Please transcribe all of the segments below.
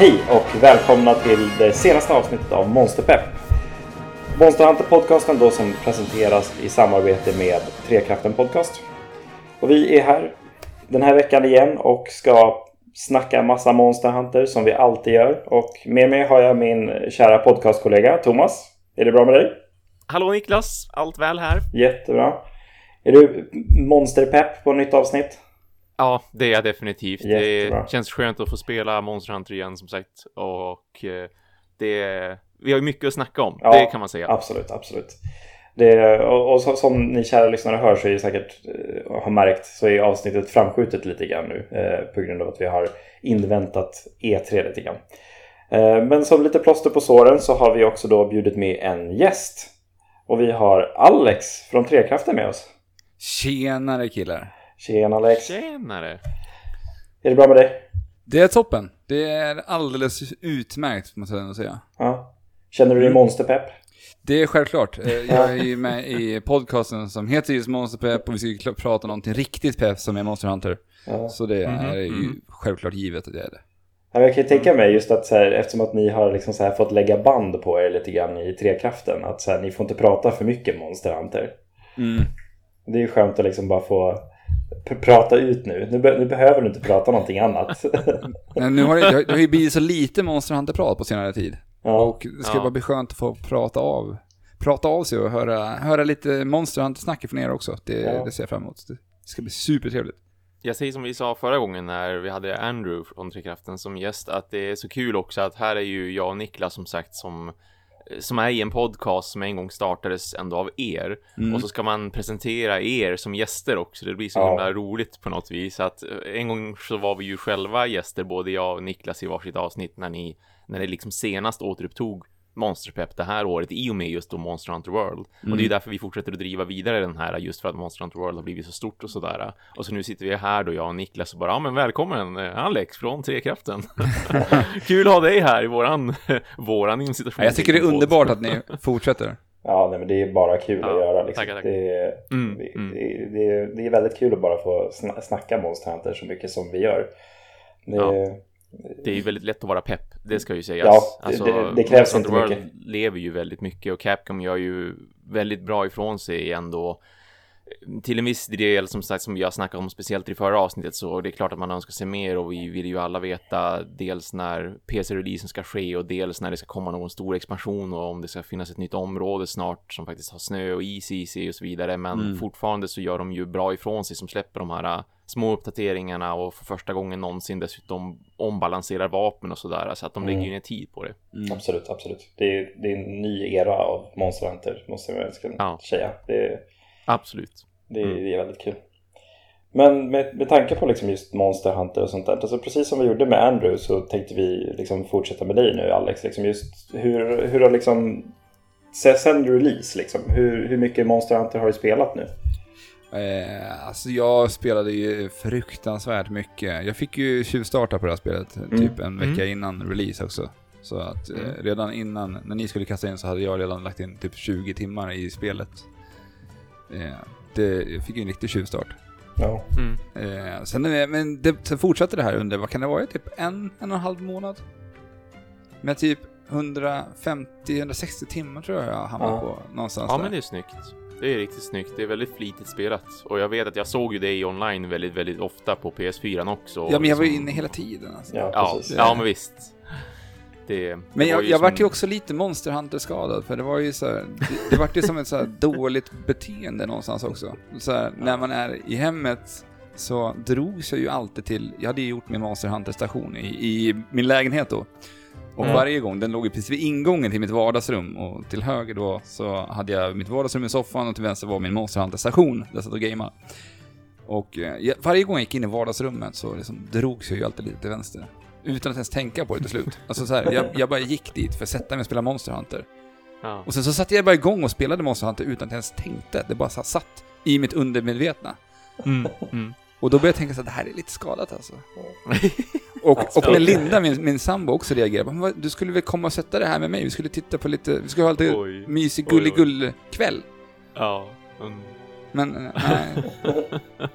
Hej och välkomna till det senaste avsnittet av Monsterpepp. Monster Hunter podcasten då som presenteras i samarbete med Trekraften Podcast. Och vi är här den här veckan igen och ska snacka massa Monster Hunter som vi alltid gör. Och med mig har jag min kära podcastkollega Thomas. Är det bra med dig? Hallå Niklas, allt väl här? Jättebra. Är du monsterpepp på nytt avsnitt? Ja, det är jag definitivt. Jättebra. Det känns skönt att få spela Monster Hunter igen som sagt. Och eh, det... Vi har ju mycket att snacka om, Ja, det kan man säga. Absolut, absolut. Det, och, och som ni kära lyssnare hör så är säkert eh, har märkt så är avsnittet framskjutet lite grann nu eh, på grund av att vi har inväntat E3 lite grann. Eh, men som lite plåster på såren så har vi också då bjudit med en gäst. Och vi har Alex från Trekraften med oss. Tjenare killar. Tjena Alex! Tjenare! Är det bra med dig? Det är toppen. Det är alldeles utmärkt, måste jag ändå säga. Ja. Känner du dig monsterpepp? Det är självklart. Eh, Jag är ju med i podcasten som heter just Monster Pep och vi ska prata om någonting riktigt pepp som är Monster Hunter. Ja. Så det Mhm, är ju mhm. självklart givet att det är det. Ja, Jag kan ju tänka mig just att så här, eftersom att ni har liksom så här fått lägga band på er lite grann i Trekraften. Att så här, ni får inte prata för mycket Monster Hunter. Mm. Det är ju skönt att liksom bara få prata ut nu. Nu, be- nu behöver du inte prata någonting annat. Men nu har det, det har- det har ju blivit så lite Monster Hunter-prat på senare tid. ja. Och det ska Ja. bara bli skönt att få prata av, prata av sig och höra, höra lite Monster Hunter-snack från er också. Det, Ja. det ser jag fram emot. Det ska bli supertrevligt. Jag säger som vi sa förra gången när vi hade Andrew från Trekraften som gäst att det är så kul också att här är ju jag och Niklas som sagt som som är i en podcast som en gång startades ändå av er Mm. och så ska man presentera er som gäster också. Det blir så Ja. himla roligt på något vis att eh, en gång så var vi ju själva gäster, både jag och Niklas i varsitt avsnitt när ni när det liksom senast återupptog Monsterpepp det här året i och med just då Monster Hunter World. Och det är ju därför vi fortsätter att driva vidare den här just för att Monster Hunter World har blivit så stort och sådär. Och så nu sitter vi här då, jag och Niklas och bara, ja men välkommen eh, Alex från Trekraften. Kul att ha dig här i våran, våran Ja, Jag tycker det är underbart att ni fortsätter. ja, nej, men det är bara kul Ja, att göra. Liksom. tackar, tackar. Det, är, Mm, det, mm. det, det, är- det är väldigt kul att bara få sna- snacka Monster Hunter så mycket som vi gör. Det, Ja. Det är ju väldigt lätt att vara pepp, det ska ju sägas. Ja, det- alltså, det- det krävs inte mycket. World lever ju väldigt mycket och Capcom gör ju väldigt bra ifrån sig ändå. Till en viss del, som sagt, som vi har snackat om speciellt i förra avsnittet, så det är klart att man önskar sig mer och vi vill ju alla veta dels när PC-releasen ska ske och dels när det ska komma någon stor expansion och om det ska finnas ett nytt område snart som faktiskt har snö och is i sig och så vidare. Men Mm. fortfarande så gör de ju bra ifrån sig som släpper de här små uppdateringarna och för första gången någonsin dessutom ombalanserar vapen och sådär så att de Mm. lägger ju ner tid på det. Absolut, absolut. Det är, det är en ny era av Monster Hunter, måste jag ska Ja. säga. Det, Absolut. det, Mm. det är väldigt kul. Men med, med tanke på liksom just Monster Hunter och sånt där, alltså precis som vi gjorde med Andrew så tänkte vi liksom fortsätta med dig nu Alex. Liksom just hur, hur har liksom, se- sen release liksom, hur, hur mycket Monster Hunter har du spelat nu? Eh, alltså jag spelade ju fruktansvärt mycket. Jag fick ju tjuvstarta på det här spelet Mm. typ en vecka Mm. innan release också. Så att eh, Mm. redan innan, när ni skulle kasta in så hade jag redan lagt in typ 20 timmar i spelet. Eh, det, jag fick ju en riktig tjuvstart. Ja, Mm. Eh, sen, eh, men det, sen fortsatte det här under, vad kan det vara, typ en, en och en halv månad? Med typ 150-160 timmar tror jag jag hamnade Ja. på någonstans Ja, där. men det är snyggt. Det är riktigt snyggt. Det är väldigt flitigt spelat. Och jag vet att jag såg ju dig online väldigt, väldigt ofta på PS4 också. Ja, men jag var ju liksom- inne hela tiden alltså. ja, Ja, ja, men visst. Det, Men det jag, var jag som- vart ju också lite Monster Hunter-skadad, för det var ju så här, det, det vart ju som ett så här dåligt beteende någonstans också. Så här, när man är i hemmet så drogs jag ju alltid till, jag hade ju gjort min Monster Hunter-station i, i min lägenhet då. Och Mm. varje gång, den låg ju precis vid ingången till mitt vardagsrum och till höger då så hade jag mitt vardagsrum i soffan och till vänster var min Monster Hunter-station där jag satt och gameade. Och eh, jag, varje gång jag gick in i vardagsrummet så liksom drogs jag ju alltid lite till vänster. Utan att ens tänka på det till slut. Alltså så här, jag, jag bara gick dit för att sätta mig och spela Monster Hunter. Ja. Och sen så satte jag bara igång och spelade Monster Hunter utan att jag ens tänkte. Det bara satt i mitt undermedvetna. Mm, mm. Och då började jag tänka så här, det här är lite skadat alltså. Och, och när Linda, min, min sambo, också reagerade, bara, "Men vad, du skulle väl komma och sätta det här med mig? Vi skulle titta på lite, vi skulle ha lite Oj. mysig gulligull-kväll. Ja. Mm. Men eh, nej.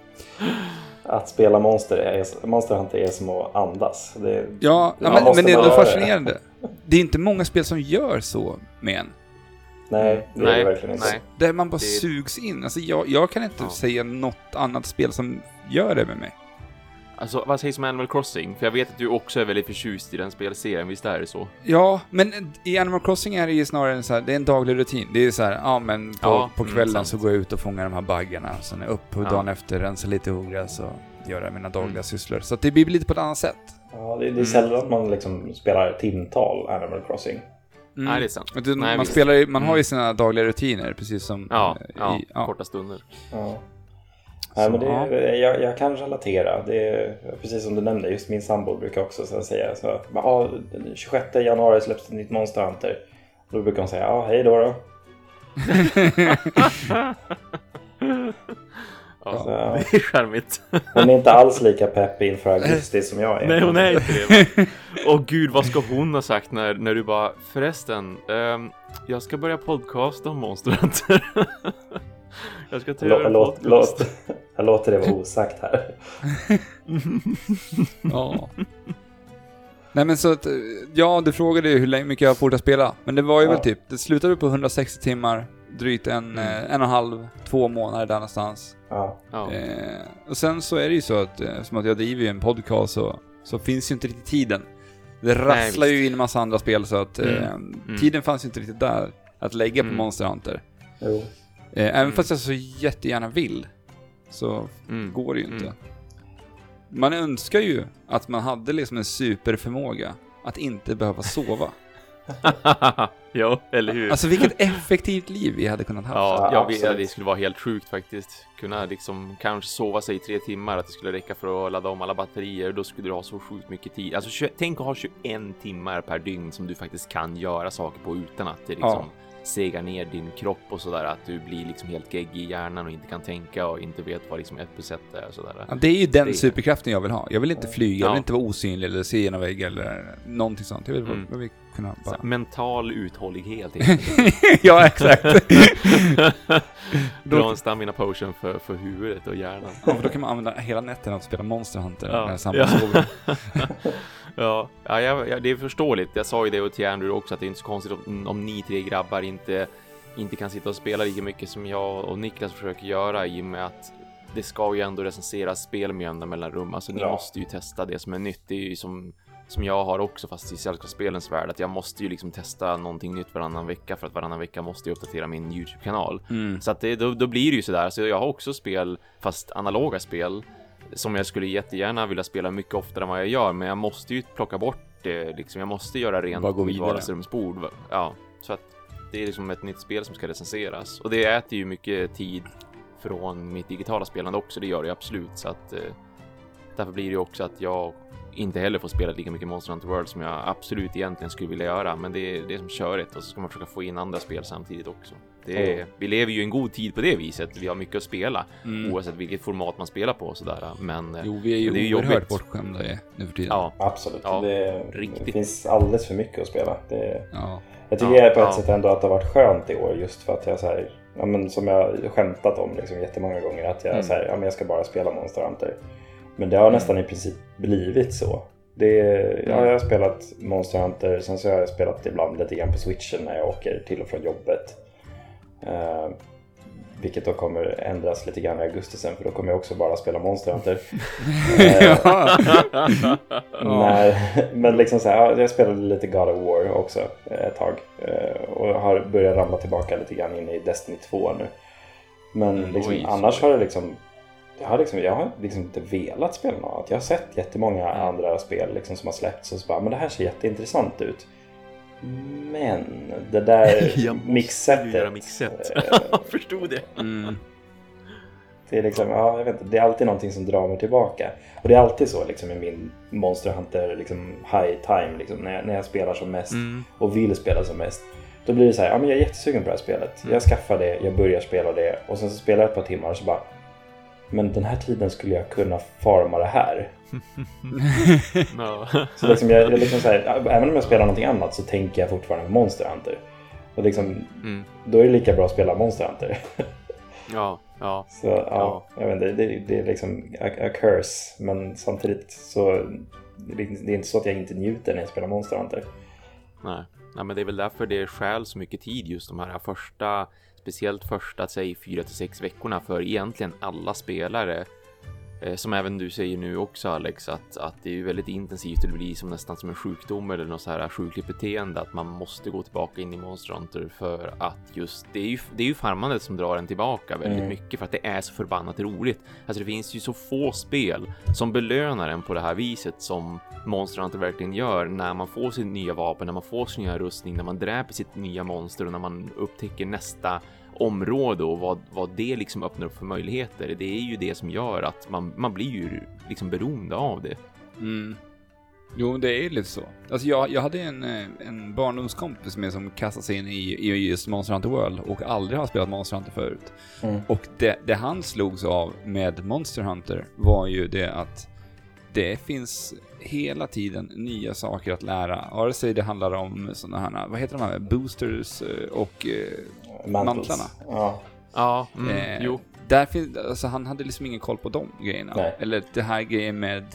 att spela Monster, är, Monster Hunter är som att andas. Det, Ja, men, men det är ändå det. fascinerande. Det är inte många spel som gör så med en. Nej, det är Nej, det verkligen inte. nej. Där man bara Det- sugs in. Alltså jag, jag kan inte Ja. säga något annat spel som gör det med mig. Alltså, vad sägs om Animal Crossing? För jag vet att du också är väldigt förtjust i den spelserien, visst är det så? Ja, men i Animal Crossing är det ju snarare en så här, det är en daglig rutin. Det är så här, ja men på, Ja, på mm, kvällen sant. så går jag ut och fångar de här baggarna. Sen är jag upp på Ja. dagen efter, rensa lite ogräs och göra mina dagliga Mm. sysslor. Så att det blir lite på ett annat sätt. Ja, det, det är Mm. sällan man liksom spelar timtal Animal Crossing. Mm. Nej, det är sant. Det, Nej, man visst. spelar ju, man har ju Mm. sina dagliga rutiner, precis som Ja, eh, ja, i, ja. korta stunder. Ja. Nej, men det, ja. jag, jag kan relatera. Det är, precis som du nämnde, just min sambo brukar också så att säga så ja, den 26 januari släpps ett nytt Monster Hunter. Då brukar hon säga ja, hej då då. Ja, Så, det är charmigt. hon är inte alls lika pepp inför augusti som jag är. Nej, hon är inte det. Åh gud, vad ska hon ha sagt när, när du bara förresten, ehm, jag ska börja podcast om Monster Hunter. jag ska ta låt, podcast. låt, jag låter det vara osagt här. Ja. Nej men så att, ja du frågade ju hur länge mycket jag fortsatt spela. Men det var ju Ja. väl typ, det slutade på 160 timmar, drygt en, Mm. eh, en och en halv, två månader där någonstans. Ja, Ja. Eh, och sen så är det ju så att, eh, som att jag driver ju en podcast så, så finns ju inte riktigt tiden. Det rasslar visst. ju in en massa andra spel så att eh, Mm. tiden fanns ju inte riktigt där att lägga på Mm. Monster Hunter. jo. Eh, även Mm. fast jag så jättegärna vill, så Mm. går det ju inte. Mm. Man önskar ju att man hade liksom en superförmåga att inte behöva sova. ja, eller hur? Alltså vilket effektivt liv vi hade kunnat ha. Ja, Ja, jag vet, det skulle vara helt sjukt faktiskt. Kunna liksom kanske sova sig i tre timmar, att det skulle räcka för att ladda om alla batterier. Då skulle du ha så sjukt mycket tid. Alltså tänk att ha 21 timmar per dygn som du faktiskt kan göra saker på utan att det liksom segar ner din kropp och sådär. Att du blir liksom helt geggig i hjärnan och inte kan tänka och inte vet vad liksom ett är och sådär. Ja, det är ju den Det- superkraften jag vill ha. Jag vill inte flyga, jag Ja. vill inte vara osynlig eller se genom vägg eller någonting sånt. Jag vill, Mm. jag vill kunna bara... Mental uthållighet ja, exakt. Dra en stamina potion för, för huvudet och hjärnan. ja, för då kan man använda hela nätterna att spela Monster Hunter Ja. när samma Ja. Ja, ja jag, det är förståeligt. Jag sa ju det till Andrew också att det är inte så konstigt om, om ni tre grabbar inte, inte kan sitta och spela lika mycket som jag och Niklas försöker göra i och med att det ska ju ändå recenseras spel med jämna mellanrum. Alltså ni Ja. måste ju testa det som är nytt. Det är ju som, som jag har också fast i sällskapsspelens värld att jag måste ju liksom testa någonting nytt varannan vecka för att varannan vecka måste jag uppdatera min YouTube-kanal. Mm. Så att det, då, då blir det ju sådär. Så jag har också spel, fast analoga spel, som jag skulle jättegärna vilja spela mycket oftare än vad jag gör, men jag måste ju plocka bort det, liksom. Jag måste göra rent Bara gå mitt vardagsrumsbord. va? Ja, så att det är liksom ett nytt spel som ska recenseras. Och det äter ju mycket tid från mitt digitala spelande också, det gör det absolut. Så att eh, därför blir det ju också att jag inte heller får spela lika mycket Monster Hunter World som jag absolut egentligen skulle vilja göra. Men det är det som körigt och så ska man försöka få in andra spel samtidigt också. Det är, Vi lever ju en god tid på det viset. Vi har mycket att spela Mm. oavsett vilket format man spelar på och sådär. Men Jo, vi är ju det är ju oerhört jobbigt. bortskämda i- nu för tiden. ja, Absolut. Ja, det, det finns alldeles för mycket att spela. Det, Ja. jag tycker Ja, på ett ja. sätt ändå att det har varit skönt i år just för att jag så här, ja, men som jag har skämtat om liksom jättemånga gånger att jag, Mm. så här, ja, men jag ska bara spela Monster Hunter. Men det har nästan i princip blivit så. Det, ja, jag har spelat Monster Hunter, sen så har jag spelat ibland lite grann på switchen när jag åker till och från jobbet. Eh, vilket då kommer ändras lite grann i augusti sen för då kommer jag också bara spela Monster Hunter. Eh, Nej, men liksom så här, ja, jag spelade lite God of War också ett tag. eh, Och har börjat ramla tillbaka lite grann in i Destiny 2 nu. Men Mm, liksom, oj, annars har det liksom jag har, liksom, jag har liksom inte velat spela något annat. Jag har sett jättemånga Mm. andra spel liksom, som har släppts och så bara, men det här ser jätteintressant ut. Men det där Jag måste mixsättet. ju göra mixet. eh, Jag förstod det. Mm. Det är, liksom, ja, jag vet inte, det är alltid någonting som drar mig tillbaka. Och det är alltid så liksom, i min Monster Hunter liksom, high time, liksom, när, jag, när jag spelar som mest Mm. och vill spela som mest. Då blir det så här, ja, men jag är jättesugen på det här spelet. Mm. Jag skaffar det, jag börjar spela det och sen så spelar jag ett par timmar och så bara men den här tiden skulle jag kunna farma det här. Ja. Så liksom jag, jag liksom så här, även om jag spelar någonting annat så tänker jag fortfarande på Monster Hunter. Och liksom, Mm. då är det lika bra att spela Monster Hunter. Ja, ja. Så ja, jag vet inte, det, det är liksom a, a curse. Men samtidigt så det är inte så att jag inte njuter när jag spelar Monster Hunter. Nej. Nej, men det är väl därför det stjäl så mycket tid just de här första, speciellt första, säg fyra till sex veckorna för egentligen alla spelare. Eh, som även du säger nu också Alex, att, att det är väldigt intensivt och det blir som nästan som en sjukdom eller något så här sjukligt beteende att man måste gå tillbaka in i Monster Hunter för att just det är ju, det är ju farmandet som drar en tillbaka väldigt Mm. mycket för att det är så förbannat roligt. Alltså det finns ju så få spel som belönar en på det här viset som Monster Hunter verkligen gör när man får sitt nya vapen, när man får sin nya rustning, när man dräper sitt nya monster och när man upptäcker nästa område och vad, vad det liksom öppnar upp för möjligheter. Det är ju det som gör att man, man blir ju liksom beroende av det. Mm. Jo, det är ju lite så. Alltså jag, jag hade en, eh, en barndomskompis med som kastade sig in i, i just Monster Hunter World och aldrig har spelat Monster Hunter förut. Mm. Och det, det han slogs av med Monster Hunter var ju det att det finns hela tiden nya saker att lära. Vare sig det handlar om sådana här, vad heter de här, boosters eh, och eh. Mantlarna. Ja. Ja, mm, Eh, jo. Där finns, alltså han hade liksom ingen koll på de grejerna. Nej. Eller det här grejen med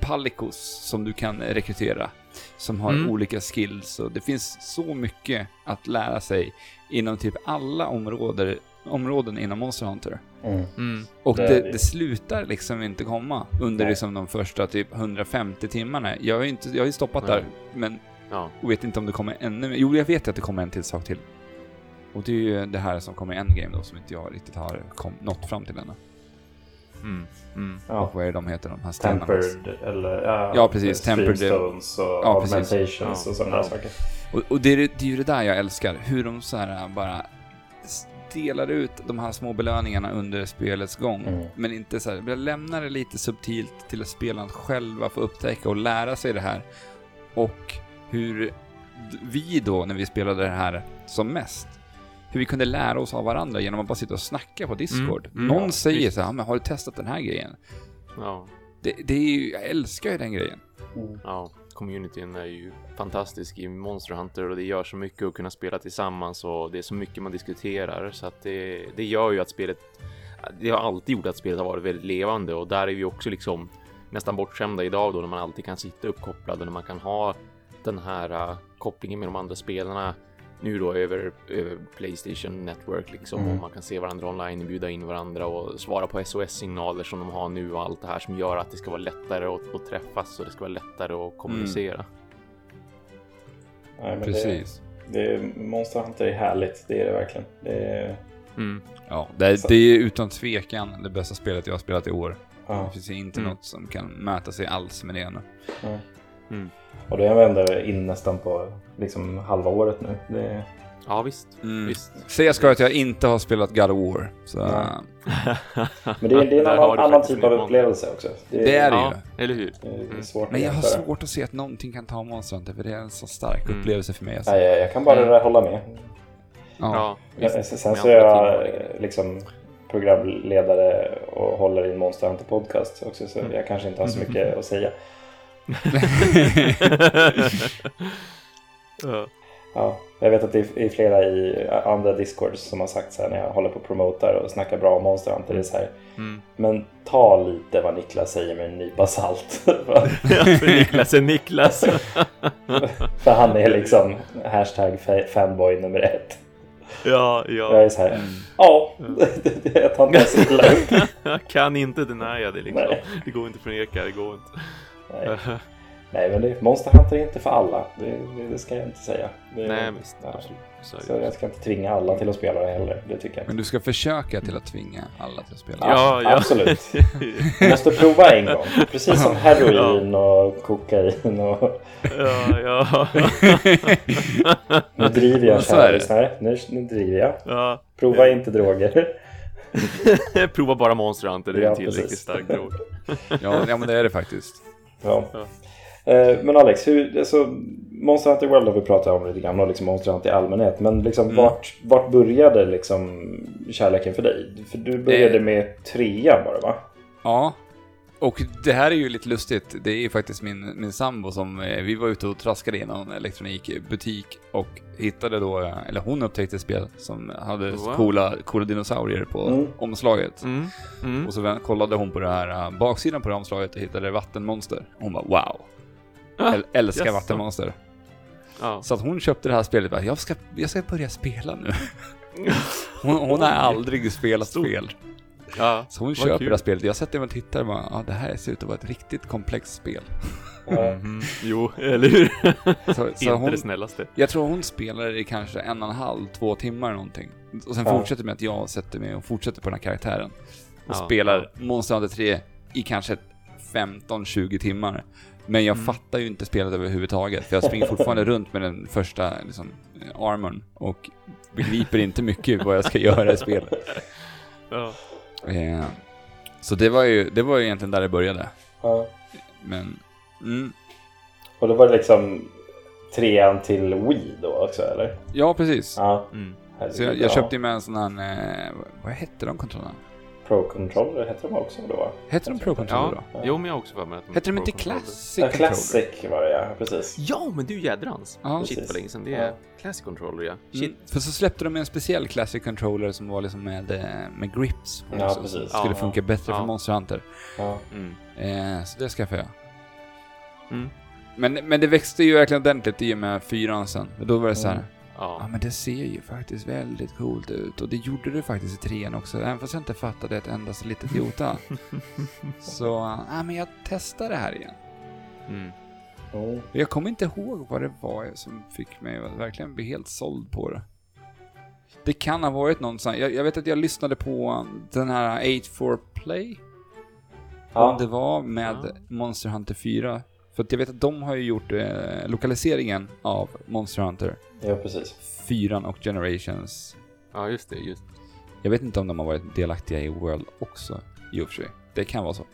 Palicos som du kan rekrytera. Som har Mm. olika skills och det finns så mycket att lära sig inom typ alla områden, områden inom Monster Hunter. Mm. Mm, Och Det det, det. slutar liksom inte komma under Nej. liksom de första typ 150 timmarna. Jag har ju, inte, jag har ju stoppat Nej. där, men ja. och vet inte om det kommer ännu mer. Jo, jag vet att det kommer en till sak till. Och det är ju det här som kommer i Endgame då, som inte jag riktigt har kom, nått fram till ännu. Mm, mm. Och Ja. vad är de heter, de här stenarna? Tempered eller ja, Ja, precis, tempered- Streamstones och Ja, augmentations Ja. och sådana Ja. saker. Och, och det, är, det är ju det där jag älskar, hur de så här bara delar ut de här små belöningarna under spelets gång. Mm. Men inte så här, jag lämnar det lite subtilt till att spelarna själva får upptäcka och lära sig det här. Och hur vi då, när vi spelade det här som mest, hur vi kunde lära oss av varandra genom att bara sitta och snacka på Discord. Mm, mm, Någon ja, säger visst. så här, men har du testat den här grejen? ja. Det, det är ju, jag älskar ju den grejen. Ja, communityn är ju fantastisk i Monster Hunter och det gör så mycket att kunna spela tillsammans och det är så mycket man diskuterar. Så att det, det gör ju att spelet, det har alltid gjort att spelet har varit väldigt levande och där är vi också liksom nästan bortskämda idag då när man alltid kan sitta uppkopplad och när man kan ha den här uh, kopplingen med de andra spelarna nu då över, över Playstation Network liksom Mm. och man kan se varandra online, bjuda in varandra och svara på SOS-signaler som de har nu och allt det här som gör att det ska vara lättare att, att träffas och det ska vara lättare att kommunicera. Nej, men Precis. Det, det, Monster Hunter är härligt, det är det verkligen. Det är, Mm. Ja, det, det är utan tvekan det bästa spelet jag har spelat i år. ja. Det finns inte Mm. något som kan mäta sig alls med det nu. Mm. Och det är vi ändå in nästan på liksom halva året nu. Det är, Ja, visst. Mm. visst. Säga ska att jag inte har spelat God of War. Så, men det är, det är en annan, annan typ av upplevelse också. Det, Det är det Ja, ju. eller hur? det är Mm. Men jag har svårt att se att någonting kan ta Monster Hunter, för det är en så stark Mm. upplevelse för mig. Alltså. Nej, jag, jag kan bara Mm. hålla med. Ja. Ja, sen så är jag liksom programledare och håller i en Monster Hunter podcast också så Mm. jag kanske inte har så mycket att säga. Ja. Ja, jag vet att det är flera i andra discords som har sagt så här när jag håller på och promotar och snackar bra om Monster Hunter. Det är så här, Mm. men ta lite vad Niklas säger med en nypa salt. För Niklas är Niklas. För han är liksom hashtag fa- fanboy nummer ett. ja, Jag ja. är så här, Mm. ja, det, det, jag tar inte så illa. Jag kan inte denia det liksom. Nej. Det går inte att förneka, det går inte. Nej. Nej, men det, Monster Hunter är inte för alla. Det, det, det ska jag inte säga. Det, Nej, visst. Så det. jag ska inte tvinga alla till att spela det heller. Det tycker jag Men inte. du ska försöka till att tvinga alla till att spela. Ja, ja. Absolut. Du måste prova en gång. Precis som heroin och kokain och... ja, ja. Nu driver jag kära det. lyssnare. Nu, nu driver jag. ja. Prova inte droger. Prova bara Monster Hunter, det är Ja, en tillräckligt stark drog. Ja, ja, men det är det faktiskt. Ja. Ja. Eh, Men Alex, hur, alltså, Monster Hunter World har vi pratat om lite grann och liksom Monster Hunter i allmänhet. Men liksom, Mm. vart, vart började liksom kärleken för dig? För du började Eh. med trean det va? Ja. Och det här är ju lite lustigt. Det är ju faktiskt min, min sambo som, eh, vi var ute och traskade i någon elektronikbutik och hittade då, eller hon upptäckte ett spel som hade Wow. coola, coola dinosaurier på Mm. omslaget. Mm. Mm. Och så kollade hon på det här eh, baksidan på det här omslaget och hittade vattenmonster. Hon bara wow. Ah, Äl- älskar jaså. vattenmonster. Ja. Så att hon köpte det här spelet bara, jag ska, jag ska börja spela nu. Hon, hon har aldrig spelat Stort. spel. Ja. Så hon köper kul. det här spelet. Jag sätter mig och tittar och bara, ja det här ser ut att vara ett riktigt komplext spel. Mhm. Jo, eller hur? Så, så Inte hon, det snällaste. jag tror hon spelar i kanske en och en halv, två timmar någonting. Och sen Ja. fortsätter med att jag sätter mig och fortsätter på den här karaktären. Och Ja, spelar Monster Hunter 3 i kanske 15-20 timmar. Men jag fattar ju inte spelet överhuvudtaget, för jag springer fortfarande runt med den första liksom, armorn och begriper inte mycket vad jag ska göra i spelet. Ja. Eh, så det var ju, det var ju egentligen där det började. Ja. Men, mm, Och då var det liksom trean till Wii då också eller? ja precis. Ja. Mm. Så jag, ja. jag köpte ju med en sån här, eh, vad hette de kontrollerna? Pro Controller hette de också då? Hette de Pro Controller Ja, då? jo men jag har också för mig att Hette de inte. Classic Ja, Controller? Classic var det ja, precis. Ja, men du jädrans. Ja. Shit Precis. vad länge sedan. Det är Ja. Classic Controller ja. Shit. Mm, för så släppte de en speciell Classic Controller som var liksom med, eh, med grips. Ja, också, precis. Som skulle Ja, funka bättre ja. för Monster Hunter. Ja. Mm. Eh, så det skaffade jag. Mm. Men, men det växte ju verkligen ordentligt i och med fyran sen. Då var det så här. Ja Ja. men det ser ju faktiskt väldigt coolt ut och det gjorde det faktiskt i trean också, även fast jag inte fattade ett endast litet jota. så, ja men jag testar det här igen. Mm. Jag kommer inte ihåg vad det var som fick mig att verkligen bli helt såld på det. Det kan ha varit någon sån, jag, jag vet att jag lyssnade på den här 8 for Play. Ja. Om det var med Ja. Monster Hunter 4. För att jag vet att de har ju gjort eh, lokaliseringen av Monster Hunter ja, precis. 4 och Generations. ja, just det. Just. Jag vet inte om de har varit delaktiga i World också, i och för sig. Det kan vara så.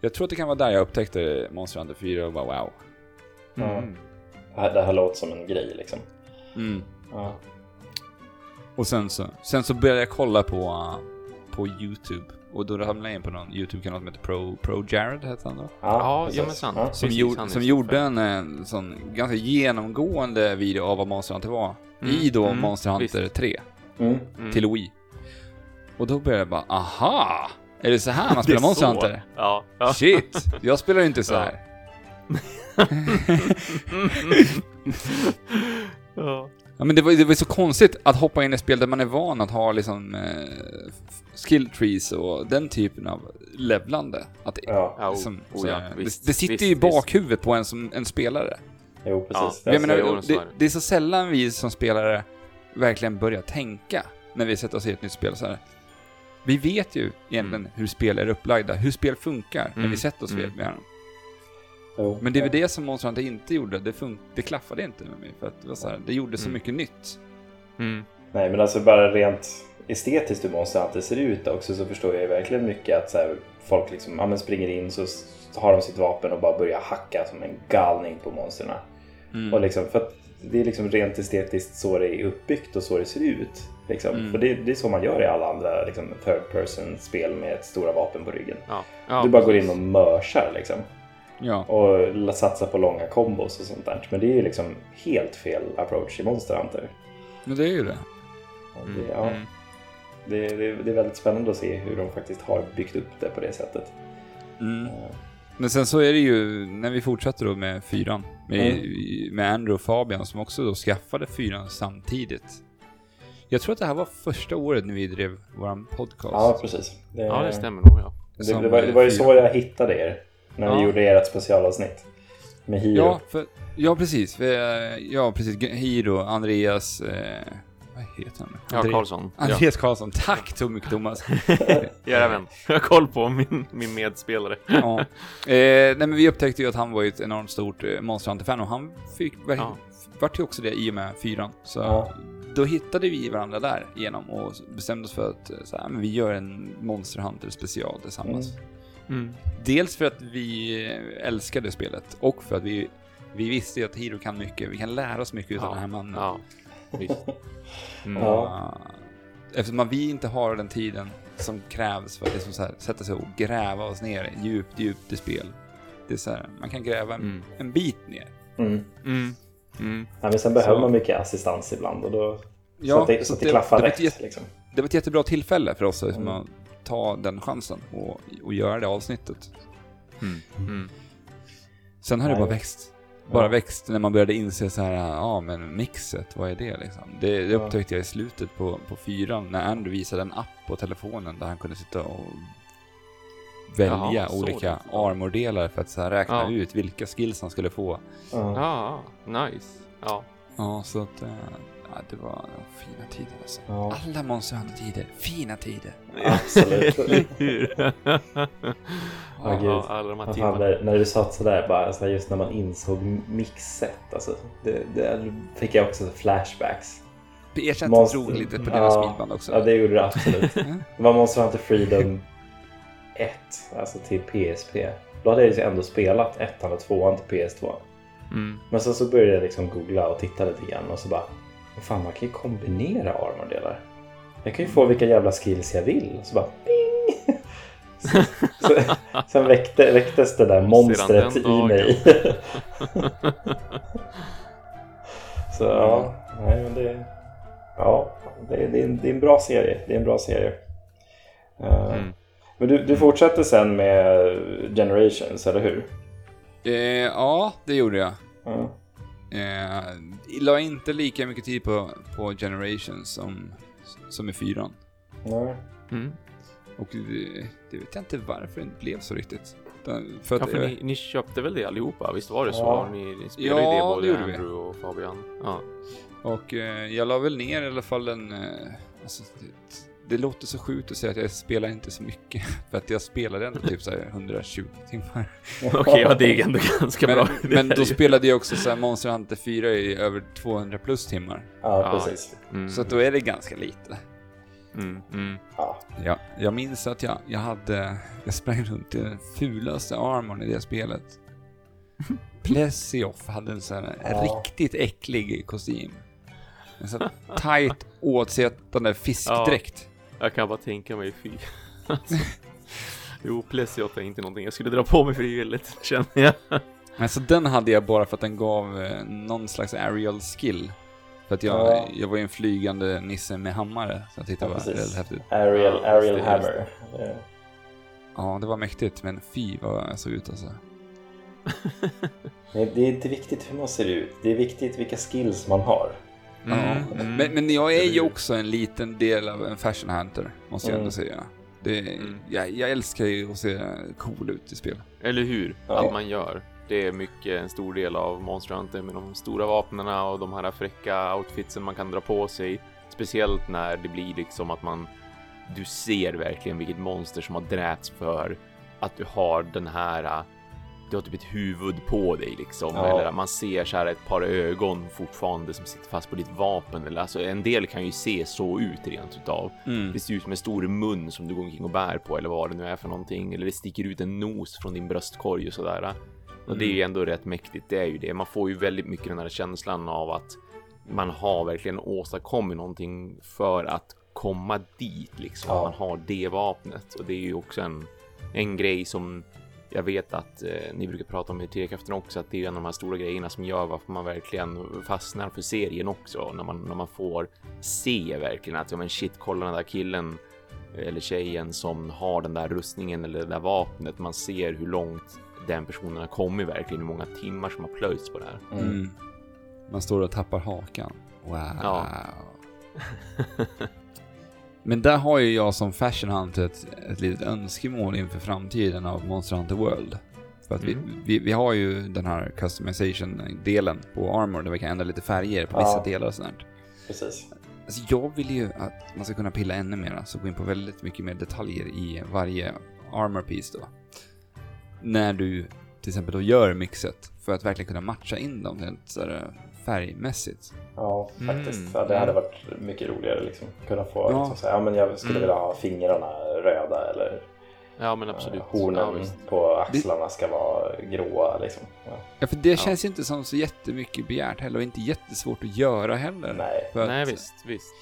Jag tror att det kan vara där jag upptäckte Monster Hunter 4 och bara wow. Ja. Mm. Det här, det här låter som en grej liksom. Mm. Ja. Och sen så, sen så började jag kolla på, på YouTube. Och då ramlade jag in på någon YouTube-kanal som heter Pro, Pro Jared, heter han då. Ja, ja men sant. Ja. Som, Precis, gjorde, som gjorde en, eh, sån ganska genomgående video av vad Monster Hunter var. Mm, I då mm, Monster Hunter 3 Mm. Mm. till Wii. Och då började jag bara, aha! Är det så här man spelar Monster så. Hunter? Ja. ja. Shit! Jag spelar ju inte så Ja. här. ja. Ja men det var, det var så konstigt att hoppa in i ett spel där man är van att ha liksom eh, skill trees och den typen av levlande. Att det, Ja. Ja, liksom, oh, så ja, här- visst, det, det sitter visst, ju i visst. bakhuvudet på en som en spelare. Jo, precis. Ja, jag menar, det, det. det är så sällan vi som spelare verkligen börjar tänka när vi sätter oss i ett nytt spel så här. Vi vet ju egentligen Mm. hur spel är upplagda, hur spel funkar när Mm. vi sätter oss Mm. med dem. Jo. Men det är väl det som Monster Hunter inte gjorde, det, fun- det klaffade inte med mig för att det, var så här, det gjorde så Mm. mycket nytt. Mm. Nej, men alltså bara rent estetiskt hur Monster Hunter ser ut också så förstår jag ju verkligen mycket att så här, folk liksom, ja, men springer in så har de sitt vapen och bara börjar hacka som en galning på monstren. Mm. Och liksom, för det är liksom rent estetiskt så det är uppbyggt och så det ser ut. Liksom. Mm. För det, det är så man gör i alla andra liksom, third person spel med ett stora vapen på ryggen. Ja. ja. du bara går in och mörsar liksom. Ja. Och satsar på långa kombos och sånt där. Men det är ju liksom helt fel approach i Monster Hunter. Men det är ju det. Mm. Det, ja, Mm. det, det, det är väldigt spännande att se hur de faktiskt har byggt upp det på det sättet. Mm. Eh, Men sen så är det ju, när vi fortsätter då med fyran, med, med Andrew och Fabian som också då skaffade fyran samtidigt. Jag tror att det här var första året när vi drev våran podcast. Ja, precis. Det, Ja, det stämmer nog ja. Det, var, det var ju så jag hittade er. När Ja. vi gjorde ert specialavsnitt. Med Hiro. Ja, för, ja precis. Eh, ja, precis. Hiro, Andreas... Eh, vad heter han? Ja, Karlsson. Ja. Andreas Karlsson. Tack så mycket Thomas. Jajamän. Jag har koll på min, min medspelare. ja. eh, nej men vi upptäckte ju att han var ett enormt stort eh, Monster Hunter-fan och han fick, ver- Ja. vart ju också det i och med fyran. Så Ja. då hittade vi varandra där igenom och bestämde oss för att eh, så här, men vi gör en Monster Hunter special tillsammans. Mm. Dels för att vi älskade spelet och för att vi, vi visste ju att Hiro kan mycket. Vi kan lära oss mycket av den här mannen. Ja, visst. Mm. Ja. Eftersom vi inte har den tiden som krävs för att liksom så här, sätta sig och gräva oss ner djupt, djupt i spel. Det är så här, man kan gräva en, Mm. en bit ner. Mm. Mm. Mm. Ja, men sen behöver Så- man mycket assistans ibland och då, så Ja, att det, så att det, det- klaffar det var rätt. ett liksom. Det var ett jättebra tillfälle för oss liksom, Mm. Ta den chansen och, och göra det avsnittet. Mm. Mm. Sen har det bara växt. Bara Ja. växt när man började inse så här, ja men mixet, vad är det liksom? Det, det Ja. upptäckte jag i slutet på, på fyran när Andrew visade en app på telefonen där han kunde sitta och välja Jaha, olika armordelar för att så här räkna Ja. ut vilka skills han skulle få. Ja. Ja, nice. Ja. Ja, så att eh, ja, det var det fina tider alltså. Ja. Alla Monster Hunter-tider, fina tider. Absolut. Eller hur? Ja, gud. Ja, alla de här Vad fan, timmarna. när, när du sa sådär, bara, så här, just när man insåg mixet, alltså, det, det fick jag också flashbacks. Monster- drog lite på Ja, deras smilband också. Ja, det gjorde det absolut. Det var Monster Hunter Freedom 1, alltså till PSP. Då hade jag ju ändå spelat ettan och tvåan till PS2. Mm. Men sen så började jag liksom googla och titta lite grann och så bara, "Men fan man kan ju kombinera armordelar. Jag kan ju få vilka jävla skills jag vill. Så bara, bing! Så, så, sen väckte, väcktes det där monstret i mig. så ja, nej men det... Ja, det, det, är en, det är en bra serie. Det är en bra serie. Eh, Mm. Men du, du fortsätter sen med Generations, eller hur? Eh, ja, det gjorde jag. Ja. Eh, la inte lika mycket tid på, på Generations som, som i fyran. Nej. Mm. Och det, det vet jag inte varför det inte blev så riktigt. Den- För att, Ja, för eh, ni, ni köpte väl det allihopa? Visst var det så? Ja. Ni, ni spelade Ja, ju det det både vi. Andrew och Fabian. Ja. och eh, jag la väl ner i alla fall en... Eh, alltså, det, det låter så sjukt att säga att jag spelar inte så mycket. För att jag spelade ändå typ så här 120 timmar. Okej, ja det är ändå ganska Men, bra. Men då ju- spelade jag också så här Monster Hunter 4 i över 200 plus timmar. Ja, Ja, precis. Mm. Så att då är det ganska lite. Mm, mm. Ja. Ja, jag minns att jag, jag hade, jag sprang runt i den fulaste armorn i det spelet. Plesioff hade en sån här Ja. riktigt äcklig kostym. En sån tight åtsittande fiskdräkt. Jag kan bara tänka mig, fy. Alltså. Jo, Plesiot är inte någonting jag skulle dra på mig frivilligt, känner jag. Men så den hade jag bara för att den gav eh, någon slags aerial skill. För att jag, Ja. jag var ju en flygande nisse med hammare, så jag tyckte Ja, det var precis. väldigt häftigt. Ja, Ariel just det, Hammer. Eh, Ja, det var mäktigt, men fy vad jag såg ut alltså. Nej, det är inte viktigt hur man ser ut. Det är viktigt vilka skills man har. Ja, mm. men, men jag är ju också en liten del av en fashion hunter, måste jag Mm. ändå säga. Det, Mm. jag, jag älskar ju att se cool ut i spel. Eller hur? Ja. Att man gör. Det är mycket en stor del av Monster Hunter med de stora vapnen och de här fräcka outfitsen man kan dra på sig. Speciellt när det blir liksom att man du ser verkligen vilket monster som har dräpts för att du har den här du har typ ett huvud på dig liksom. Ja. Eller man ser så här ett par ögon fortfarande som sitter fast på ditt vapen. Eller alltså en del kan ju se så ut rent utav. Det ser ut som en stor mun som du går omkring och bär på eller vad det nu är för någonting. Eller det sticker ut en nos från din bröstkorg och sådär. Och det är ju ändå rätt mäktigt. Det är ju det. Man får ju väldigt mycket den här känslan av att man har verkligen åstadkommit någonting för att komma dit liksom. Ja. Man har det vapnet och det är ju också en, en grej som jag vet att eh, ni brukar prata om i Trekraften också, att det är en av de här stora grejerna som gör varför man verkligen fastnar för serien också. När man, när man får se verkligen att, ja men shit, kolla den där killen eller tjejen som har den där rustningen eller det där vapnet. Man ser hur långt den personen har kommit verkligen, hur många timmar som har plöjts på det här. Mm. Man står och tappar hakan. Wow. Ja. Men där har ju jag som fashion hunter ett, ett litet önskemål inför framtiden av Monster Hunter World. För att Mm. vi, vi, vi har ju den här customization-delen på Armor där vi kan ändra lite färger på Ja. vissa delar och sånt. Precis. Alltså jag vill ju att man ska kunna pilla ännu mer, så gå in på väldigt mycket mer detaljer i varje armor piece då. När du till exempel då gör mixet, för att verkligen kunna matcha in dem så här färgmässigt. Ja, faktiskt. Mm. Ja, det hade varit mycket roligare liksom. Kunna få Ja. liksom, säga, ja men jag skulle Mm. vilja ha fingrarna röda eller Ja, men absolut. eh, hornen Ja, på axlarna ska vara gråa liksom. Ja. Ja, för det Ja. känns ju inte som så jättemycket begärt heller och inte jättesvårt att göra heller. Nej. För att Nej, visst, visst.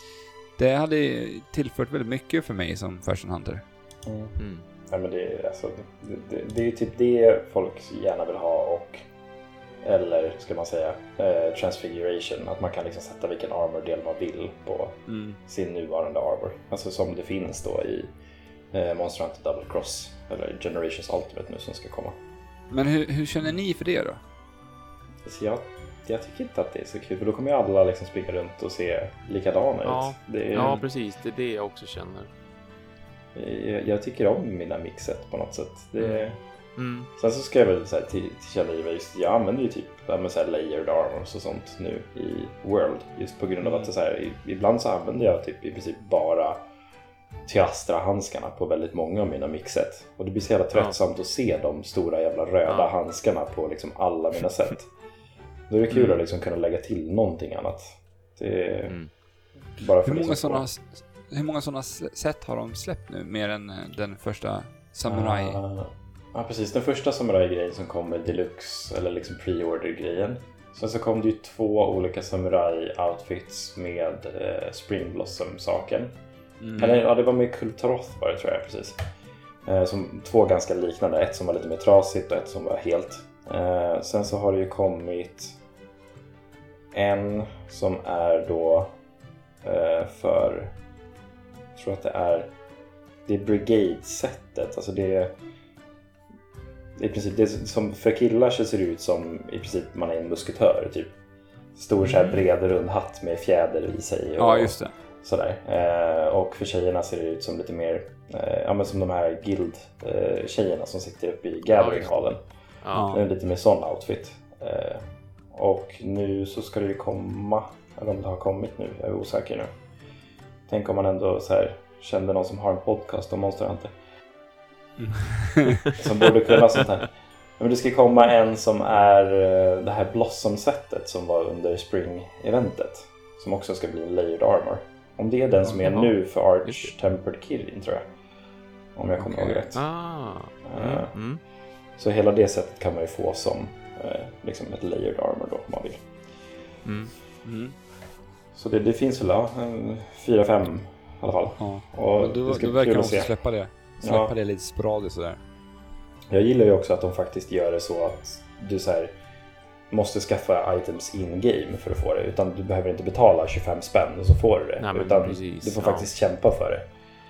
Det hade tillfört väldigt mycket för mig som Fashion Hunter. Mm. Ja, men det, är, alltså, det, det, det är ju typ det folk gärna vill ha och eller ska man säga eh, transfiguration, att man kan liksom sätta vilken armor-del man vill på sin nuvarande armor. Alltså som det finns då i eh, Monster Hunter Double Cross eller Generations Ultimate nu som ska komma. Men hur, hur känner ni för det då? Så jag, jag tycker inte att det är så kul för då kommer ju alla liksom springa runt och se likadana Ja. ut. Det är, Ja, precis. Det är det jag också känner. jag, jag tycker om mina mixet på något sätt. Det, Mm. Sen så ska jag väl så här, till, tillkännagöra just jag använder ju typ ja, men så här layered armors och sånt nu i World just på grund av att det så här, ibland så använder jag typ i princip bara Tyastra-handskarna på väldigt många av mina mixet och det blir så jävla tröttsamt att se de stora jävla röda Ja. handskarna på liksom alla mina set. Då är det kul Mm. att liksom kunna lägga till någonting annat. Det är Mm. bara för Hur många liksom sådana hur många sådana set har de släppt nu? Mer än eh, den första Samurai? Ah, Ja, precis. Den första samurai-grejen som kom med deluxe eller liksom pre-order-grejen. Sen så kom det ju två olika samurai-outfits med eh, Spring Blossom-saken. Mm. Eller ja, det var med Kultaroth var det tror jag precis. Eh, som, två ganska liknande. Ett som var lite mer trasigt och ett som var helt. Eh, sen så har det ju kommit en som är då eh, för... Jag tror att det är... Det är Brigade-sättet. Alltså det är... I princip, det som för killar så ser det ut som i princip man är en musketör. Typ. Stor så här bred rund hatt med fjäder i sig. Och, Ja, just det. Sådär. Eh, och för tjejerna ser det ut som lite mer, eh, ja men som de här guild-tjejerna som sitter uppe i gathering-hallen. Ja. Är lite mer sån outfit. Eh, och nu så ska det ju komma, eller om det har kommit nu, jag är osäker nu. Tänk om man ändå så här, kände någon som har en podcast om Monster Hunter. Som borde kunna sånt här. Men det ska komma en som är eh, det här Blossom-sättet som var under Spring-eventet. Som också ska bli en layered armor. Om det är den som är nu för Arch Tempered Kirin tror jag. Om jag kommer Okej. ihåg rätt. Ah. Eh, Mm. Mm. Så hela det sättet kan man ju få som eh, liksom ett layered armor då om man vill. Mm. Mm. Så det, det finns väl ja, en fyra, fem i alla fall. Ja. Och då, det ska bli verkar också släppa det. Släppa Ja. det lite sporadiskt sådär. Jag gillar ju också att de faktiskt gör det så att du så här, måste skaffa items in-game för att få det. Utan du behöver inte betala 25 spänn och så får du det. Nej, men utan precis, du får ja. faktiskt kämpa för det.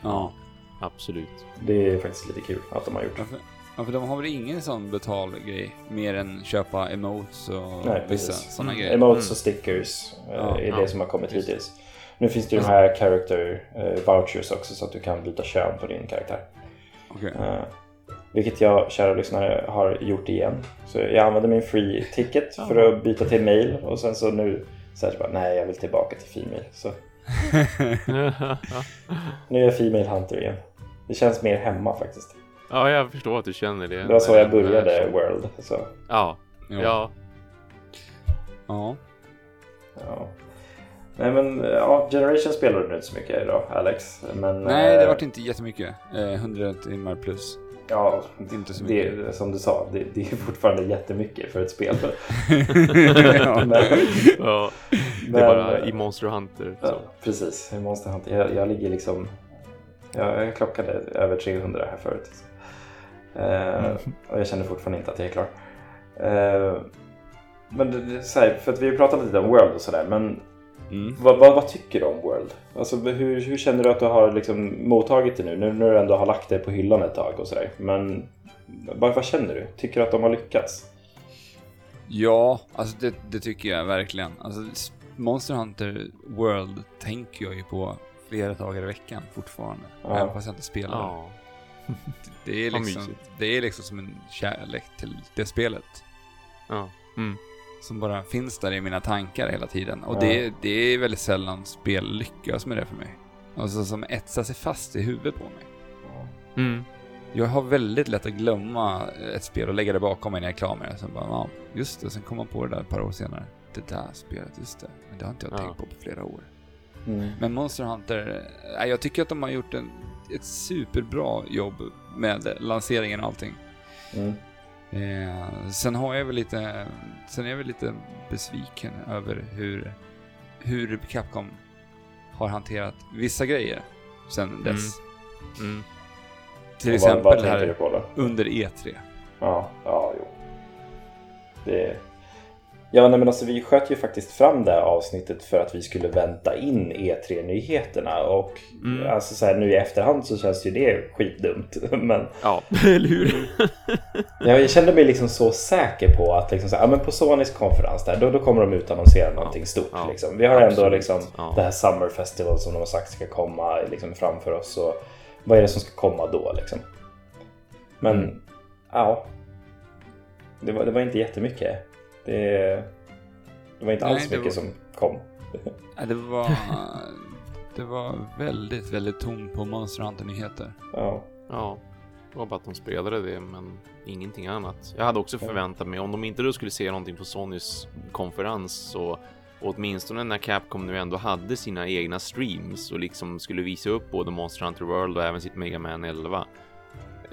Ja. Absolut. Det är faktiskt lite kul att de har gjort. Ja, för, ja, för de har väl ingen sån betalgrej mer än köpa emotes och Nej, vissa precis. sådana grejer. Emotes Mm. och stickers eh, Ja, är ja, det som har kommit visst. hittills. Nu finns det ju de här character eh, vouchers också så att du kan byta kön på din karaktär. Okej. Eh, vilket jag, kära lyssnare, har gjort igen. Så jag använde min free ticket för att byta till mail och sen så nu så här, så bara, nej jag vill tillbaka till female. Så nu är jag female hunter igen. Det känns mer hemma faktiskt. ja, jag förstår att du känner det. Det var så jag började World. Så, Ja. Ja. Ja. ja. Nej men ja, Generation spelar du inte så mycket idag Alex. Men, Nej, det eh, vart inte jättemycket. Eh, 100 timmar plus. Ja, Inte så det, mycket. som du sa, det, det är fortfarande jättemycket för ett spel. ja. men, ja. Det men, är bara i Monster Hunter. Ja, Så. precis. I Monster Hunter. Jag, jag ligger liksom... Jag, jag klockade över 300 här förut. Eh, och jag känner fortfarande inte att jag är klar. Eh, men det, det, här, för att vi har pratat lite om World och sådär, men Mm. vad, vad, vad tycker du om World? Alltså, hur, hur känner du att du har liksom mottagit det nu? Nu när du ändå har lagt det på hyllan ett tag och sådär. Men vad, vad känner du? Tycker du att de har lyckats? Ja, alltså det, det tycker jag verkligen. Alltså, Monster Hunter World tänker jag ju på flera dagar i veckan fortfarande. Ja. Även fast jag inte spelar. Ja. Det är liksom, det är liksom som en kärlek till det spelet. Ja. Mm. Som bara finns där i mina tankar hela tiden. Och Ja. det, det är väldigt sällan spel lyckas med det för mig. Alltså som etsar sig fast i huvudet på mig. Mm. Jag har väldigt lätt att glömma ett spel och lägga det bakom mig när jag är klar med det. Sen bara, ja, just det. Sen kommer man på det där ett par år senare. Det där spelet, just det. Men det har inte jag Ja. tänkt på på flera år. Mm. Men Monster Hunter, eh, jag tycker att de har gjort en, ett superbra jobb med lanseringen och allting. Mm. Eh, sen har jag väl lite, sen är jag väl lite besviken över hur, hur Capcom har hanterat vissa grejer sen dess. Mm. Till Och vad, exempel vad här under E E3. Ja, ja, jo. Det... Ja, nej men alltså vi sköt ju faktiskt fram det här avsnittet för att vi skulle vänta in E3-nyheterna och Mm. alltså så här, nu i efterhand så känns ju det skitdumt. Men Ja, eller hur? jag kände mig liksom så säker på att liksom så här, ja, men på Sonys konferens där, då, då kommer de utannonsera någonting stort. ja, liksom. Vi har ändå absolut, liksom ja. det här Summer Festival som de har sagt ska komma liksom, framför oss. Och vad är det som ska komma då liksom? Men Mm. ja, det var, det var inte jättemycket. Det, det var inte Nej, alls mycket var- som kom. Ja, det var... Det var väldigt, väldigt tomt på Monster Hunter-nyheter. Ja, Ja, det var bara att de spelade det, men ingenting annat. Jag hade också förväntat mig, om de inte då skulle se någonting på Sonys konferens så åtminstone när Capcom nu ändå hade sina egna streams och liksom skulle visa upp både Monster Hunter World och även sitt Mega Man 11.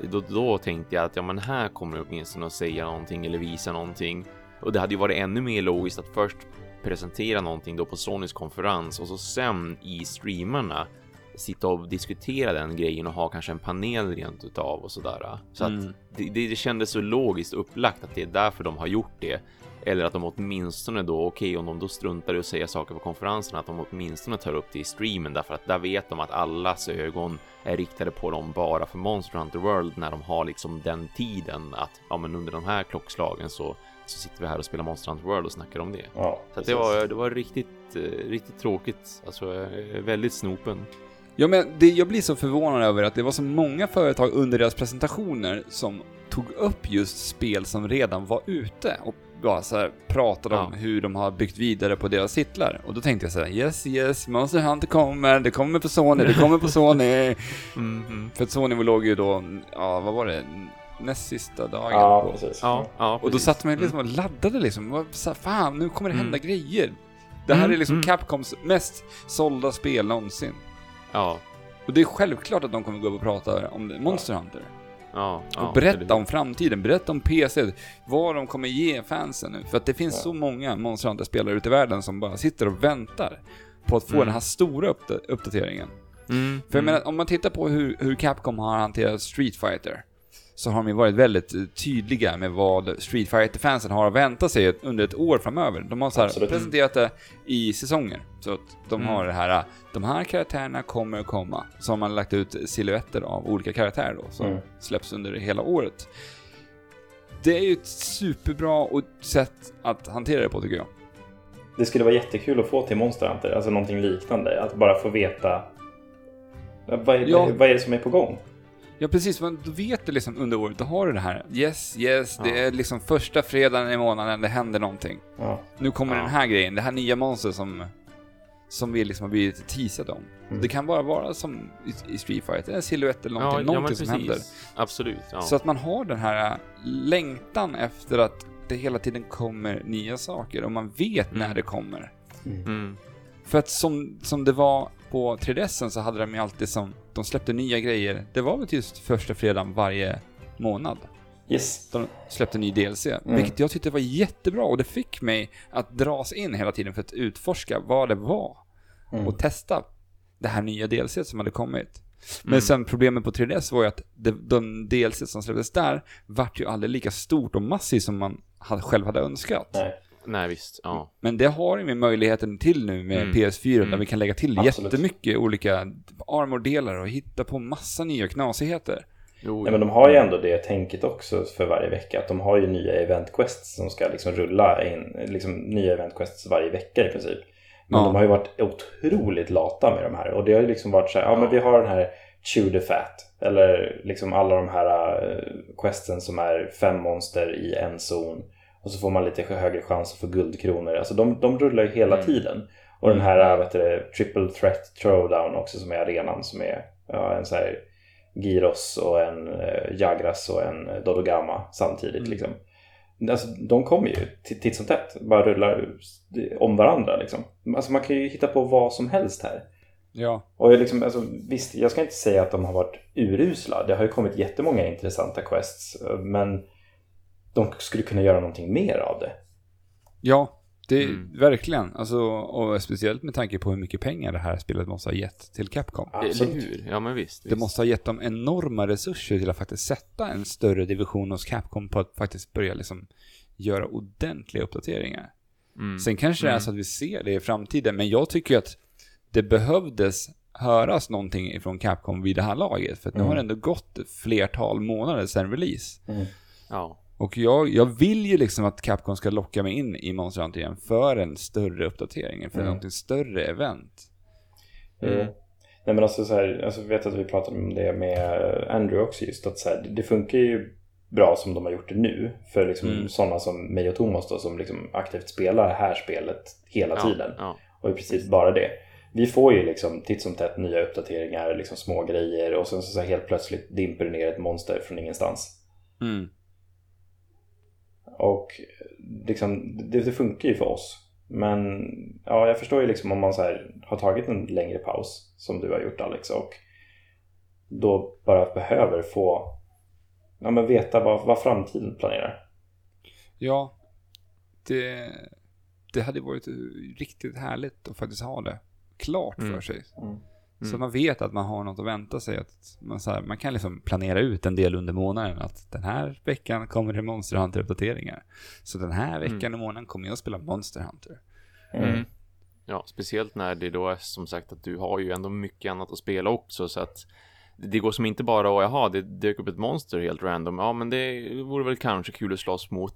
Då, då tänkte jag att ja, men här kommer de åtminstone att säga någonting eller visa någonting. Och det hade ju varit ännu mer logiskt att först presentera någonting då på Sonys konferens och så sen i streamarna sitta och diskutera den grejen och ha kanske en panel rent utav och sådär. Så Mm. att det, det, det kändes så logiskt upplagt att det är därför de har gjort det. Eller att de åtminstone då, okej om de då struntar i att säga saker på konferensen, att de åtminstone tar upp det i streamen därför att där vet de att allas ögon är riktade på dem bara för Monster Hunter World när de har liksom den tiden att ja, men under de här klockslagen så, så sitter vi här och spelar Monster Hunter World och snackar om det. ja Så det var, det var riktigt, eh, riktigt tråkigt, alltså väldigt snopen. Ja, men det, jag blir så förvånad över att det var så många företag under deras presentationer som tog upp just spel som redan var ute och bara så här pratade om Ja. hur de har byggt vidare på deras titlar. Och då tänkte jag så här: yes, yes, Monster Hunter kommer, det kommer på Sony, det kommer på Sony. Mhm. För att Sony låg ju då, ja vad var det, näst sista dagen. ja precis. Ja, ja, Och då precis. satt man liksom och laddade liksom. Fan, nu kommer det hända Mm. grejer. Det här Mm, är liksom mm. Capcoms mest sålda spel någonsin. Ja, Och det är självklart att de kommer gå upp och prata om det, Monster Hunter. ja, ja. och berätta om framtiden, berätta om PC, vad de kommer ge fansen nu. För att det finns Ja. så många Monster Hunter-spelare ute i världen som bara sitter och väntar på att få Mm. den här stora uppda- uppdateringen. Mm, För jag mm. menar, om man tittar på hur, hur Capcom har hanterat Street Fighter så har de varit väldigt eh, tydliga med vad Street fighter fansen har att vänta sig under ett år framöver. De har så här Absolut. presenterat det i säsonger. Så att de Mm. har det här, de här karaktärerna kommer att komma. Så har man lagt ut silhuetter av olika karaktärer då, som Mm. släpps under hela året. Det är ju ett superbra sätt att hantera det på tycker jag. Det skulle vara jättekul att få till Monster Hunter, alltså någonting liknande. Att bara få veta vad är, Ja. vad är det som är på gång. Ja precis, men då vet du liksom under året, då har du det här. Yes, yes, det Ja. är liksom första fredagen i månaden det händer någonting. Ja. Nu kommer Ja. den här grejen, det här nya monstret som, som vi liksom har blivit teasade om. Mm. Det kan bara vara som i, i Street Fighter, en silhuett eller Ja, någonting, ja, någonting men som precis. händer. Absolut. Ja. Så att man har den här äh, längtan efter att det hela tiden kommer nya saker och man vet när Mm. det kommer. Mm. För att som, som det var på 3DSen så hade de ju alltid som, de släppte nya grejer. Det var väl just första fredagen varje månad. Yes. De släppte ny DLC, vilket jag tyckte var jättebra och det fick mig att dras in hela tiden för att utforska vad det var Mm. och testa det här nya DLC som hade kommit. Men Mm. sen problemet på 3DS var ju att det, de DLC som släpptes där vart ju aldrig lika stort och massivt som man hade, själv hade önskat. Nej. Nej, visst. Ja. Men det har ju möjligheten till nu med Mm. PS4 där Mm. vi kan lägga till Absolut. jättemycket olika armordelar och hitta på massa nya knasigheter. Jo, Nej, men de har ju ändå det tänket också för varje vecka. Att de har ju nya event quests som ska liksom rulla in. Liksom nya event quests varje vecka i princip. Men Ja. de har ju varit otroligt lata med de här. Och det har ju liksom varit så här, ja, men vi har den här Chew the Fat. Eller liksom alla de här uh, questen som är fem monster i en zon. Och så får man lite högre chans att få guldkronor. Alltså de, de rullar ju hela Mm. tiden. Och den här, vad heter det, Triple Threat Throwdown också som är arenan som är ja, en så här Gyros och en eh, Jagras och en eh, Dodogama samtidigt Mm. liksom. Alltså, de kommer ju titt som tätt, bara rullar om varandra liksom. Alltså man kan ju hitta på vad som helst här. Ja. Och jag liksom, alltså, visst, jag ska inte säga att de har varit urusla. Det har ju kommit jättemånga intressanta quests. eh, Men de skulle kunna göra någonting mer av det. Ja, Det, Mm. Verkligen. Alltså, och speciellt med tanke på hur mycket pengar det här spelet måste ha gett till Capcom. Eller Absolut. hur? Ja, men visst. Det visst. måste ha gett dem enorma resurser till att faktiskt sätta en större division hos Capcom på att faktiskt börja liksom göra ordentliga uppdateringar. Mm. Sen kanske det är Mm. så att vi ser det i framtiden, men jag tycker att det behövdes höras någonting ifrån Capcom vid det här laget. För att nu Mm. har det ändå gått flertal månader sedan release. Mm. Ja. Och jag, jag vill ju liksom att Capcom ska locka mig in i Monster Hunter igen för en större uppdatering, för Mm. någonting större event. Mm. Nej men alltså så här, alltså, jag vet att vi pratade om det med Andrew också just att så här, det- funkar ju bra som de har gjort det nu för liksom Mm. sådana som mig och Thomas då som liksom aktivt spelar det här spelet hela ja. tiden Ja. och i princip bara det. Vi får ju liksom titt som tätt nya uppdateringar, liksom små grejer och sen så, så här, helt plötsligt dimper det ner ett monster från ingenstans. Mm. Och liksom, det, det funkar ju för oss. Men ja, jag förstår ju liksom om man så här, har tagit en längre paus som du har gjort Alex och då bara behöver få ja, men veta vad, vad framtiden planerar. Ja, det, det hade varit riktigt härligt att faktiskt ha det klart för Mm. sig. Mm. Så man vet att man har något att vänta sig. Att man, så här, man kan liksom planera ut en del under månaden. Att den här veckan kommer det Monster Hunter-uppdateringar. Så den här veckan och månaden kommer jag att spela Monster Hunter. Mm. Ja, speciellt när det då är som sagt att du har ju ändå mycket annat att spela också så att det går som inte bara att, jaha, det dök upp ett monster helt random. Ja, men det vore väl kanske kul att slåss mot.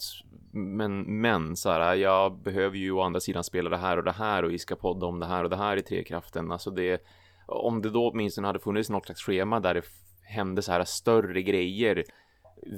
Men, men så här, jag behöver ju å andra sidan spela det här och det här och vi ska podda om det här och det här i Trekraften. Alltså det, om det då åtminstone hade funnits något slags schema där det hände så här större grejer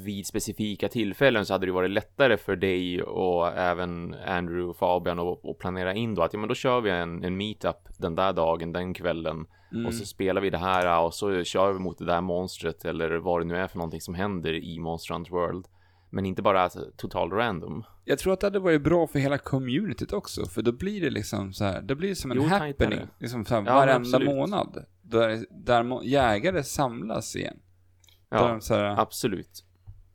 vid specifika tillfällen så hade det varit lättare för dig och även Andrew och Fabian att planera in då att ja, men då kör vi en, en meetup den där dagen, den kvällen Mm. och så spelar vi det här och så kör vi mot det där monstret eller vad det nu är för någonting som händer i Monster Hunter World. Men inte bara alltså, total random. Jag tror att det hade varit bra för hela communityt också. För då blir det liksom så här, det blir som en Jo, happening. tajtare. Liksom så här, Ja, varenda månad. Där, där jägare samlas igen. Ja, de så här, absolut.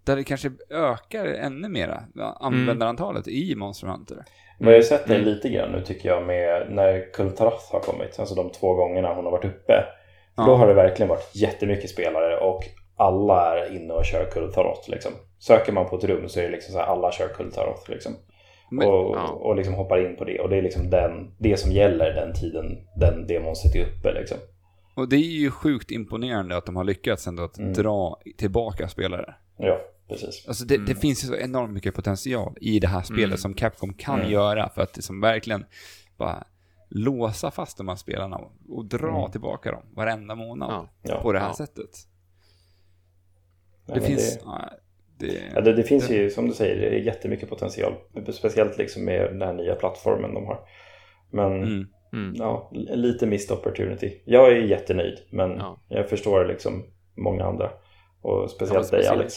där det kanske ökar ännu mera användarantalet i Monster Hunter. Vad jag har sett det Mm. lite grann nu tycker jag med när Kultarath har kommit, alltså de två gångerna hon har varit uppe. Ja. Då har det verkligen varit jättemycket spelare och alla är inne och kör Kultaroth liksom. Söker man på ett rum så är det liksom så här, alla kör Kultaroth liksom. Men- och, ja. och liksom hoppar in på det och det är liksom den, det som gäller den tiden den, det monstret är uppe liksom. Och det är ju sjukt imponerande att de har lyckats ändå att Mm. dra tillbaka spelare. Ja, precis. Alltså det, Mm. det finns ju så enormt mycket potential i det här spelet Mm. som Capcom kan Mm. göra för att liksom verkligen bara låsa fast de här spelarna och, och dra Mm. tillbaka dem varenda månad. Ja. på det här Ja. sättet. Nej, det finns... Det, ja, det, ja, det, det finns det- ju, som du säger, det är jättemycket potential. Speciellt liksom med den här nya plattformen de har. Men Mm. Mm. ja, lite missed opportunity. Jag är jättenöjd, men Ja. jag förstår liksom många andra. Och speciellt Ja, dig speciellt. Alex.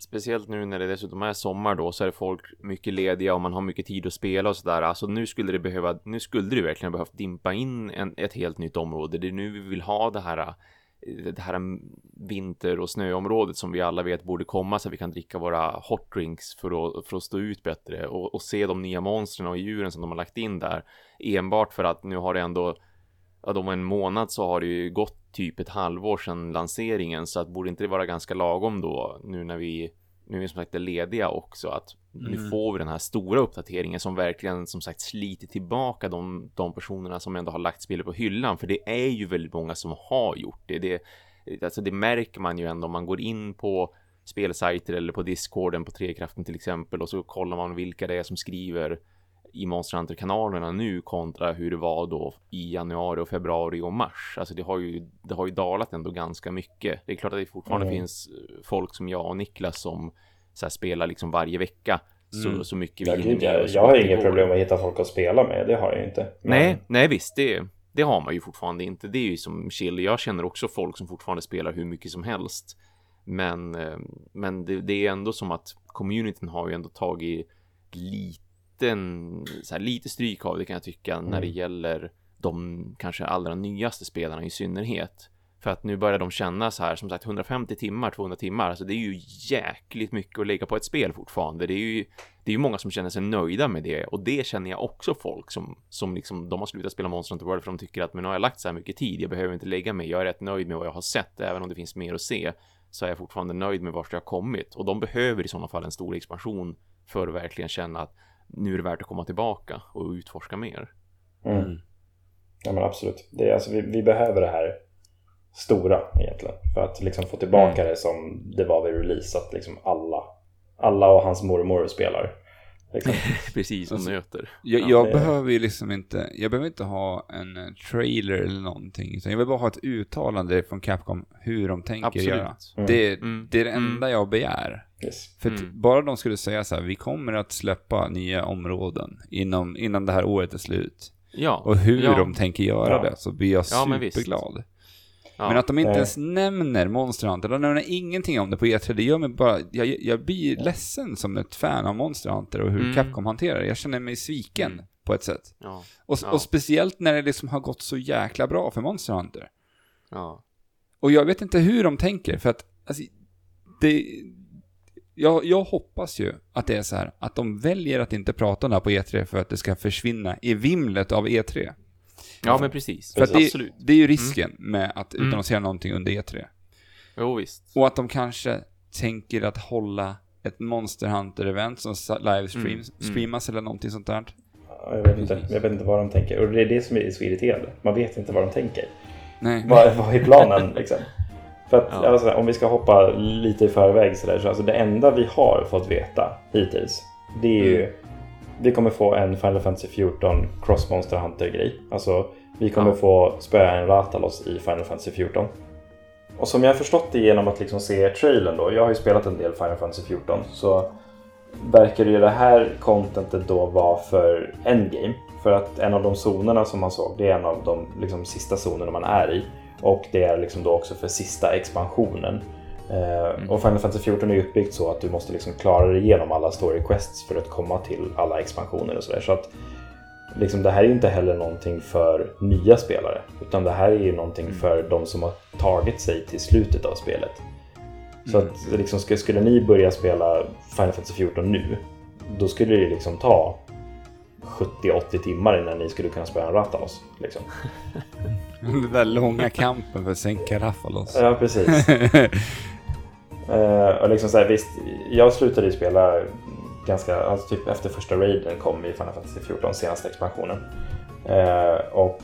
Speciellt nu när det dessutom är sommar då så är folk mycket lediga och man har mycket tid att spela och sådär. Alltså nu skulle det behöva, nu skulle det verkligen behövt dimpa in en, ett helt nytt område. Det är nu vi vill ha det här, det här vinter och snöområdet som vi alla vet borde komma så att vi kan dricka våra hot drinks för att, för att stå ut bättre och, och se de nya monstren och djuren som de har lagt in där. Enbart för att nu har det ändå ja, om en månad så har det ju gått typ ett halvår sedan lanseringen så att borde inte det vara ganska lagom då nu när vi nu är som sagt är lediga också att nu Mm. får vi den här stora uppdateringen som verkligen som sagt sliter tillbaka de, de personerna som ändå har lagt spelet på hyllan för det är ju väldigt många som har gjort det. det alltså det märker man ju ändå om man går in på spelsajter eller på discorden på Trekraften till exempel och så kollar man vilka det är som skriver i Monster Hunter-kanalerna nu kontra hur det var då i januari och februari och mars. Alltså det har ju, det har ju dalat ändå ganska mycket. Det är klart att det fortfarande Mm. finns eh, folk som jag och Niklas som så här, spelar liksom varje vecka. Så, Mm. så mycket Ja, vi gud, med jag, jag har inget problem att hitta folk att spela med, det har jag inte. Men- Nej, nej visst, det, det har man ju fortfarande inte. Det är ju som chill. Jag känner också folk som fortfarande spelar hur mycket som helst. Men, eh, men det, det är ändå som att communityn har ju ändå tagit liten, så här, lite stryk av det kan jag tycka när det Mm. gäller de kanske allra nyaste spelarna i synnerhet. För att nu börjar de känna så här, som sagt 150 timmar, 200 timmar, alltså det är ju jäkligt mycket att lägga på ett spel fortfarande. Det är ju, det är ju många som känner sig nöjda med det och det känner jag också folk som, som liksom, de har slutat spela Monster Hunter World för de tycker att men nu har jag lagt så här mycket tid, jag behöver inte lägga mig, jag är rätt nöjd med vad jag har sett, även om det finns mer att se, så är jag fortfarande nöjd med vart jag har kommit och de behöver i sådana fall en stor expansion för att verkligen känna att nu är det värt att komma tillbaka och utforska mer. Mm. Ja men absolut. Det är, alltså, vi, vi behöver det här stora egentligen. För att liksom få tillbaka det som det var vid release. Att liksom alla, alla och hans mormor spelar. Liksom. Precis, som Alltså, nöter. Jag, Ja, jag det- behöver ju liksom inte, jag behöver inte ha en eh, trailer eller någonting. Utan jag vill bara ha ett uttalande från Capcom hur de tänker Absolut. göra. Mm. Det, Mm. det är det Mm. enda jag begär. Yes. För Mm. bara de skulle säga så här, vi kommer att släppa nya områden inom, innan det här året är slut. Ja. Och hur ja. de tänker göra Ja. det, så blir jag Ja, men superglad. Ja. Men att de inte Nej. ens nämner Monster Hunter, de nämner ingenting om det på E3, det gör mig bara, jag, jag blir ledsen som ett fan av Monster Hunter och hur Mm. Capcom hanterar det. Jag känner mig sviken Mm. på ett sätt. Ja. Och, Ja. och speciellt när det liksom har gått så jäkla bra för Monster Hunter. Ja. Och jag vet inte hur de tänker, för att alltså, det, jag, jag hoppas ju att det är så här, att de väljer att inte prata om det här på E3 för att det ska försvinna i vimlet av E3. ja, men precis. För att det, Absolut. det är ju risken med att Mm. utannonsera någonting under E3. Jo, visst. Och att de kanske tänker att hålla ett Monster Hunter-event som livestreams, Mm, mm. streamas eller någonting sånt där. Ja, Jag vet, inte, jag vet inte vad de tänker. Och det är det som är så irriterande. Man vet inte vad de tänker. Nej. Vad, vad är planen liksom? För att Ja. alltså, om vi ska hoppa lite i förväg så, där, så alltså det enda vi har fått veta hittills det är ju Mm. vi kommer få en Final Fantasy 14 Cross Monster Hunter grej. Alltså vi kommer Ja. få spöa en Ratalos i Final Fantasy 14. Och som jag har förstått det genom att liksom se trailern då. Jag har ju spelat en del Final Fantasy 14 så verkar ju det här contentet då vara för endgame. För att en av de zonerna som man såg, det är en av de liksom, sista zonerna man är i. Och det är liksom då också för sista expansionen. Eh, Och Final Fantasy 14 är uppbyggt så att du måste liksom klara dig igenom alla story quests för att komma till alla expansioner och sådär. Så att liksom, det här är inte heller någonting för nya spelare. Utan det här är ju någonting för de som har tagit sig till slutet av spelet. Så att liksom, skulle, skulle ni börja spela Final Fantasy 14 nu, då skulle det liksom ta 70-80 timmar innan ni skulle kunna spela en Ratalos. Liksom. Den där långa kampen för att sänka Raffalos. Ja, precis. Eh, och liksom så här, visst, jag slutade ju spela ganska, alltså typ efter första raiden kom i Final Fantasy 14, senaste expansionen. Eh, och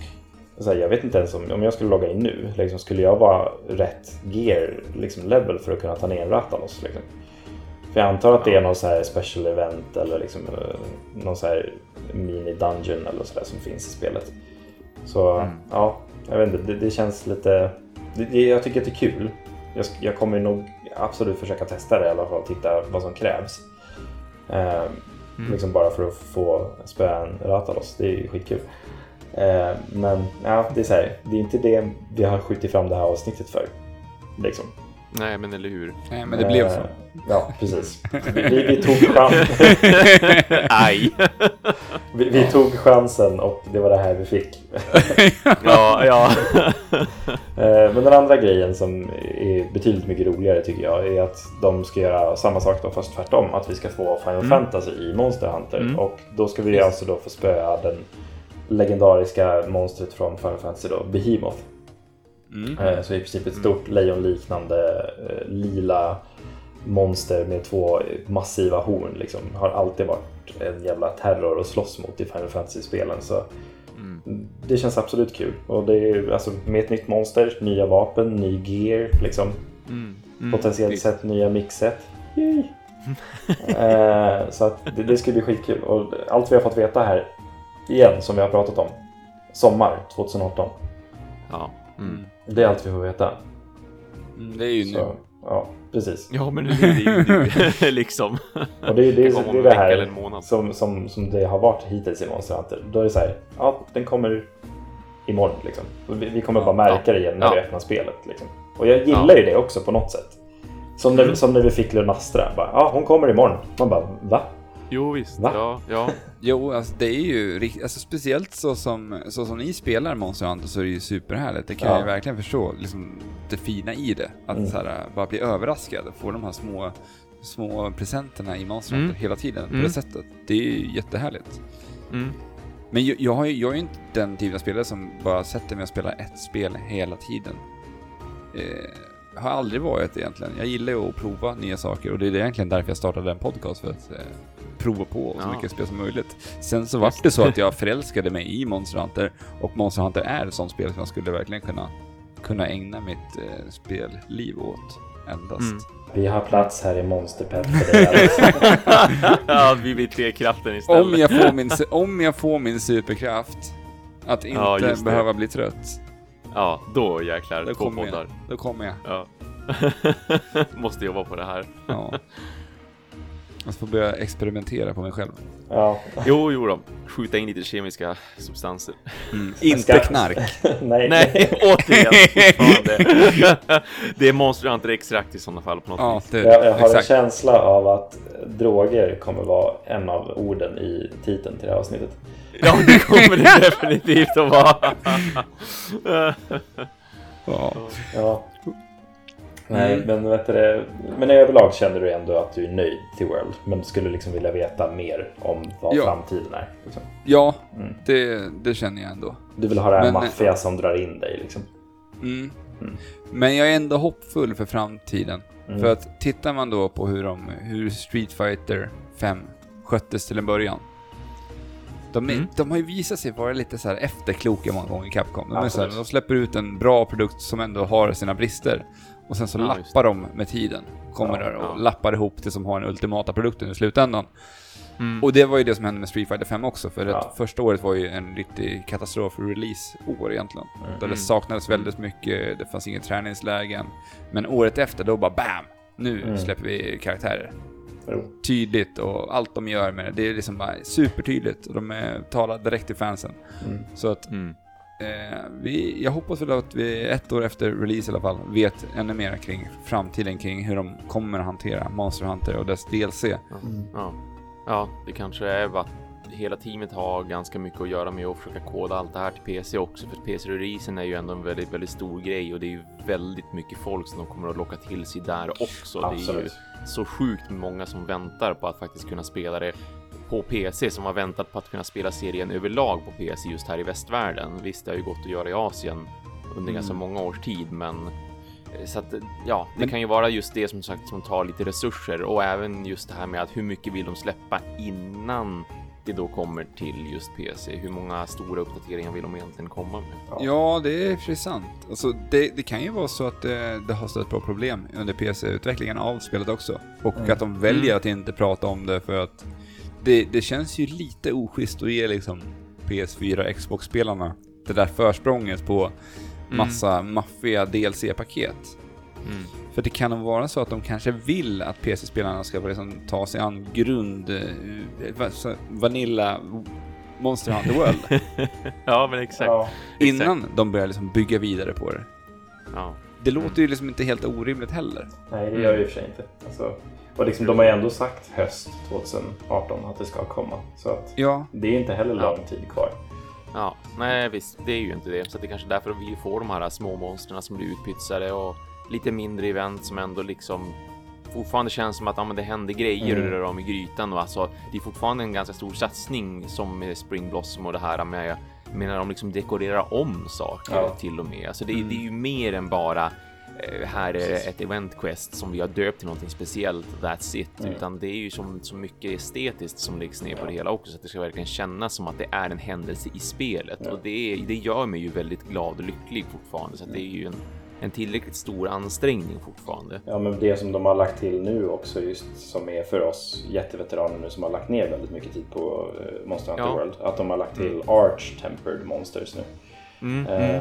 så här, jag vet inte ens om, om jag skulle logga in nu, liksom, skulle jag vara rätt gear liksom, level för att kunna ta ner en Ratalos? Liksom. För jag antar att det är någon så här special event eller liksom, eh, någon så här mini dungeon eller så där som finns i spelet. Så Mm. ja, jag vet inte, det, det känns lite... Det, jag tycker att det är kul. Jag, jag kommer nog absolut försöka testa det i alla fall, titta vad som krävs. Eh, Liksom bara för att få spöa en Ratalos, det är ju skitkul. Eh, men ja, det är så här, det är inte det vi har skjutit fram det här avsnittet för. Liksom. Nej, men eller hur? Nej, men det blev så. Eh, Ja, precis. Vi, vi, tog chans, Aj! vi, vi tog chansen och det var det här vi fick. ja, ja. Eh, Men den andra grejen som är betydligt mycket roligare tycker jag är att de ska göra samma sak då fast tvärtom. Att vi ska få Final Fantasy i Monster Hunter. Mm. Och då ska vi alltså då få spöa den legendariska monstret från Final Fantasy då, Behemoth. Mm. Eh, Så i princip ett stort lejonliknande eh, lila monster med två massiva horn. Liksom. Har alltid varit en jävla terror att slåss mot i Final Fantasy-spelen. Så Mm. det känns absolut kul. Och det är alltså, med ett nytt monster, nya vapen, ny gear, liksom. Mm. Mm. potentiellt Visst. sett nya mixet. Eh, så att det, det ska bli skitkul. Och allt vi har fått veta här, igen, som vi har pratat om. Sommar 2018. Ja. Mm. Det är allt vi får veta. Mm, det är ju nu. Så, ja, precis. ja, men det är ju nu, liksom. Och det, är- det, Det om det är det här som, som, som det har varit hittills i Monster Hunter. Då är det så här, ja, den kommer imorgon liksom. Vi, vi kommer bara märka det igen när Ja. vi öppnar spelet. Liksom. Och jag gillar ju det också på något sätt. Som när, Mm. som när vi fick Lunastra. Bara, ja, hon kommer imorgon. Man bara, va? Jo visst, Va? ja, ja. Jo, alltså det är ju alltså, speciellt så som, så som ni spelar Monster Hunter så är det ju superhärligt. Det kan Ja. jag ju verkligen förstå, liksom det fina i det. Att Mm. så här, bara bli överraskad och få de här små, små presenterna i Monster Mm. Hunter hela tiden på Mm. det sättet. Det är ju jättehärligt. Mm. Men jag, jag, har ju, jag är ju inte den typen av spelare som bara sätter mig och spelar ett spel hela tiden. Eh, har aldrig varit egentligen. Jag gillar ju att prova nya saker och det är egentligen därför jag startade en podcast, för att eh, prova på så Ja. mycket spel som möjligt. Sen så vart det så att jag förälskade mig i Monster Hunter och Monster Hunter är ett sånt spel som jag skulle verkligen kunna, kunna ägna mitt eh, spelliv åt endast. Mm. Vi har plats här i Monsterpepp för dig. Alex. ja, vi blir trekraften istället. Om jag, får min, om jag får min superkraft, att inte Ja, behöva bli trött, Ja, då jäklar. då Två kommer poddar. jag. Då kommer jag. Ja. Måste jobba på det här. Ja. Jag får börja experimentera på mig själv. Ja. Jo, jo då. Skjuta in lite kemiska substanser. Inte ska- knark. Nej. Nej, återigen det är Monster Hunter extrakt i sådana fall på något Ja, det, Jag, jag har en exakt. känsla av att droger kommer vara en av orden i titeln till det här avsnittet. Ja, det kommer det definitivt att vara. Ja. Ja. Nej, Mm. men vet du Men överlag känner du ändå att du är nöjd till World. Men skulle liksom vilja veta mer om vad Ja. framtiden är. Liksom. Ja, Mm. det, det känner jag ändå. Du vill ha det här Men- maffia som drar in dig liksom. Mm. Mm. Men jag är ändå hoppfull för framtiden. Mm. För att tittar man då på hur, de, hur Street Fighter 5 sköttes till en början. De, är, Mm. de har ju visat sig vara lite så här efterkloka många gånger, Capcom. De, så här, de släpper ut en bra produkt som ändå har sina brister. Och sen så Ja, lappar de med tiden. Kommer Ja, där och ja. lappar ihop det som har den ultimata produkten i slutändan. Mm. Och det var ju det som hände med Street Fighter 5 också, för Ja. att första året var ju en riktig katastrof-release-år egentligen. Mm. Där det saknades väldigt mycket, det fanns inga träningslägen. Men året efter, då bara BAM! Nu Mm. släpper vi karaktärer. Tydligt och allt de gör med det, det är liksom bara supertydligt. Och de är, talar direkt till fansen. Mm. Så att Mm. eh, vi, jag hoppas väl att vi ett år efter release i alla fall vet ännu mer kring framtiden, kring hur de kommer att hantera Monster Hunter och dess DLC. Ja. Ja. ja, det kanske är att hela teamet har ganska mycket att göra med att försöka koda allt det här till PC också. För PC-releasen är ju ändå en väldigt, väldigt stor grej och det är ju väldigt mycket folk som de kommer att locka till sig där också. Det är ju Absolut. så sjukt många som väntar på att faktiskt kunna spela det på PC som har väntat på att kunna spela serien överlag på PC just här i västvärlden. Visst, det har ju gått att göra i Asien under ganska många års tid, men eh, så att ja, det Men- kan ju vara just det som sagt som tar lite resurser och även just det här med att hur mycket vill de släppa innan det då kommer till just PC? Hur många stora uppdateringar vill de egentligen komma med? Ja, det är i och för sig sant. Alltså, det, det kan ju vara så att det, det har stött på problem under PC-utvecklingen av spelet också. Och Mm. att de väljer att inte prata om det för att det, det känns ju lite oschysst att ge liksom PS4 Xbox-spelarna det där försprånget på massa maffiga DLC-paket. Mm. För det kan vara så att de kanske vill att PC-spelarna ska liksom ta sig an grund... eh, Vanilla Monster Hunter World. Ja, men exakt. Ja. innan de börjar liksom bygga vidare på det. Ja. Det låter ju liksom inte helt orimligt heller. Nej, det gör det i och för sig inte. Alltså, och liksom, de har ju ändå sagt höst 2018 att det ska komma. Så att Ja, det är inte heller Ja. lång tid kvar. Ja, nej visst, det är ju inte det. Så det är kanske är därför vi får de här små monstren som blir utpytsade och lite mindre event som ändå liksom fortfarande känns som att ja, men det händer grejer Mm. och rör om i grytan och alltså det är fortfarande en ganska stor satsning som Spring Blossom och det här med menar de liksom dekorerar om saker Ja. till och med. Alltså det, är- Mm. det är ju mer än bara eh, här är Precis. ett event quest som vi har döpt till någonting speciellt, that's it. Mm. Utan det är ju som, så mycket estetiskt som läggs ner på det hela också, så att det ska verkligen kännas som att det är en händelse i spelet. Ja. Och det, det gör mig ju väldigt glad och lycklig fortfarande, så att det är ju en, en tillräckligt stor ansträngning fortfarande. Ja, men det som de har lagt till nu också, just som är för oss jätteveteraner nu som har lagt ner väldigt mycket tid på eh, Monster Hunter Ja. World. Att de har lagt till Arch Tempered Monsters nu. Mm, Eh,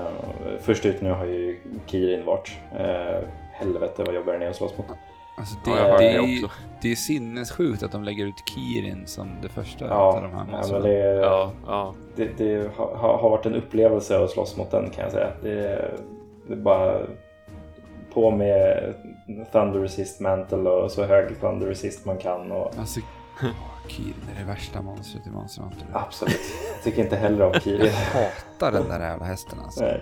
först ut nu har ju Kirin varit. Eh, helvete vad jobbigare ni är att slåss mot. alltså det, Ja, det, är, det är sinnessjukt att de lägger ut Kirin som det första Ja, av de här ja, men monstren. det, Ja, ja. det, det har, har varit en upplevelse att slåss mot den kan jag säga. Det, bara på med Thunder Resist Mantle och så hög Thunder Resist man kan. Och, Alltså, Kirin är det värsta monstret i Monster Hunter. Absolut. Jag tycker inte heller om Kirin. hatar den där jävla hästen alltså. Nej.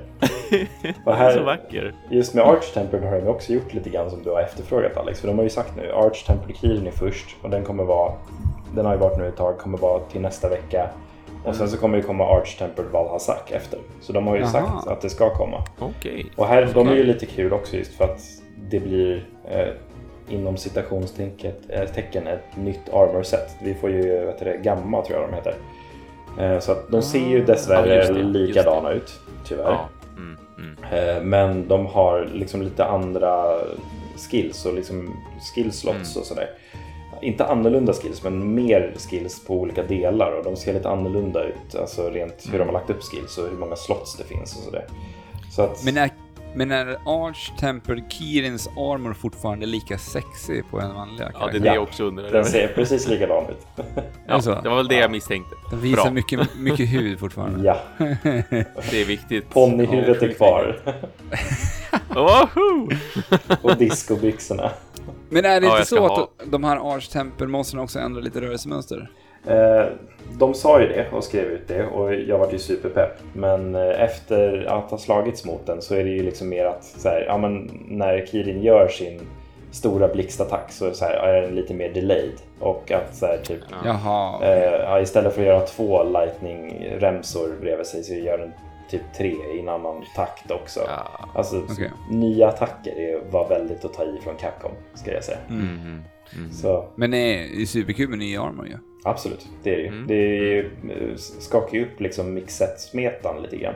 Och Så här, vacker. just med Arch Temple har de också gjort lite grann som du har efterfrågat Alex. För de har ju sagt nu, Arch Temple Kirin är först och den kommer vara, den har ju varit nu ett tag, kommer vara till nästa vecka. Och sen så kommer det komma Arch Temple Valhazak efter. Så de har ju Jaha. sagt att det ska komma. Okej. Och här, de är ju lite kul också just för att det blir eh, inom citationstecken eh, ett nytt armor set. Vi får ju, vad heter det, gamma tror jag de heter. Eh, så att de ser ju Ah. dessvärre Ja, det, likadana ut, tyvärr. Ja. Mm, mm. Eh, men de har liksom lite andra skills och liksom skillslots Mm. och sådär. Inte annorlunda skills, men mer skills på olika delar och de ser lite annorlunda ut. Alltså rent hur de har lagt upp skills och hur många slots det finns och sådär. Så att, Men är, men är Arch Temple Kirins armor fortfarande lika sexy på en manliga Ja, det är karaktär? det Ja. jag också undrar. den ser precis likadan ut. Ja, så? det var väl det jag misstänkte. Den visar Bra. mycket, mycket hud fortfarande. Ja, Det är viktigt. ponnyhuvudet är kvar. Woho! och discobyxorna. Men är det Ja, inte så ha- att de här Arch Temple-monstren också ändrar lite rörelsemönster? Eh, de sa ju det och skrev ut det och jag var ju superpepp. Men eh, efter att ha slagits mot den så är det ju liksom mer att så här, ja, men när Kirin gör sin stora blixtattack så, så här, är den lite mer delayed. Och att så här, typ, Jaha. eh, ja, istället för att göra två lightning-remsor bredvid sig så gör den typ tre i en annan takt också. Ja. Alltså Okej. nya attacker det var väldigt att ta i från Capcom, ska jag säga. Mm, mm. Så Men det är med ny armor ju. Absolut, det är det ju. Mm. Det är ju, eh, skakar ju upp liksom mixet-smetan lite grann.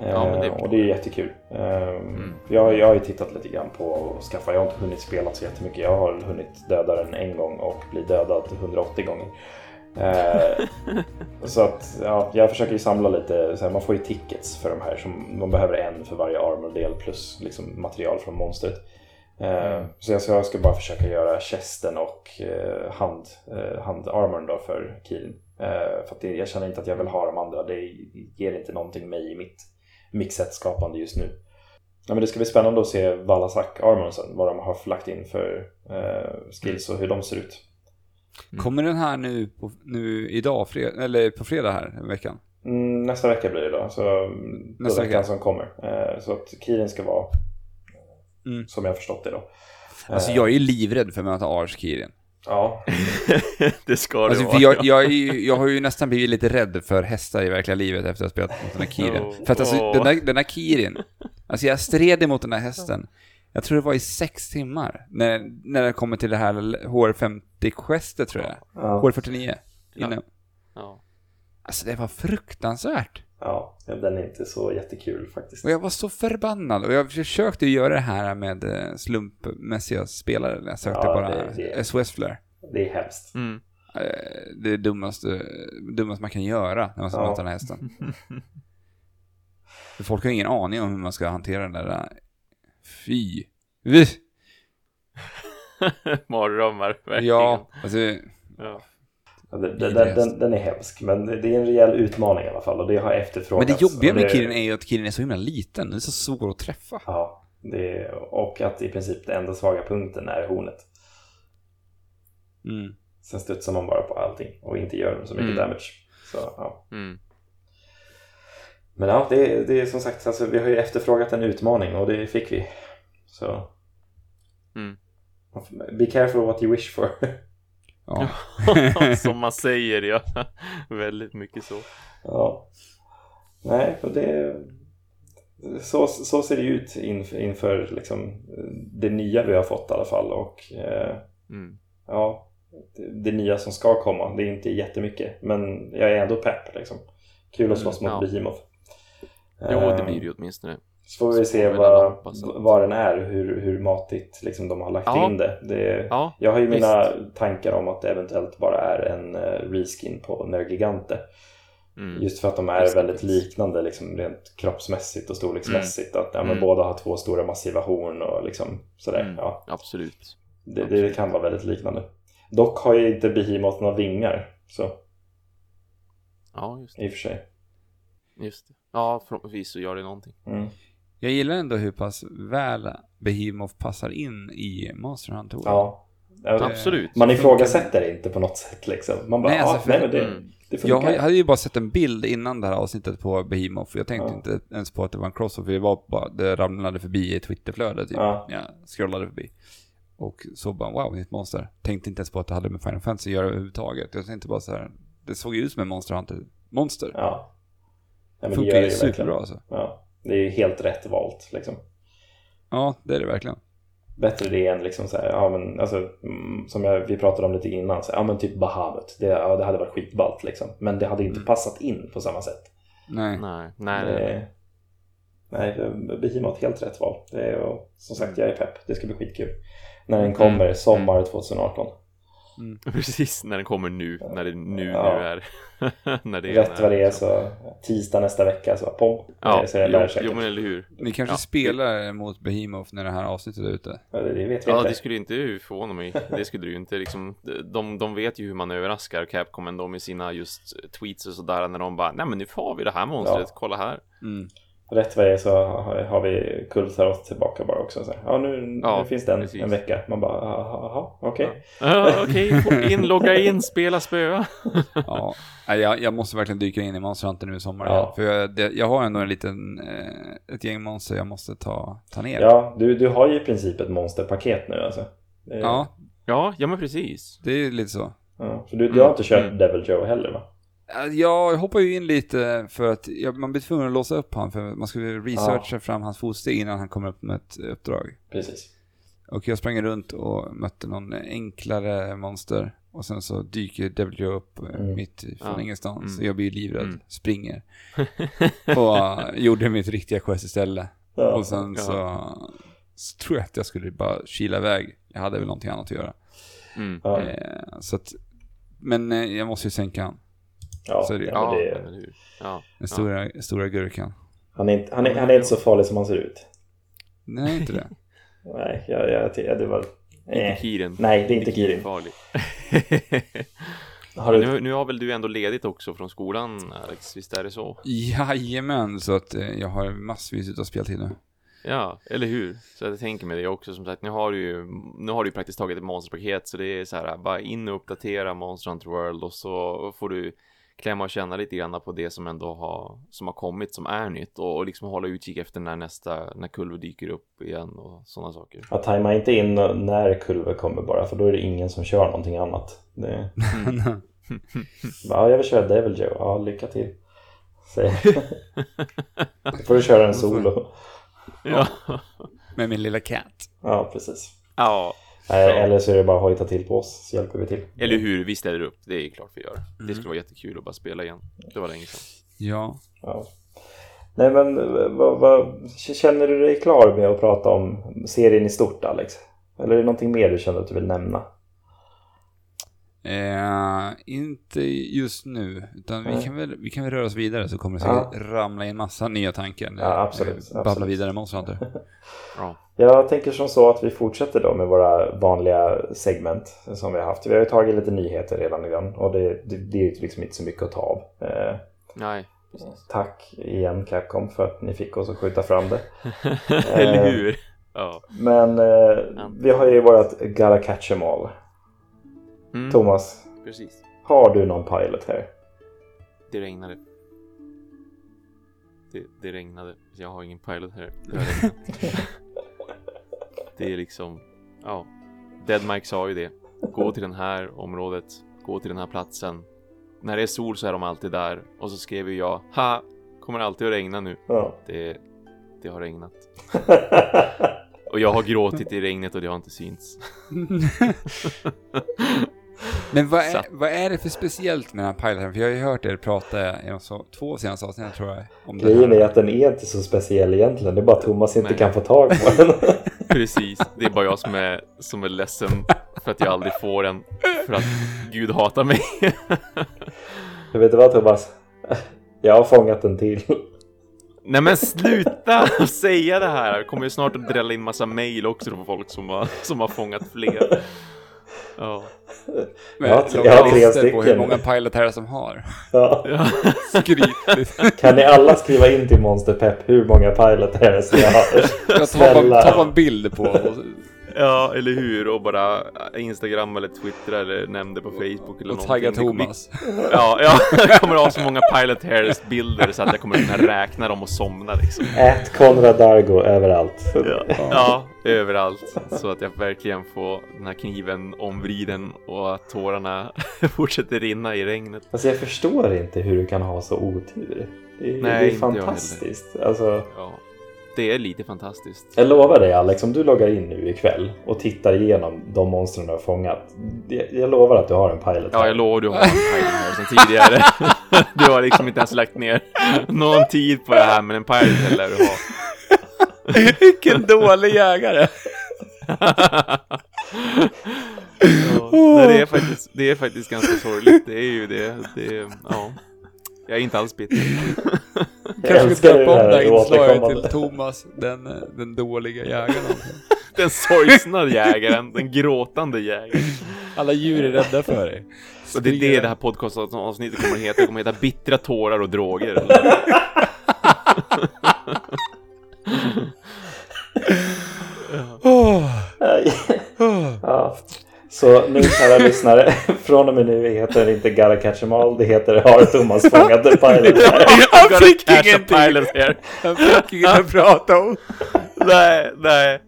Ja, men det Eh, är och det är jättekul. Eh, Mm. Jag, jag har ju tittat lite grann på att skaffa, jag har inte hunnit spela så jättemycket. Jag har hunnit döda den en gång och bli dödad 180 gånger. Eh, så att ja, jag försöker ju samla lite, så här, man får ju tickets för de här. Som, man behöver en för varje armor-del plus liksom, material från monstret. Eh, Mm. Så jag ska, jag ska bara försöka göra chesten och eh, hand, eh, handarmorn då för Kirin. Eh, för det, jag känner inte att jag vill ha de andra. Det ger inte någonting mig i mitt mixet-skapande just nu. Ja, men det ska bli spännande att se Valasak armorn sen. Vad de har lagt in för eh, skills och hur de ser ut. Mm. Kommer den här nu, på, nu idag, fred, eller på fredag här i veckan? Mm, nästa vecka blir det då. Så Nästa veckan vecka. som kommer. Eh, så att Kirin ska vara Mm. som jag har förstått det då. Alltså Eh, jag är ju livrädd för att möta Arch Kirin. Ja, det ska det Alltså, vara. för jag, jag, är ju, jag har ju nästan blivit lite rädd för hästar i verkliga livet efter att ha spelat mot den här Kirin. Oh. För att alltså, Oh. den, där, den här Kirin, alltså jag stred emot den här hästen, jag tror det var i sex timmar, när, när det kommer till det här HR50-gestet tror jag. ja, HR49. Ja. Innan. Ja. Alltså det var fruktansvärt. ja, den är inte så jättekul faktiskt. Och jag var så förbannad. Och jag försökte göra det här med eh, slumpmässiga spelare. Jag sökte Ja, bara det- SOS Flare. Det är hemskt. Mm. Eh, Det är dummaste, dummaste man kan göra när man ska Ja. möta den här hästen. För folk har ingen aning om hur man ska hantera den där... Fy. Vy. Mardrömmar, verkligen. Ja, alltså... Ja. Den, den, den, den är hemsk, men det är en rejäl utmaning i alla fall och det har Men efterfrågats. det jobbiga med det- Kirin är ju att Kirin är så himla liten. Den är så svår att träffa. Ja, det, och att i princip den enda svaga punkten är hornet. Mm. Sen studsar man bara på allting och inte gör så mycket Mm. damage. Så, ja. Mm. Men ja, det, det är som sagt, alltså, vi har ju efterfrågat en utmaning och det fick vi. Så Mm. be careful what you wish for. Ja. Som man säger, ja. Väldigt mycket så. ja. Nej, och det, så, så ser det ut inför, inför liksom, det nya vi har fått i alla fall. Och eh, Mm. ja, det, det nya som ska komma. Det är inte jättemycket, men jag är ändå pepp. Liksom. Kul att slåss Mm, mot ja. Behemoth. Jo, det Eh, blir det ju åtminstone. Så får vi se vad, vad den är, hur, hur matigt liksom, de har lagt Ja. in det. det Ja, jag har ju visst. mina tankar om att det eventuellt bara är en uh, reskin på Nergigante. Mm. Just för att de är det, väldigt liknande liksom, rent kroppsmässigt och storleksmässigt. Att ja, men Mm. båda har två stora massiva horn och liksom sådär. Mm. Ja, Absolut. det, det kan vara väldigt liknande. Dock har ju inte Behemoth några vingar. Så Ja, just det. i och för sig. Just det. Ja, förhoppningsvis så gör det någonting. Jag gillar ändå hur pass väl Behemoth passar in i Monster Hunter World. Ja, Ja, Absolut. Man ifrågasätter det inte på något sätt liksom. Man bara, Nej, nej, alltså, nej för- men det, Mm. det Jag funkar. hade ju bara sett en bild innan det här avsnittet på Behemoth. Jag tänkte Ja. inte ens på att det var en crossover. Det var bara, det ramlade förbi i Twitterflödet typ. Ja. Jag scrollade förbi. Och så bara, wow, nytt monster. Tänkte inte ens på att det hade med Final Fantasy att göra överhuvudtaget. Jag tänkte bara så här, det såg ju ut som en Monster Hunter. Monster. Ja. ja men det Funkar ju det superbra verkligen. alltså. Ja. Det är ju helt rätt valt liksom. Ja, det är det verkligen. Bättre det än liksom så här, ja men alltså, mm, som jag, vi pratade om lite innan, så här, ja men typ Bahamut. Det, ja, det hade varit skitballt liksom. Men det hade inte Mm. passat in på samma sätt. Nej. Nej, nej, nej. Eh, nej, Behemoth helt rätt val. Det är, och, som sagt, jag är pepp. Det ska bli skitkul. När den kommer, sommar 2018. Precis, när den kommer nu, när det nu, Ja. nu är. när det Rätt vad det är liksom. så tisdag nästa vecka så pong. Ja, så är jo, säkert. jo, men eller hur. Ni kanske Ja. spelar mot Behemoth när det här avsnittet är ute? Ja, det, det vet vi Ja, inte. det skulle inte förvåna mig. Det skulle du ju inte liksom. De, de vet ju hur man överraskar Capcom ändå med sina just tweets och sådär när de bara, nej men nu har vi det här monstret, Ja. kolla här. Mm. Rätt vad det är så har vi Kultaroth tillbaka bara också. Så här, ja, nu, Ja, nu finns den precis. en vecka. Man bara, jaha, okej. Ja, Okej, få in, logga in, spela, spöa. Ja, Nej, jag, jag måste verkligen dyka in i Monster Hunter nu i sommar Ja. För jag, det, jag har ändå en liten, eh, ett gäng monster jag måste ta, ta ner. Ja, du, du har ju i princip ett monsterpaket nu alltså. Är- ja, Ja, ja men precis. det är lite så. ja. För du, du har inte kört Mm. Devil Joe heller va? Ja, Jag hoppar ju in lite för att jag, man blir tvungen att låsa upp han för man ska ju researcha fram hans fotsteg innan han kommer upp med ett uppdrag. Precis. Och jag sprang runt och mötte någon enklare monster. Och sen så dyker Devil Joe upp eh, Mm. mitt från Ja. ingenstans. Mm. Så jag blir livrädd, Mm. springer. och eh, gjorde mitt riktiga quest istället. Ja. Och sen Ja. så, så tror jag att jag skulle bara kila iväg. Jag hade väl någonting annat att göra. Mm. Ja, Eh, så att, men eh, jag måste ju sänka han. Ja, så är det- ja, Ja, det, hur. Ja. Den stora, stora gurkan. han, är inte, han, är, han är inte så farlig som han ser ut. Nej, inte det. Nej, jag, jag, jag, det var... Inte Eh. Kirin. Nej, det är inte Kirin. farlig. Har du, nu, nu har väl du ändå ledigt också från skolan, Alex? Visst är det så? Jajamän, så att eh, jag har massvis utav speltid nu. Ja, eller hur? Så jag tänker med det också som sagt, nu har du ju, nu har du ju praktiskt taget ett monsterpaket så det är så här, bara in och uppdatera Monster Hunter World och så får du klämma och känna lite grann på det som ändå har, som har kommit, som är nytt och, och liksom hålla utkik efter när nästa, när Kulver dyker upp igen och sådana saker. ja, tajma inte in när Kulver kommer bara, för då är det ingen som kör någonting annat. Det, ja, jag vill köra Devil Joe. Ja, lycka till. Då får du köra en solo. Ja, Med min lilla cat. Ja, precis. ja, Nej, Eller så är det bara att hojta till på oss, så hjälper vi till. eller hur? Vi ställer upp, det är klart vi gör. Det skulle vara jättekul att bara spela igen. Det var länge sedan. Ja. Ja. Nej men vad, vad, känner du dig klar med att prata om serien i stort Alex? Eller är det någonting mer du känner att du vill nämna? Eh, inte just nu, utan vi Nej. kan, väl, vi kan väl röra oss vidare så kommer det Ja. säkert ramla in massa nya tankar. när Ja, absolut, vi Babblar absolut. vidare med Hunter. Ja, Jag tänker som så att vi fortsätter då med våra vanliga segment som vi har haft. Vi har ju tagit lite nyheter redan grann och det, det, det är ju liksom inte så mycket att ta av. Eh, nej, precis. tack igen Capcom för att ni fick oss att skjuta fram det. eller hur? Ja. Men eh, vi har ju vårat Gotta Catch 'em All. Mm, Thomas, precis. har du någon pilot här? Det regnade. Det, det regnade. Jag har ingen pilot här. Det, det är liksom, ja. Dead Mike sa ju det. Gå till den här området. Gå till den här platsen. När det är sol så är de alltid där. Och så skrev ju jag, ha! Kommer alltid att regna nu. Ja. Det, det har regnat. Och jag har gråtit i regnet och det har inte synts. Men vad är, vad är det för speciellt med den här piloten? För jag har ju hört er prata i de så, två senaste avsnitten tror jag. Om det Grejen är att den är inte så speciell egentligen. Det är bara att Thomas inte Nej. kan få tag på den. Precis, det är bara jag som är, som är ledsen för att jag aldrig får den. För att Gud hatar mig. Jag vet du vad Thomas? Jag har fångat en till. Nej men sluta säga det här! Jag kommer ju snart att drälla in massa mail också på folk som har, som har fångat fler. Ja. Men Jag har tre- jag har tre listor på hur stycken. många pilot här som har. Ja. ja. Kan ni alla skriva in till Monster Pepp hur många pilot det är så jag har? Jag tar bara, tar bara en bild på och Ja, eller hur? Och bara Instagram eller Twitter eller nämnde på Facebook eller Och någonting. tagga Thomas. Ja, ja, jag kommer ha så många Pilot Hairs bilder så att jag kommer kunna räkna dem och somna liksom. Ät Konrad Dargo överallt. Ja, ja, överallt. Så att jag verkligen får den här kniven omvriden och att tårarna fortsätter rinna i regnet. Alltså jag förstår inte hur du kan ha så otur. Det är, Nej, det är inte jag heller. fantastiskt. Alltså, Ja, det är lite fantastiskt. jag lovar dig Alex, om du loggar in nu ikväll och tittar igenom de monstren du har fångat. Jag, jag lovar att du har en pilot. Ja, här. jag lovar du har en Pilot Hair sen tidigare. Du har liksom inte ens lagt ner någon tid på det här, men en Pilot lär du ha. Vilken dålig jägare! Ja, det, är faktiskt, det är faktiskt ganska sorgligt. Det är ju det. det ja. Jag är inte alls bitter. Kanske älskar döpa om det här inslaget till Thomas, den, eh, den dåliga jägaren. Den sorgsna jägaren, den gråtande jägaren. Alla djur är rädda för dig. Och det är det det här podcastavsnittet kommer att heta. Det kommer att heta Bittra tårar och droger. eller? Ja. Så nu kära lyssnare, från och med nu heter det inte Gotta Catch 'em All, det heter Har Thomas fångat en pilot. Han fick ingenting! Han fick inget att prata om. Nej, nej.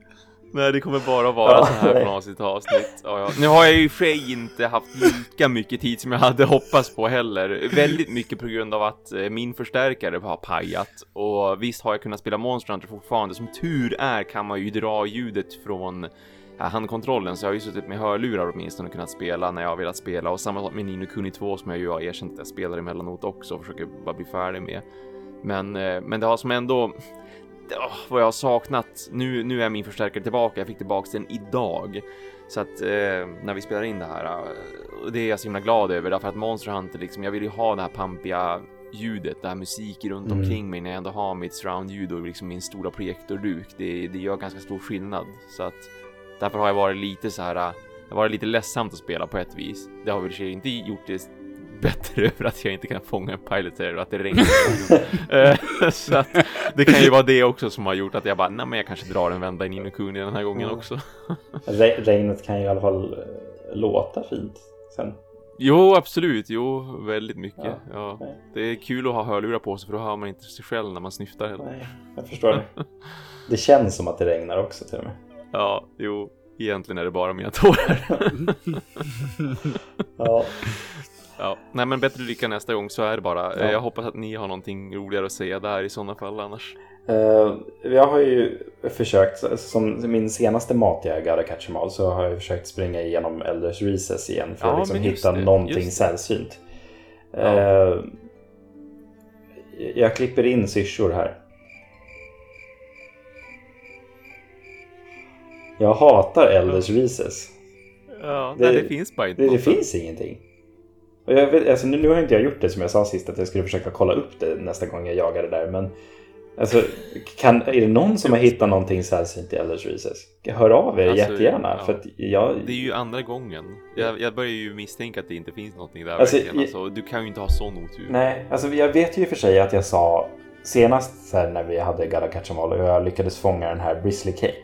Nej, det kommer bara vara Ja, så här nej. från avsnitt till avsnitt. Ja, ja. Nu har jag ju för sig inte haft lika mycket tid som jag hade hoppats på heller. Väldigt mycket på grund av att eh, min förstärkare har pajat. Och visst har jag kunnat spela Monster Hunter fortfarande. Som tur är kan man ju dra ljudet från handkontrollen. Så jag har ju suttit med hörlurar åtminstone och kunnat spela när jag har velat spela. Och samma sak med Nino Kuni 2 som jag ju har erkänt att jag spelar emellanåt också och försöker bara bli färdig med. Men, eh, men det har som ändå Åh, vad jag har saknat. Nu, nu är min förstärkare tillbaka. Jag fick tillbaka den idag. Så att eh, när vi spelar in det här, eh, det är jag så himla glad över därför att Monster Hunter liksom, jag vill ju ha det här pampiga ljudet, det här musik runt Mm. omkring mig när jag ändå har mitt surround-ljud och liksom min stora projektorduk. Det, det gör ganska stor skillnad. Så att därför har jag varit lite så här, det har varit lite ledsamt att spela på ett vis. Det har väl i för inte gjort det bättre över att jag inte kan fånga en pilot och att det regnar. Eh, så att det kan ju vara det också som har gjort att jag bara, nej men jag kanske drar en vända i Nino Kuni den här gången Mm. också. Re- regnet kan ju i alla fall eh, låta fint sen. Jo, absolut, jo, väldigt mycket. Ja. Ja. Det är kul att ha hörlurar på sig för då hör man inte sig själv när man snyftar heller. Nej, jag förstår det. Det känns som att det regnar också till och med. Ja, jo, egentligen är det bara mina tårar. Ja, ja. Nej men bättre lycka nästa gång, så är det bara. Ja. Jag hoppas att ni har någonting roligare att säga där i sådana fall annars. Eh, jag har ju försökt, som min senaste matjägare Catch 'em All, så har jag försökt springa igenom Elders Recess igen för Ja, att liksom hitta det, någonting sällsynt. Ja. Eh, jag klipper in syrsor här. Jag hatar Elders Recess. Ja, Det- nej, det finns bara inte. Det, det finns ingenting. Och jag vet, alltså, nu, nu har inte jag gjort det som jag sa sist att jag skulle försöka kolla upp det nästa gång jag jagar det där. Men alltså, kan, är det någon som har hittat någonting sällsynt i Elders Recess? Hör av er Alltså, jättegärna. ja. För jag, Det är ju andra gången. Jag, jag börjar ju misstänka att det inte finns någonting där Alltså, verkligen. Alltså, du kan ju inte ha sån otur. Nej, alltså jag vet ju i och för sig att jag sa senast när vi hade Gotta Catch 'em All och jag lyckades fånga den här Brisley Cake.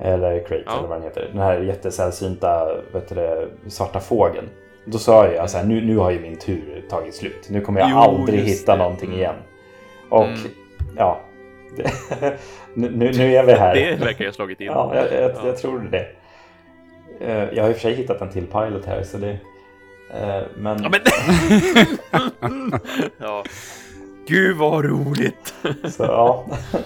Eller Crate Ja. eller vad den heter. Den här jättesällsynta vet du, det, svarta fågeln. Då sa jag så här, nu, nu har ju min tur tagit slut. Nu kommer jag Jo, aldrig hitta det. någonting igen. Och Mm. ja, nu, nu är vi här. Det verkar ha slagit in. Ja, jag, jag, Ja. jag tror det. Eh, Jag har i och för sig hittat en till pilot här så det... eh, Men... Ja, men... ja. Gud vad roligt! Så, ja.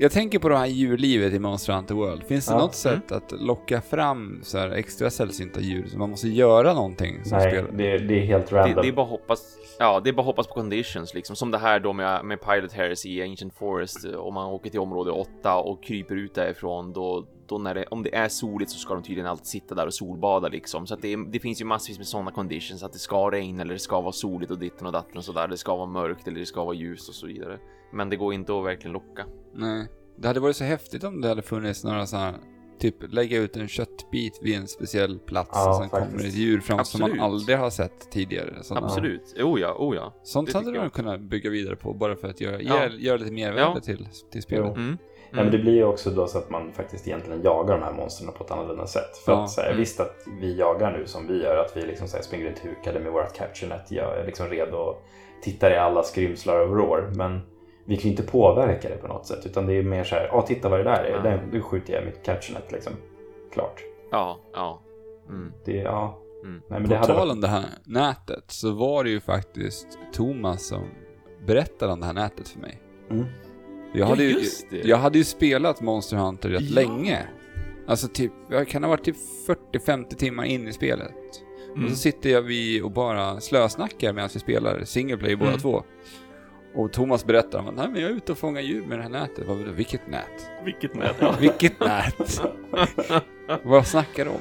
Jag tänker på det här djurlivet i Monster Hunter World. Finns det Ja. något sätt att locka fram så här extra sällsynta djur så man måste göra någonting som Nej, spelare? det, det är helt Det, random. det är bara hoppas, ja, det är bara hoppas på conditions liksom. Som det här då med, med Pilot Hairs i Ancient Forest. Om man åker till område 8 och kryper ut därifrån då, då när det, om det är soligt så ska de tydligen alltid sitta där och solbada liksom. Så att det, det finns ju massvis med sådana conditions att det ska regna eller det ska vara soligt och ditten och datten och sådär. Det ska vara mörkt eller det ska vara ljust och så vidare. Men det går inte att verkligen locka. Nej. Det hade varit så häftigt om det hade funnits några sådana Typ lägga ut en köttbit vid en speciell plats Ja, och sen faktiskt. kommer ett djur fram som man Absolut. aldrig har sett tidigare. Sådana. Absolut. Oh ja, oh ja. Sånt Det hade de kunnat bygga vidare på bara för att göra, Ja. göra, göra lite mervärde Ja. till, till spelet. Jo. Mm. Ja, men det blir ju också då så att man faktiskt egentligen jagar de här monstren på ett annorlunda sätt. För Ja. att så här, Mm. visst att vi jagar nu som vi gör, att vi liksom så här, springer runt hukade med vårt capturenet. Jag är liksom redo och tittar i alla skrymslar och vrår. Men vi kan ju inte påverka det på något sätt. Utan det är mer så här, ja titta vad det där är. Ja. Där, då skjuter jag mitt capturenet liksom. Klart. Ja, ja. Mm. Det, ja. Mm. Nej, men det På hade tal om det här nätet så var det ju faktiskt Thomas som berättade om det här nätet för mig. Mm. Jag Ja, hade, ju, just det. jag hade ju spelat Monster Hunter rätt Ja. länge. Alltså typ, jag kan ha varit typ 40-50 timmar in i spelet. Mm. Och så sitter jag vid och bara slösnackar medan vi spelar single player båda Mm. två. Och Thomas berättar om att Nej, men jag är ute och fångar djur med det här nätet. Vad, vilket nät? Vilket nät. Ja. Vilket nät? Vad snackar du om?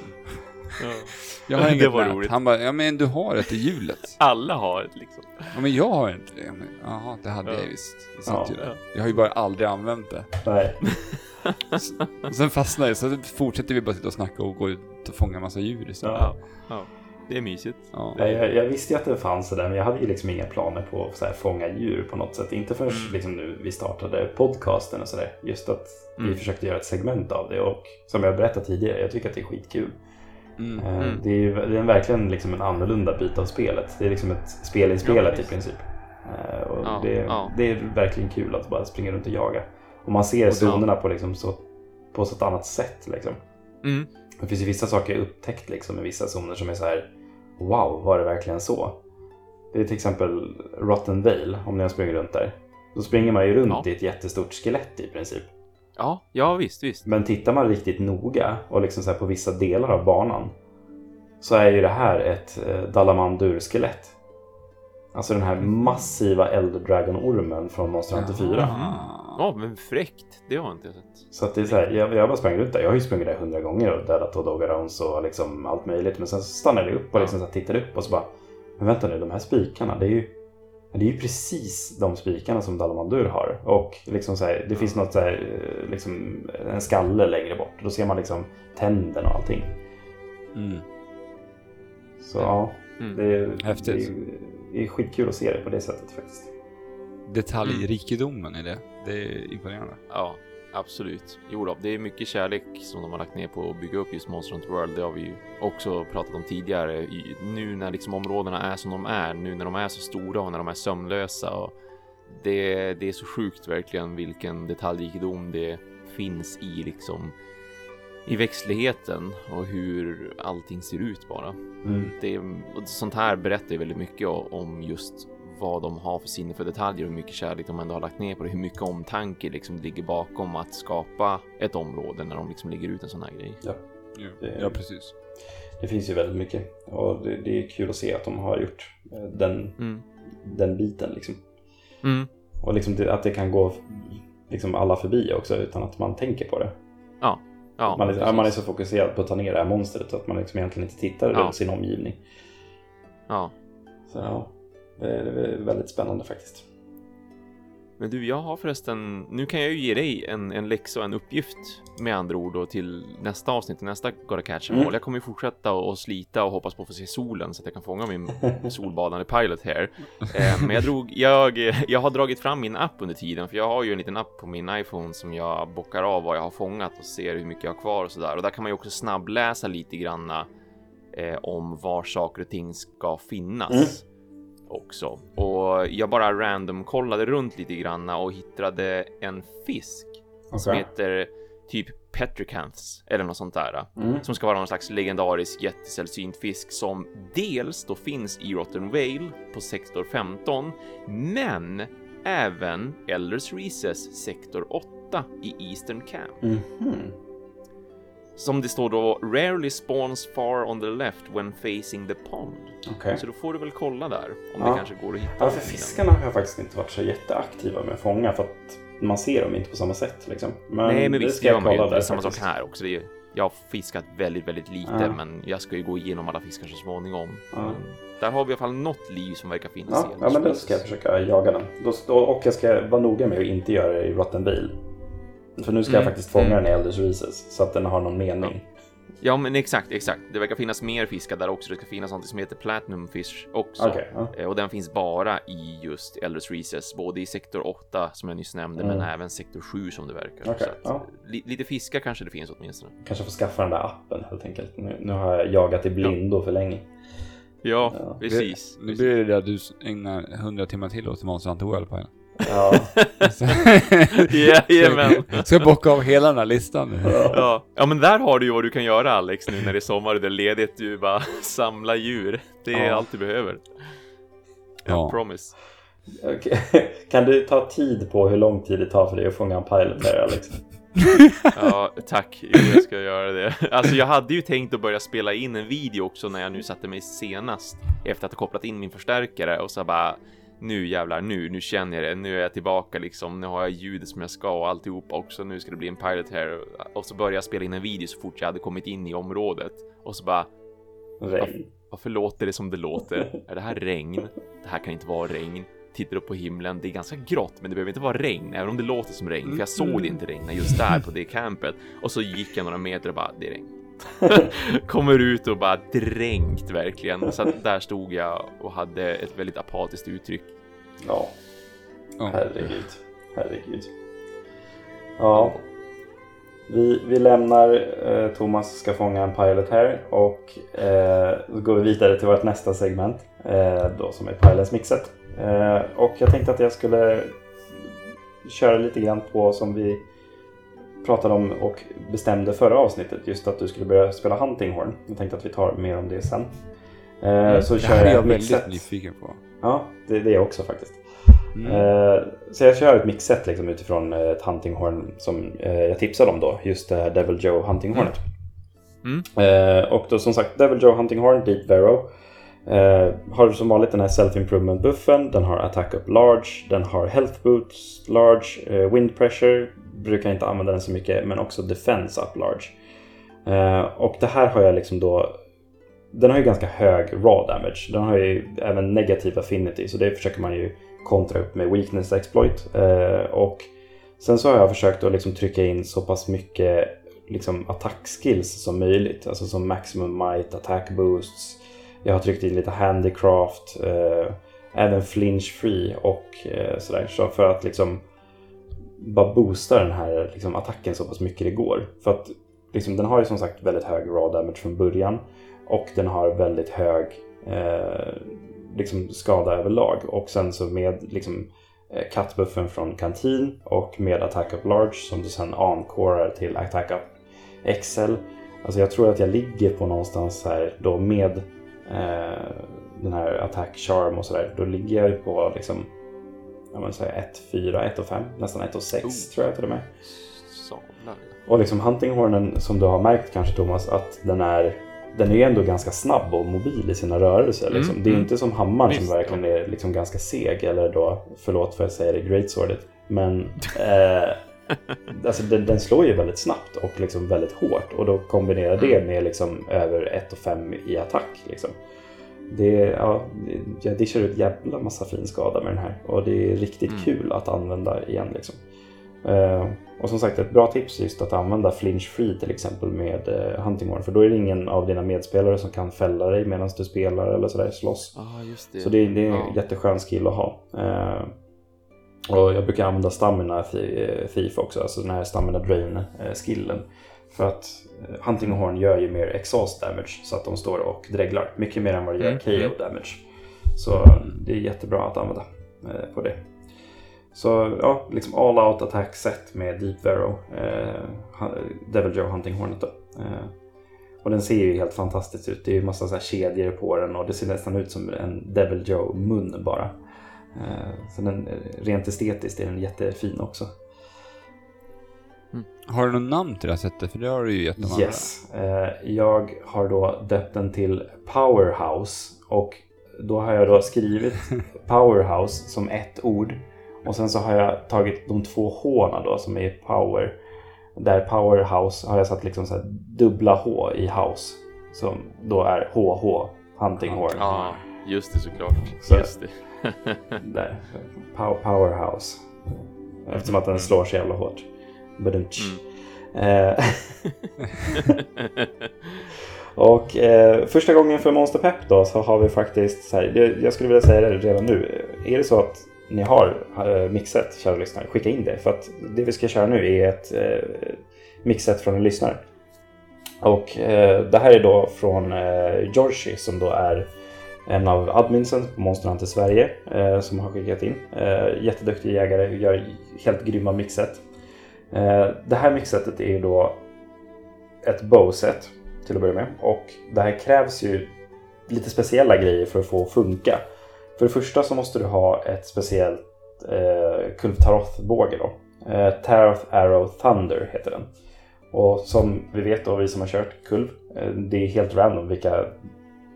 Jag har Det inget var nät. roligt. Han bara, ja men du har ett i hjulet. Alla har ett liksom. Ja men jag har inte det. Ja, men, Jaha, det hade Ja. jag visst. Det Ja. ju där. Ja. Jag har ju bara aldrig använt det. Nej. Och sen fastnar jag, så fortsätter vi bara sitta och snacka och gå ut och fånga massa djur istället. Ja. Ja. Ja. Det är mysigt. Ja. Jag, jag visste ju att det fanns det där, men jag hade ju liksom inga planer på att så här, fånga djur på något sätt. Inte förrän Mm. liksom, nu vi startade podcasten och sådär. Just att vi Mm. försökte göra ett segment av det och som jag berättade tidigare, jag tycker att det är skitkul. Mm. Eh, Mm. Det är ju det är verkligen liksom en annorlunda bit av spelet. Det är liksom ett spel i spelet i visst. princip. Eh, Och Ja, det, ja. det är verkligen kul att bara springa runt och jaga. Och man ser Och zonerna på, liksom så, på så ett annat sätt. Liksom. Mm. Det finns ju vissa saker jag upptäckt liksom, i vissa zoner som är så här Wow, var det verkligen så? Det är till exempel Rotten Vale, om ni har sprungit runt där. Då springer man ju runt Ja. i ett jättestort skelett i princip. Ja, ja visst, visst. Men tittar man riktigt noga och liksom så på vissa delar av banan så är ju det här ett eh, Dalamandur-skelett. Alltså den här massiva Eldragon-ormen från Monster Hunter 4. Ah. Ja, men fräckt. Det har jag inte sett. Så att det är så här, jag, jag bara sprang runt där. Jag har ju sprungit där hundra gånger och dödat och dogarons och liksom allt möjligt. Men sen så stannade jag upp och liksom så tittade upp och så bara Men vänta nu, de här spikarna, det är ju det är ju precis de spikarna som Dalamandur har. Och liksom så här, det finns något så här, eh, liksom en skalle längre bort. Då ser man liksom tänderna och allting. Mm. Så ja, Mm. det är, Häftigt. det är, det är skitkul att se det på det sättet faktiskt. Detaljrikedomen i det, det är imponerande. Ja, absolut. Jo då, det är mycket kärlek som de har lagt ner på att bygga upp just Monster Hunter World. Det har vi ju också pratat om tidigare. I, nu när liksom områdena är som de är, nu när de är så stora och när de är sömnlösa. Och det, det är så sjukt verkligen vilken detaljrikedom det finns i liksom i växtligheten och hur allting ser ut bara. Mm. Det, och sånt här berättar ju väldigt mycket om just vad de har för sinne för detaljer och hur mycket kärlek de ändå har lagt ner på det. Hur mycket omtanke liksom ligger bakom att skapa ett område när de liksom lägger ut en sån här grej. Ja, Det- ja precis. Det finns ju väldigt mycket och det, det är kul att se att de har gjort eh, den, Mm. den biten liksom. Mm. Och liksom det, att det kan gå liksom alla förbi också utan att man tänker på det. Ja, ja, man, är, man är så fokuserad på att ta ner det här monstret så att man liksom egentligen inte tittar Ja. runt sin omgivning. ja. Så ja, det är, det är väldigt spännande faktiskt. Men du, jag har förresten, nu kan jag ju ge dig en, en läxa och en uppgift med andra ord då till nästa avsnitt, till nästa Gotta Catch Mm. Jag kommer ju fortsätta och, slita och hoppas på att få se solen så att jag kan fånga min solbadande pilot här. Eh, men jag drog, jag, jag har dragit fram min app under tiden, för jag har ju en liten app på min iPhone som jag bockar av vad jag har fångat och ser hur mycket jag har kvar och sådär. Och där kan man ju också snabbläsa lite granna eh, om var saker och ting ska finnas också. Och jag bara random kollade runt lite granna och hittade en fisk som Okej. heter typ Petricanths eller något sånt där. Mm. Som ska vara någon slags legendarisk jättesällsynt fisk som dels då finns i Rotten Vale på sektor 15, men även Elders Recess sektor 8 i Eastern Camp. Mhm. Som det står då rarely spawns far on the left when facing the pond. Okej. Så då får du väl kolla där om Ja. det kanske går att hitta. Ja, för fiskarna har jag faktiskt inte varit så jätteaktiva med att fånga för att man ser dem inte på samma sätt liksom. Men Nej, men visst, ska det gör man ju. Det är samma sak här också. Är, jag har fiskat väldigt, väldigt lite, Ja. men jag ska ju gå igenom alla fiskar så småningom. Ja. Men Där har vi i alla fall något liv som verkar finnas Ja, ja, men då ska jag försöka jaga den. Då, och jag ska vara noga med att inte göra det i Rotten Bil. För nu ska jag Mm, faktiskt fånga mm. den i Elders Recess så att den har någon mening. Ja, men exakt, exakt. Det verkar finnas mer fiskar där också. Det ska finnas något som heter Platinum Fish också. Okej, ja. Eh, Och den finns bara i just Elders Recess, både i sektor 8 som jag nyss nämnde, men även sektor 7 som det verkar. Mm. Så att, ja. li- lite fiskar kanske det finns åtminstone. Kanske får skaffa den där appen helt enkelt. Nu, nu har jag jagat i blindo för länge. Ja, Ja. precis. Nu blir det att du ägnar 100 timmar till åt Hunter World på Ja, Jajamän. Ska bocka av hela den här listan nu. Ja. ja, men där har du ju vad du kan göra Alex nu när det är sommar och det är ledigt. Du bara samla djur. Det är Ja. allt du behöver. Ja, Ja. promise. okej. Kan du ta tid på hur lång tid det tar för dig att fånga en pilot där Alex? Ja, tack. Jo, jag ska göra det. Alltså, jag hade ju tänkt att börja spela in en video också när jag nu satte mig senast efter att ha kopplat in min förstärkare och så bara nu jävlar, nu, nu känner jag det. Nu är jag tillbaka liksom. Nu har jag ljudet som jag ska och alltihopa också. Nu ska det bli en pilot här och så började jag spela in en video så fort jag hade kommit in i området och så bara Regn. varför låter det som det låter? Är det här regn? Det här kan inte vara regn. Tittar upp på himlen, det är ganska grått, men det behöver inte vara regn, även om det låter som regn, för jag såg det inte regna just där på det campet. Och så gick jag några meter och bara, det är regn. Kommer ut och bara dränkt verkligen. Så att där stod jag och hade ett väldigt apatiskt uttryck. Ja, Ja. herregud. Herregud. Ja, vi, vi lämnar eh, Thomas ska fånga en pilot här och eh, så går vi vidare till vårt nästa segment eh, då som är Pilots Mixet. Eh, och jag tänkte att jag skulle köra lite grann på som vi pratade om och bestämde förra avsnittet just att du skulle börja spela Hunting Horn. Jag tänkte att vi tar mer om det sen. Eh, så Det kör här är jag jag ett väldigt nyfiken på. Ja, det, det är jag också faktiskt. Mm. Eh, så jag kör ett mixet liksom utifrån eh, ett hunting horn som eh, jag tipsade om då. Just det här Devil Joe hunting hornet. Mm. Och då som sagt Devil Joe hunting horn, Deep Vero. Eh, har som vanligt den här Self Improvement buffen. Den har Attack Up Large. Den har Health Boots Large. Eh, wind Pressure. Brukar inte använda den så mycket. Men också Defense Up Large. Eh, och det här har jag liksom då den har ju ganska hög raw damage. Den har ju även negativ affinity så det försöker man ju kontra upp med weakness exploit. Eh, och sen så har jag försökt att liksom trycka in så pass mycket liksom attackskills som möjligt. Alltså som maximum might, attack boosts. Jag har tryckt in lite handicraft, eh, även flinch free och eh, sådär. Så för att liksom bara boosta den här liksom, attacken så pass mycket det går. För att liksom, den har ju som sagt väldigt hög raw damage från början. Och den har väldigt hög eh, liksom skada överlag. Och sen så med liksom, cutbuffen cut-buffen från kantin och med Attack Up Large som du sen encorar till Attack Up XL. Alltså jag tror att jag ligger på någonstans här då med eh, den här Attack Charm och sådär. Då ligger jag ju på liksom jag vill säga 1-4, 1-5, nästan 1-6 Oh. tror jag till och med. Sablar. Och liksom huntinghornen som du har märkt kanske Thomas att den är den är ju ändå ganska snabb och mobil i sina rörelser. Liksom. Mm, det är mm. inte som hammaren Visst, som verkligen är liksom ganska seg. Eller då, förlåt för att säga det, greatswordet. Men eh, alltså den, den slår ju väldigt snabbt och liksom väldigt hårt. Och då kombinera det Mm. med liksom över 1,5 i attack. Liksom. Det, ja, jag dishar ut jävla massa fin skada med den här. Och det är riktigt Mm. kul att använda igen. Liksom. Eh, och som sagt, ett bra tips är just att använda flinch free till exempel med uh, hunting horn. För då är det ingen av dina medspelare som kan fälla dig medan du spelar eller sådär slåss. Ah, just det. Så det, det är en Ja. jätteskön skill att ha. Eh, och jag brukar använda stamina thi- thief också, alltså den här stamina drain eh, skillen. För att eh, hunting horn gör ju mer exhaust damage så att de står och dreglar. Mycket mer än vad det gör Mm, KO mm. damage. Så det är jättebra att använda eh, på det. Så ja, liksom all out attack set med Deep Vero. Eh, Devil Joe Hunting Hornet. Eh, och den ser ju helt fantastiskt ut. Det är ju massa så här kedjor på den och det ser nästan ut som en Devil Joe mun bara. Eh, så den, rent estetiskt är den jättefin också. Har du något namn till det här sättet? För det har du ju gett de andra. Yes. Eh, jag har då döpt den till Powerhouse. Och då har jag då skrivit Powerhouse som ett ord. Och sen så har jag tagit de två H då som är Power. Där Powerhouse har jag satt liksom så här dubbla H i House. Som då är HH, Hunting Horn. Ja, just det såklart. Så- Just det. Där. Pow- Powerhouse. Eftersom att den slår så jävla hårt. Badumtsch. Eh, Och eh, första gången för Monster Pep då så har vi faktiskt, så här, jag skulle vilja säga det redan nu. Är det så att ni har eh, mixet, kära lyssnare, skicka in det. För att det vi ska köra nu är ett eh, mixet från en lyssnare. Och eh, det här är då från eh, Georgie som då är en av adminsen på Monster Hunter Sverige eh, som har skickat in. Eh, jätteduktig jägare, gör helt grymma mixet. Eh, det här mixetet är ju då ett bowset till att börja med. Och det här krävs ju lite speciella grejer för att få funka. För det första så måste du ha ett speciellt eh, Kulvtaroth-båge då. Eh, Taroth Arrow Thunder heter den. Och som vi vet då, vi som har kört Kulv, eh, det är helt random vilka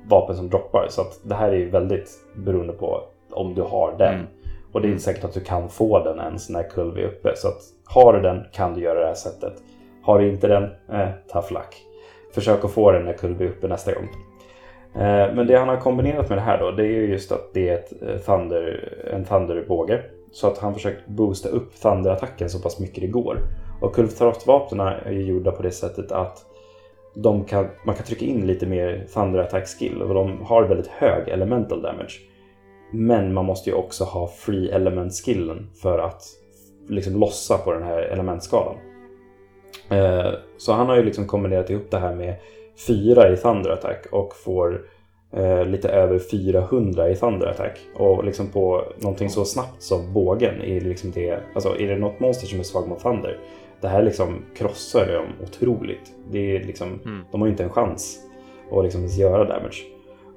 vapen som droppar. Så att det här är ju väldigt beroende på om du har den. Mm. Och det är inte säkert att du kan få den ens när Kulv är uppe. Så att har du den kan du göra det här sättet. Har du inte den, eh, tough luck. Försök att få den när Kullby är uppe nästa gång. Eh, men det han har kombinerat med det här då, det är ju just att det är ett eh, thunder, en Thunderbåge. Så att han försökt boosta upp Thunderattacken så pass mycket det går. Och Kulvtaroth-vapnen är ju gjorda på det sättet att de kan, man kan trycka in lite mer Thunderattack-skill och de har väldigt hög elemental damage. Men man måste ju också ha free element skillen för att liksom lossa på den här elementskalan. Eh, så han har ju liksom kombinerat ihop det här med 4 i Thunder Attack och får eh, lite över 400 i Thunder Attack. Och liksom på någonting så snabbt som bågen är liksom det, alltså är det något monster som är svag mot Thunder det här liksom krossar dem otroligt. Det är liksom, Mm. De har ju inte en chans att liksom göra damage.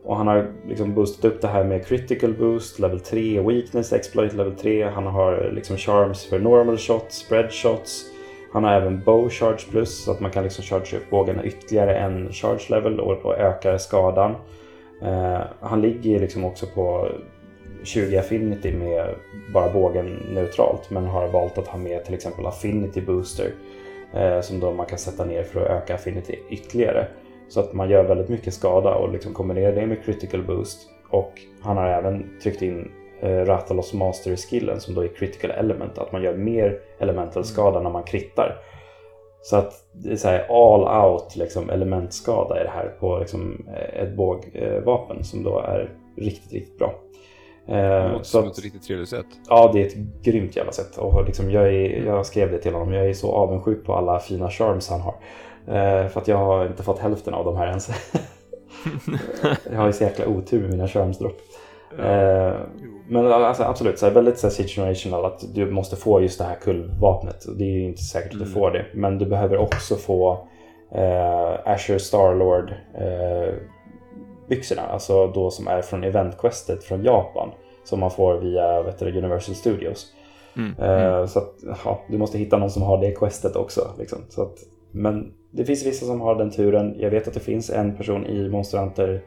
Och han har liksom boostat upp det här med critical boost, level 3, weakness, exploit level 3. Han har liksom charms för normal shots, spread shots. Han har även bow charge plus så att man kan liksom charge upp bågarna ytterligare en charge level och, och öka skadan. Eh, han ligger liksom också på 20 affinity med bara bågen neutralt men har valt att ha med till exempel affinity booster eh, som då man kan sätta ner för att öka affinity ytterligare. Så att man gör väldigt mycket skada och liksom kombinerar det med critical boost. Och han har även tryckt in eh, Rathalos master skillen som då är critical element, att man gör mer elemental skada när man krittar. Så att det är så här all out liksom, elementskada i det här på liksom, eh, ett bågvapen som då är riktigt, riktigt bra. Eh, Det låter som ett riktigt trevligt sätt. Ja, det är ett grymt jävla sätt. Och liksom jag, är, jag skrev det till honom. Jag är så avundsjuk på alla fina charms han har. Eh, för att jag har inte fått hälften av de här ens. jag har ju så jäkla otur med mina charmsdropp. Eh, men alltså, absolut, så här, väldigt så här, situational att du måste få just det här kullvapnet. Och Det är ju inte säkert att du får det. Men du behöver också få eh, Asher Starlord eh, byxorna. Alltså då som är från eventquestet från Japan. Som man får via vet du, Universal Studios. Mm. Eh, Så att, ja, du måste hitta någon som har det questet också. Liksom. Så att, men det finns vissa som har den turen. Jag vet att det finns en person i Monster Hunter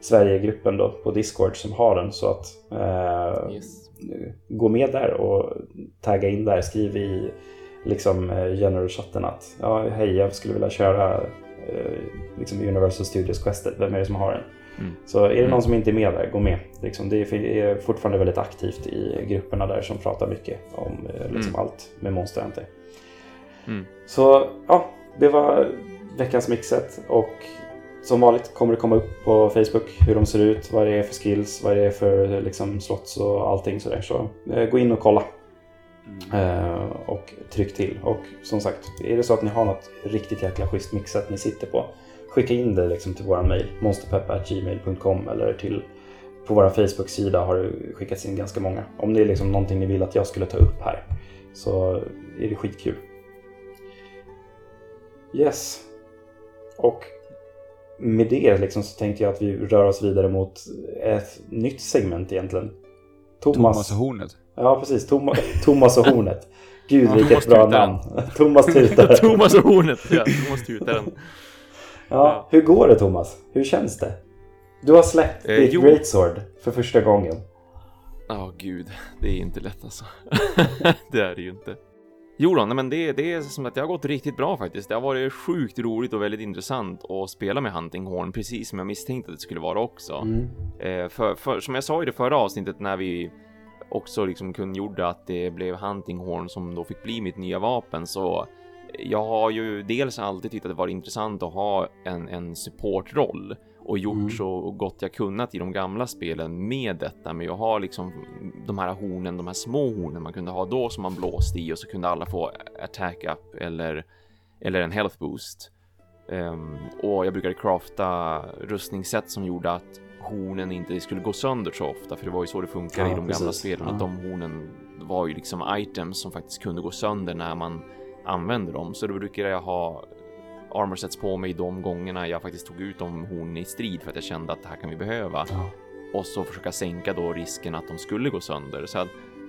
Sverige-gruppen då på Discord som har den. Så att eh, Yes. gå med där och tagga in där. Skriv i liksom eh, general-chatten att ja, hej, jag skulle vilja köra eh, liksom Universal Studios questet. Vem är det som har den? Mm. Så är det någon som inte är med där, gå med. Liksom, det är- är fortfarande väldigt aktivt i grupperna där som pratar mycket om eh, liksom Mm. allt med Monster Hunter. Mm. Så ja, det var veckans mixet och som vanligt kommer det komma upp på Facebook hur de ser ut, vad det är för skills, vad det är för liksom, slots och allting sådär. Så eh, gå in och kolla eh, och tryck till. Och som sagt, är det så att ni har något riktigt jäkla schysst mixet ni sitter på, skicka in det liksom till våran mail, monsterpepp.gmail.com eller till på vår Facebook-sida har det skickats in ganska många. Om det är liksom någonting ni vill att jag skulle ta upp här så är det skitkul. Yes. Och med det liksom så tänkte jag att vi rör oss vidare mot ett nytt segment egentligen. Thomas. Thomas och hornet. Ja, precis. Thomas, Thomas och hornet. Gud, Ja, vilket Thomas bra tutaren. namn. Thomas tutare. Thomas och hornet. Ja, Thomas tutaren. Ja, hur går det Thomas? Hur känns det? Du har släppt Eh, ditt jo. Greatsword för första gången. Ja, gud. Det är inte lätt alltså. det är det ju inte. Jo då, nej, men det, det är som att det har gått riktigt bra faktiskt. Det har varit sjukt roligt och väldigt intressant att spela med Hunting Horn, precis som jag misstänkte att det skulle vara också. Mm. Eh, för, för, som jag sa i det förra avsnittet när vi också liksom kungjorde att det blev Hunting Horn som då fick bli mitt nya vapen så jag har ju dels alltid tyckt att det varit intressant att ha en, en supportroll och gjort Mm. så gott jag kunnat i de gamla spelen med detta. Men jag har liksom de här hornen, de här små hornen man kunde ha då som man blåste i och så kunde alla få attack up eller, eller en health boost. Ehm, och jag brukade crafta rustningssätt som gjorde att hornen inte skulle gå sönder så ofta, för det var ju så det funkar Ja, i de gamla precis. spelen, Ja. att de hornen var ju liksom items som faktiskt kunde gå sönder när man använde dem. Så då brukade jag ha armor sets på mig de gångerna jag faktiskt tog ut de hornen i strid för att jag kände att det här kan vi behöva. Ja. Och så försöka sänka då risken att de skulle gå sönder. Så att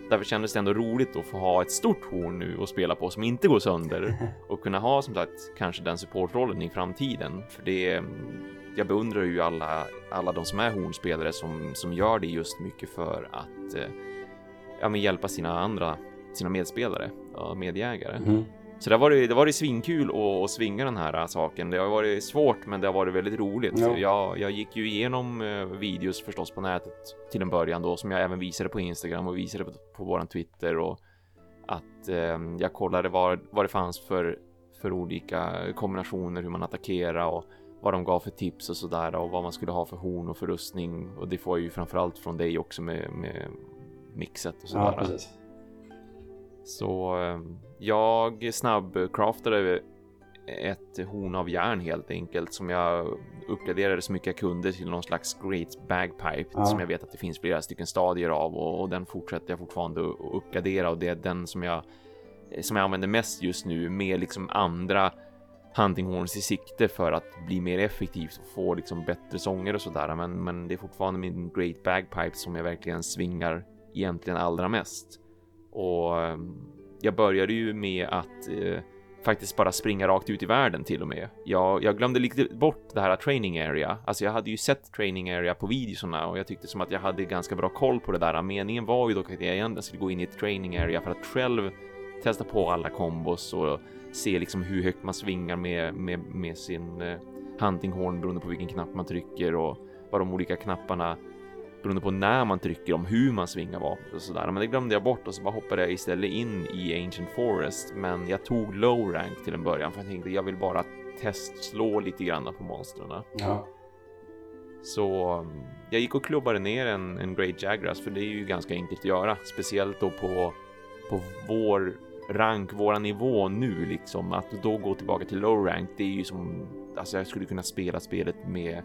därför kändes det ändå roligt att få ha ett stort horn nu och spela på som inte går sönder och kunna ha som sagt kanske den supportrollen i framtiden. För det jag beundrar ju alla, alla de som är hornspelare som, som gör det just mycket för att eh, ja, men hjälpa sina andra, sina medspelare och medjägare. Mhm. Så det har varit, det har varit svinkul att, att svinga den här saken. Det har varit svårt, men det har varit väldigt roligt. Ja. Jag, jag gick ju igenom eh, videos förstås på nätet till en början då, som jag även visade på Instagram och visade på, på våran Twitter och att eh, jag kollade vad, vad det fanns för, för olika kombinationer, hur man attackerar och vad de gav för tips och sådär och vad man skulle ha för horn och för rustning. Och det får jag ju framförallt från dig också med, med mixet och sådär. Ja. Så eh, jag snabbcraftade ett horn av järn helt enkelt som jag uppgraderade så mycket jag kunde till någon slags great bagpipe Ja. som jag vet att det finns flera stycken stadier av och, och den fortsätter jag fortfarande att uppgradera och det är den som jag som jag använder mest just nu med liksom andra hunting horns i sikte för att bli mer effektivt och få liksom bättre sånger och sådär. Men, men det är fortfarande min great bagpipe som jag verkligen svingar egentligen allra mest. Och ehm, jag började ju med att eh, faktiskt bara springa rakt ut i världen till och med. Jag, jag glömde lite bort det här training area. Alltså jag hade ju sett training area på videorna och jag tyckte som att jag hade ganska bra koll på det där. Meningen var ju dock att jag egentligen skulle gå in i ett training area för att själv testa på alla kombos och se liksom hur högt man svingar med, med, med sin eh, hunting horn beroende på vilken knapp man trycker och vad de olika knapparna beroende på när man trycker om hur man svingar vapnet och sådär. Men det glömde jag bort och så bara hoppade jag istället in i Ancient Forest. Men jag tog low rank till en början för jag tänkte jag vill bara testslå lite grann på monstren. Ja. Så um, jag gick och klubbade ner en, en Great Jagras för det är ju ganska enkelt att göra. Speciellt då på, på vår rank, våra nivå nu liksom. Att då gå tillbaka till low rank, det är ju som, alltså jag skulle kunna spela spelet med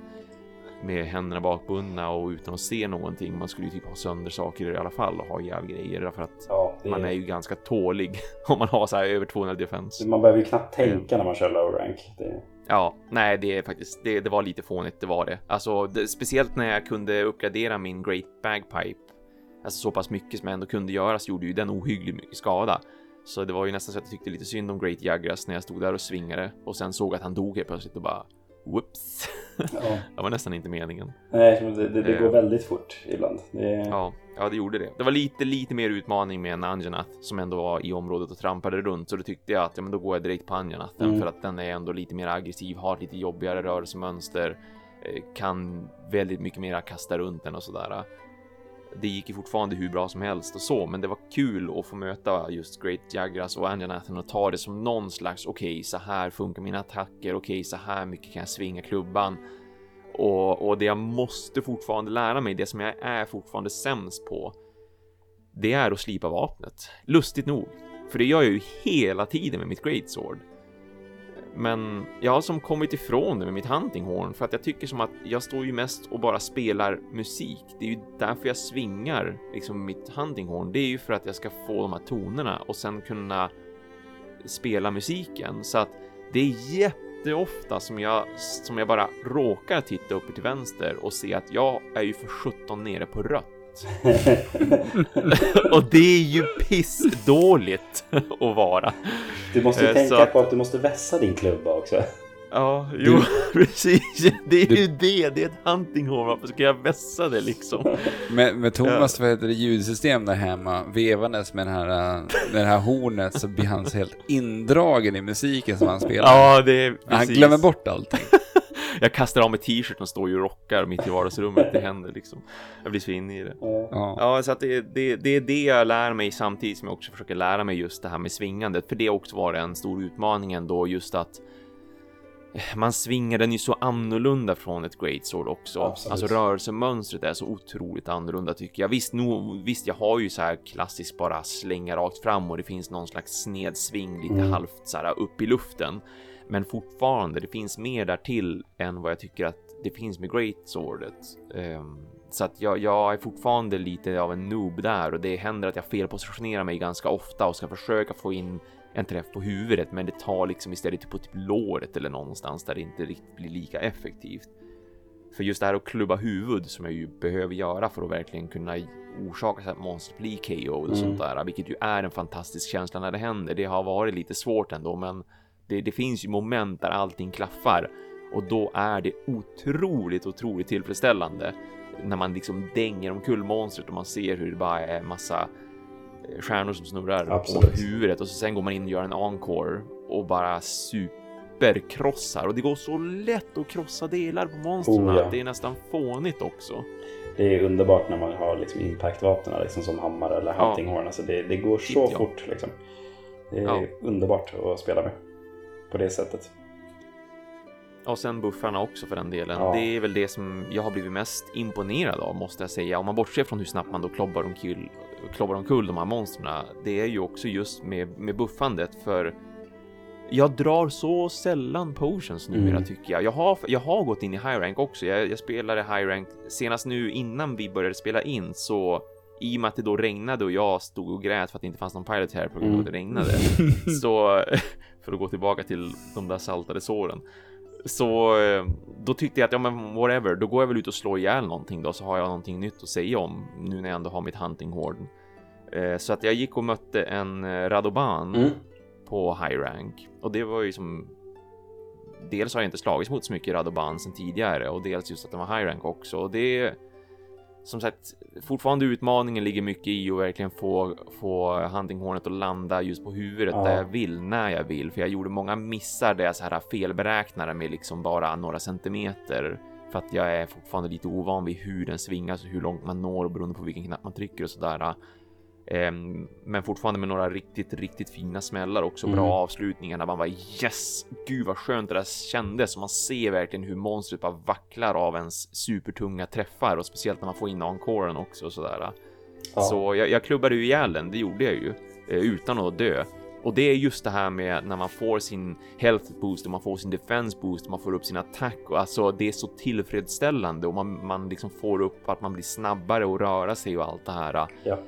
med händerna bakbundna och utan att se någonting. Man skulle ju typ ha sönder saker i alla fall och ha ihjäl grejer därför att Ja, det man är ju ganska tålig om man har så här över 200 defense. Man behöver ju knappt tänka när man kör low rank. Det... Ja, nej, det är faktiskt, det, det var lite fånigt, det var det. Alltså, det, speciellt när jag kunde uppgradera min Great Bagpipe, alltså så pass mycket som jag ändå kunde göra, så gjorde ju den ohyggligt mycket skada. Så det var ju nästan så att jag tyckte lite synd om Great Jagras när jag stod där och svingade och sen såg att han dog helt plötsligt och bara whoops. Ja. det var nästan inte meningen. Nej, men det, det, det Eh. går väldigt fort ibland. Det... Ja, ja, det gjorde det. Det var lite, lite mer utmaning med en Anjanath som ändå var i området och trampade runt. Så då tyckte jag att ja, men då går jag direkt på Anjanathen Mm. för att den är ändå lite mer aggressiv, har lite jobbigare rörelsemönster, eh, kan väldigt mycket mer kasta runt den och sådär. Det gick ju fortfarande hur bra som helst och så, men det var kul att få möta just Great Jagras och Anjanathan och ta det som någon slags okej, så här funkar mina attacker. Okej, så här mycket kan jag svinga klubban. Och, och det jag måste fortfarande lära mig, det som jag är fortfarande sämst på, det är att slipa vapnet. Lustigt nog. För det gör jag ju hela tiden med mitt Great Sword. Men jag har som kommit ifrån det med mitt hunting horn för att jag tycker som att jag står ju mest och bara spelar musik. Det är ju därför jag svingar liksom mitt hunting horn. Det är ju för att jag ska få de här tonerna och sen kunna spela musiken så att det är jätteofta som jag som jag bara råkar titta upp till vänster och se att jag är ju för 17 nere på rött. och det är ju pissdåligt att vara. Du måste ju Eh, tänka att- på att du måste vässa din klubba också. Ja, jo, precis. Det är ju det. Det är ett hunting horn. Varför ska jag vässa det liksom? Med, med Thomas vad heter det, ljudsystem där hemma, vevandes med, den här, med det här hornet, så blir han helt indragen i musiken som han spelar. Ja, det är precis. han glömmer bort allting. Jag kastar av mig t-shirten och står ju och rockar mitt i vardagsrummet. Det händer liksom. Jag blir så inne i det. Ja. Ja, så att det, det, det är det jag lär mig samtidigt som jag också försöker lära mig just det här med svingandet. För det har också varit en stor utmaning ändå, just att man svingar den ju så annorlunda från ett Great Sword också. Absolut. Alltså rörelsemönstret är så otroligt annorlunda tycker jag. Visst, nog, visst, jag har ju så här klassiskt bara slänga rakt fram och det finns någon slags snedsving lite Mm. halvt så här upp i luften. Men fortfarande, det finns mer där till än vad jag tycker att det finns med Great Swordet. Ehm, så att jag, jag är fortfarande lite av en noob där och det händer att jag felpositionerar mig ganska ofta och ska försöka få in en träff på huvudet, men det tar liksom istället typ på typ låret eller någonstans där det inte riktigt blir lika effektivt. För just det här att klubba huvud som jag ju behöver göra för att verkligen kunna orsaka så att monster blir KO och Mm. sånt där, vilket ju är en fantastisk känsla när det händer. Det har varit lite svårt ändå, men det, det finns ju moment där allting klaffar och då är det otroligt, otroligt tillfredsställande när man liksom dänger omkull monstret och man ser hur det bara är massa eh, stjärnor som snurrar Absolut. på huvudet och så sen går man in och gör en encore och bara superkrossar och det går så lätt att krossa delar på monstren Oh, ja. att det är nästan fånigt också. Det är underbart när man har liksom impactvapnen liksom som hammare eller Ja. hunting horn. Alltså det, det går så Ja. fort liksom. Det är Ja. underbart att spela med. På det sättet. Och sen buffarna också för den delen. Ja. Det är väl det som jag har blivit mest imponerad av måste jag säga. Om man bortser från hur snabbt man då klobbar omkull, klobbar omkull de här monstren. Det är ju också just med, med buffandet för jag drar så sällan potions numera Mm. tycker jag. Jag har, jag har gått in i high rank också. Jag, jag spelade high rank senast nu innan vi började spela in så i och med att det då regnade och jag stod och grät för att det inte fanns någon pilot här på grund av att det regnade. så för att gå tillbaka till de där saltade såren. Så eh, då tyckte jag att ja men whatever, då går jag väl ut och slår ihjäl någonting då så har jag någonting nytt att säga om nu när jag ändå har mitt hunting horn. Eh, Så att jag gick och mötte en eh, Radoban Mm. på high rank och det var ju som Dels har jag inte slagits mot så mycket Radoban sen tidigare och dels just att den var high rank också och det som sagt, fortfarande utmaningen ligger mycket i att verkligen få, få huntinghornet att landa just på huvudet Ja. där jag vill, när jag vill. För jag gjorde många missar där jag så här felberäknade med liksom bara några centimeter. För att jag är fortfarande lite ovan vid hur den svingas och hur långt man når beroende på vilken knapp man trycker och sådär. Ehm, men fortfarande med några riktigt, riktigt fina smällar också. Bra Mm. avslutningar där man bara yes, gud vad skönt det där kändes. Och man ser verkligen hur monstret bara vacklar av ens supertunga träffar och speciellt när man får in encoren också och sådär. Ja. Så jag, jag klubbade ju ihjäl den, det gjorde jag ju eh, utan att dö. Och det är just det här med när man får sin health boost och man får sin defense boost och man får upp sin attack och alltså det är så tillfredsställande och man, man liksom får upp att man blir snabbare och röra sig och allt det här. Ja.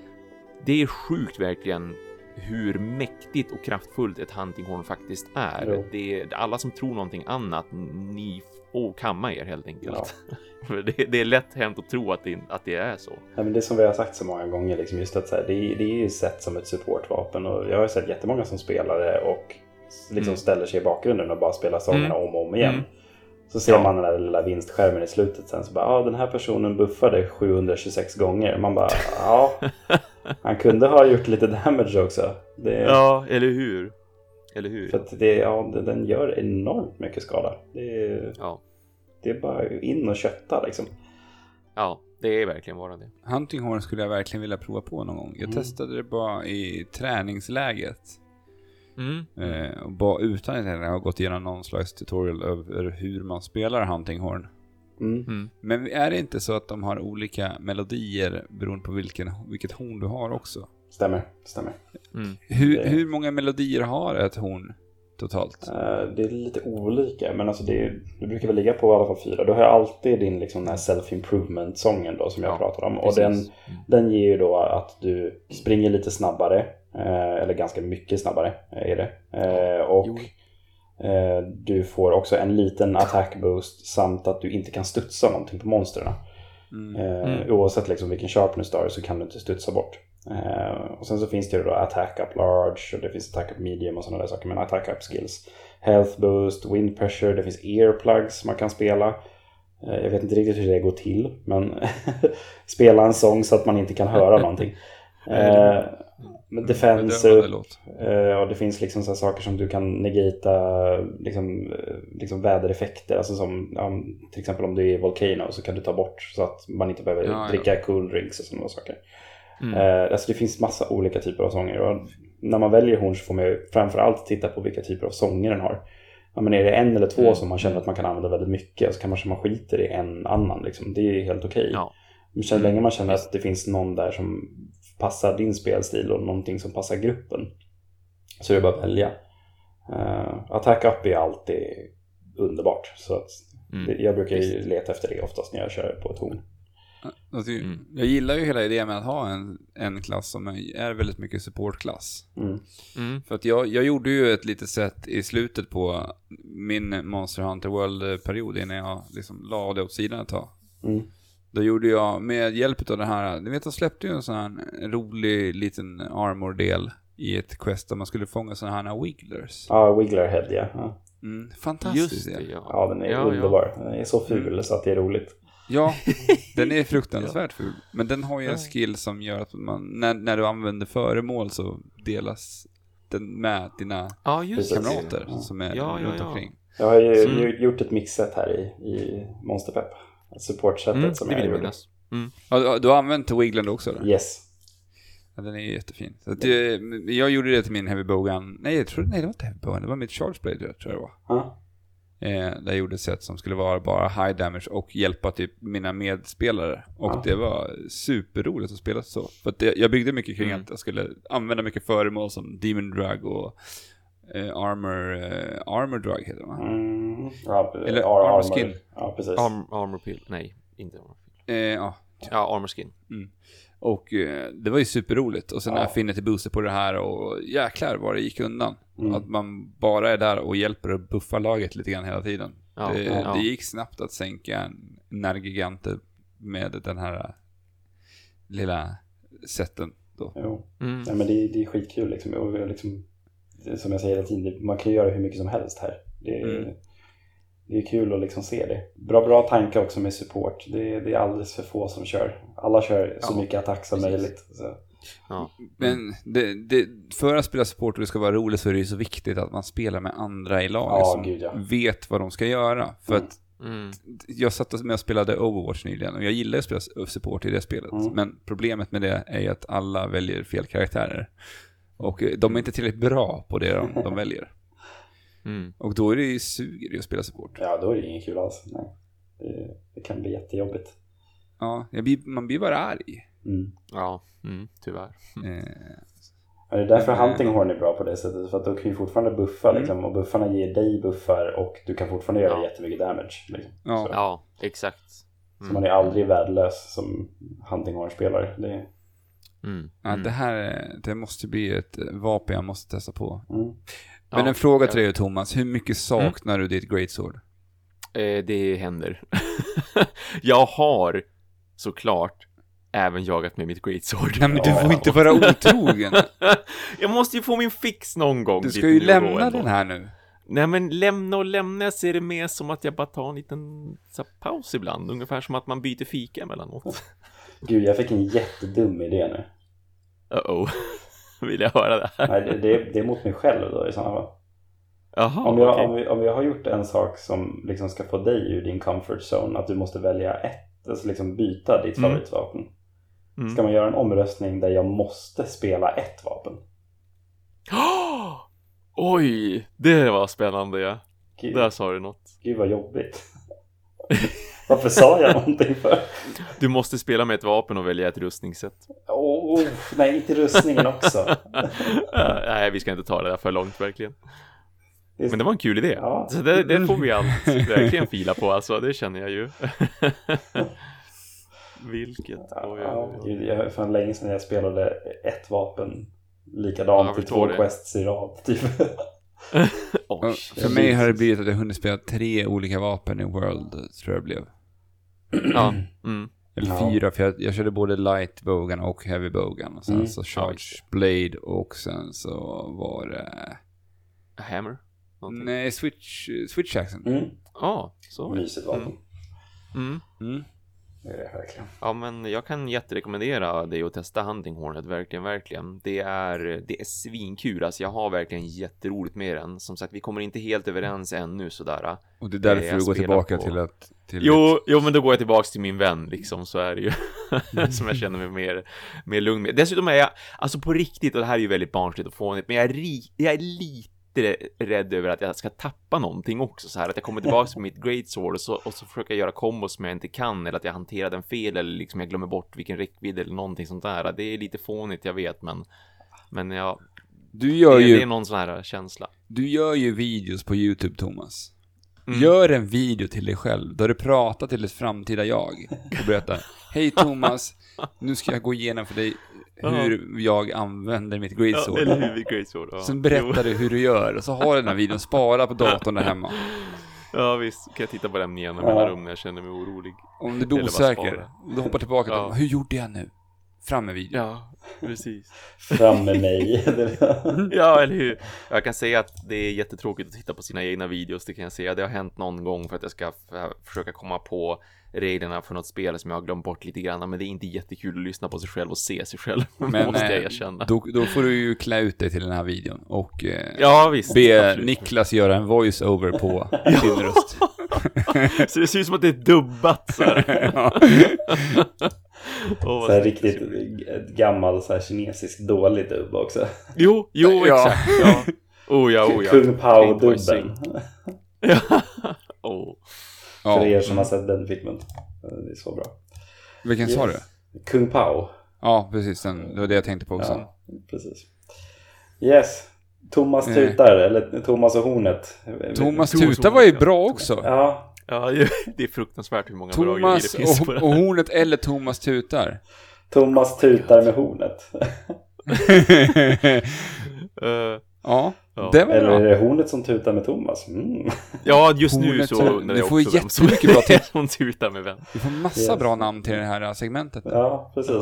Det är sjukt verkligen hur mäktigt och kraftfullt ett huntinghorn faktiskt är. Jo. Det är alla som tror någonting annat, ni får kamma er helt enkelt. För det, det är lätt hänt att tro att det, att det är så. Ja, men det som vi har sagt så många gånger, liksom just att här, det, är, det är ju sett som ett supportvapen. Och jag har sett jättemånga som spelar det och liksom Mm. ställer sig i bakgrunden och bara spelar sångerna Mm. om och om igen. Mm. Så ser Ja. man den där lilla vinstskärmen i slutet sen så bara, ja ah, den här personen buffade 726 gånger. Man bara, ja, han kunde ha gjort lite damage också. Det, Ja, eller hur? Eller hur? För att det, ja, den gör enormt mycket skada. Det är, Ja, det är bara in och kötta liksom. ja, det är verkligen bara det. Hunting Horn skulle jag verkligen vilja prova på någon gång. Jag Mm. testade det bara i träningsläget. Mm. Eh, och bara utan att jag har gått igenom någon slags tutorial över hur man spelar Hunting Horn. Mm. Mm. Men är det inte så att de har olika melodier beroende på vilken, vilket horn du har också? Stämmer, stämmer. Mm. Hur, Det- hur många melodier har ett horn totalt? Eh, Det är lite olika, men alltså det, är, det brukar väl ligga på i alla fall fyra. Du har alltid din liksom, den här self-improvement-sången då som jag Ja, pratar om. Och precis. den, Mm. den ger ju då att du springer lite snabbare, eh, eller ganska mycket snabbare är det. Eh, och Jo. Eh, du får också en liten attack boost samt att du inte kan studsa någonting på monstren. Mm. Eh, Mm. Oavsett liksom vilken sharpness du har så kan du inte studsa bort. Eh, och sen så finns det ju då attack up large och det finns attack up medium och sådana där saker. Men attack up skills. Health boost, wind pressure, det finns earplugs man kan spela. Jag vet inte riktigt hur det går till men spela en sång så att man inte kan höra någonting. Eh, men defensive, Bedömande låt. Eh, och det finns liksom så saker som du kan negata liksom, eh, liksom vädereffekter. Alltså som ja, till exempel om du är i Volcano så kan du ta bort så att man inte behöver Ja, ja. dricka cool drinks och sådana saker. Mm. Eh, alltså det finns massa olika typer av sånger. Och när man väljer horn så får man ju framförallt titta på vilka typer av sånger den har. Ja, men är det en eller två Mm. som man känner att man kan använda väldigt mycket så kanske man skiter i en annan. Liksom. Det är helt okej. Ja. Men så länge man känner att det finns någon där som passar din spelstil och någonting som passar gruppen så är det bara att välja. Uh, attack up är alltid underbart. Så att Mm. jag brukar ju leta efter det oftast när jag kör på ett horn. Alltså, Mm. Jag gillar ju hela idén med att ha en, en klass som är väldigt mycket supportklass. Mm. Mm. För att jag, jag gjorde ju ett litet set i slutet på min Monster Hunter World-period innan jag liksom la det åt sidan ett tag. Mm. Då gjorde jag med hjälp av det här, ni vet de släppte ju en sån här rolig liten armor-del i ett quest där man skulle fånga såna här wigglers. Ja, Wigglerhead ja. ja. Mm, fantastiskt. Just det, ja. Ja, den är Ja, underbar. Den är så ful så att det är roligt. Ja, den är fruktansvärt ful. Men den har ju en skill som gör att man, när, när du använder föremål så delas den med dina Ja, kamrater Ja. som är Ja, runt ja. omkring. Jag har ju Mm. gjort ett mixset här i, i Monsterpepp. Supportsättet Mm, som det jag vill jag gjorde. minnas. Mm. Ja, du, har använt Wiggland också? Eller? Yes. Ja, den är jättefin. Så att, det, jag gjorde det till min Heavy Bogan. Nej, jag tror, nej, det var inte Heavy Bogan. Det var mitt Charge Blade, tror jag det var. Ja. Eh, där jag gjorde set som skulle vara bara high damage och hjälpa typ mina medspelare. Och Ja. det var superroligt att spela så. För att det, jag byggde mycket kring Mm. att jag skulle använda mycket föremål som Demon Drug och eh, Armor, eh, Armor Drug heter det va? Mm. ja Eller ar- armor skin. Ja, precis. Arm, armor pill. Nej, inte armor pill. Eh, ja, Ja, armor skin. Och eh, det var ju superroligt. Och sen när Ja. till booster på det här och jäklar vad det gick undan. Mm. Att man bara är där och hjälper och buffar laget lite grann hela tiden. Ja, det, ja. det gick snabbt att sänka en Nergigante med den här lilla sätten då. Jo. Mm. Ja, men det, är- det är skitkul liksom. Och liksom som jag säger hela tiden, man kan göra hur mycket som helst här. Det är, Mm. det är kul att liksom se det. Bra, bra tanke också med support. Det, är- det är alldeles för få som kör. Alla kör så Ja, mycket attack som precis. möjligt. Så. Ja. Men det, det, för att spela support och det ska vara roligt så är det ju så viktigt att man spelar med andra i laget Ja, som gud, ja. vet vad de ska göra. För Mm. att Mm. jag satt med och spelade Overwatch nyligen och jag gillar att spela support i det spelet. Mm. Men problemet med det är ju att alla väljer fel karaktärer. Och eh, de är inte tillräckligt bra på det de, de väljer. Mm. Och då är det ju suger det att spela support. Ja, då är det inget kul alls. Nej. Det, det kan bli jättejobbigt. Ja, jag blir, man blir bara arg. Mm. Ja, mm, tyvärr. Eh, Ja, det är därför Mm. Hunting Horn är bra på det sättet. För att då kan ju fortfarande buffa Mm. liksom, och buffarna ger dig buffar och du kan fortfarande göra Ja. jättemycket damage. Liksom. Ja. Ja, exakt. så man är aldrig värdelös som Hunting Horn-spelare. Det, Mm. ja, det här det måste bli ett vapen jag måste testa på. mm. Men Ja, en fråga till dig Thomas, hur mycket saknar du ditt Great Sword? Eh, det händer. jag har såklart även jagat med mitt Great Sword. Nej men du får inte vara otrogen. jag måste ju få min fix någon gång. Du ska ju lämna den här nu. Nej men lämna och lämna jag ser det mer som att jag bara tar en liten så här, paus ibland. Ungefär som att man byter fika emellanåt. Gud, jag fick en jättedum idé nu. Uh-oh. Vill jag höra det här? Nej, det, det, är, det är mot mig själv då i sådana fall. Jaha, Om jag, okej. om, vi, om jag har gjort en sak som liksom ska få dig ur din comfort zone, att du måste välja ett, alltså liksom byta ditt Mm. favoritvapen. Mm. Ska man göra en omröstning där jag måste spela ett vapen? Oj, det var spännande ja. Gud, Där sa du något. gud vad jobbigt. Varför sa jag någonting för? Du måste spela med ett vapen och välja ett rustningssätt. Oh, nej, inte rustningen också. Nej, vi ska inte ta det där för långt verkligen. Är- Men det var en kul idé. Ja. Så det, det får vi allt verkligen fila på alltså, det känner jag ju. Vilket, oj, oj, Ja, oj. gud, jag, för länge sedan jag spelade ett vapen likadant Jag i två det. quests i rad. Typ. För mig har det blivit att jag hunnit spela tre olika vapen i World, tror jag det blev. Ja, mm. Eller Ja. fyra, för jag, jag körde både light bogan och heavy bogan. Och sen Mm. så charge blade och sen så var det... A hammer? Någonting. Nej, switch, switch axen. Mm. Ja, så. Mysigt vapen. Mm. Mm. Det är det verkligen. Ja, men jag kan jätterekommendera dig att testa Hunting Hornet, verkligen, verkligen. Det är, det är svinkul, alltså jag har verkligen jätteroligt med den. Som sagt, vi kommer inte helt överens ännu sådär. Och det är därför Jag du går tillbaka på- till att... Till Jo, jo, men då går jag tillbaks till min vän liksom, så är det ju. som jag känner mig mer, mer lugn med. Dessutom är jag, alltså på riktigt, och det här är ju väldigt barnsligt och fånigt, men jag är, ri, jag är lite rädd över att jag ska tappa någonting också, så här att jag kommer tillbaks med mitt great sword och så, och så försöker jag göra kombos som jag inte kan, eller att jag hanterar den fel, eller liksom jag glömmer bort vilken räckvidd eller någonting sånt där. Det är lite fånigt, jag vet, men, men ja, Du gör det, ju... det är någon sån här känsla. Du gör ju videos på YouTube, Thomas. Mm. Gör en video till dig själv, där du pratar till ett framtida jag och berättar Hej Thomas, nu ska jag gå igenom för dig hur jag använder mitt great sword. eller hur, great sword. Ja. Sen berättar du hur du gör, och så har du den här videon sparad på datorn där hemma. Ja visst, kan jag titta på den med jämna Ja. mellanrum när jag känner mig orolig. Om du blir osäker, spara. du hoppar tillbaka till Ja. hur gjorde jag nu? Fram med videon. Ja, precis. Fram med mig. Ja, eller hur? Jag kan säga att det är jättetråkigt att titta på sina egna videos, det kan jag säga. Det har hänt någon gång för att jag ska f- försöka komma på reglerna för något spel som jag har glömt bort lite grann, men det är inte jättekul att lyssna på sig själv och se sig själv, Men måste jag eh, erkänna. då, då får du ju klä ut dig till den här videon och eh, Ja, visst. be absolut. Niklas göra en voice-over på din röst. Så det ser ut som att det är dubbat så här. Ja. Vad Så här riktigt gammal så här kinesisk dålig dubb också. Jo, jo, Ja. exakt. Ja. Oh ja, oh ja. Kung Pao-dubben. Ja. Oh. För ja. er som har sett den filmen. Det är så bra. Vilken sa du? Yes. Kung Pao. Ja, precis. Den, det var det jag tänkte på också. Ja, precis. Yes. Thomas Eh. tutar, eller Thomas och Hornet. Thomas Thomas Tuta var ju bra också. Ja, Ja, det är fruktansvärt hur många bra grejer Thomas det finns på och, det och här. Hornet eller Thomas Tutar. Thomas tutar med hornet. Eh, ja, Ja. det var Eller är det hornet som tutar med Thomas? Mm. ja, just nu Hornet, så... när ni det är får också vem som- jättemycket bra tips. som tutar med vem. Vi får massa Yes. bra namn till det här segmentet. Ja, precis.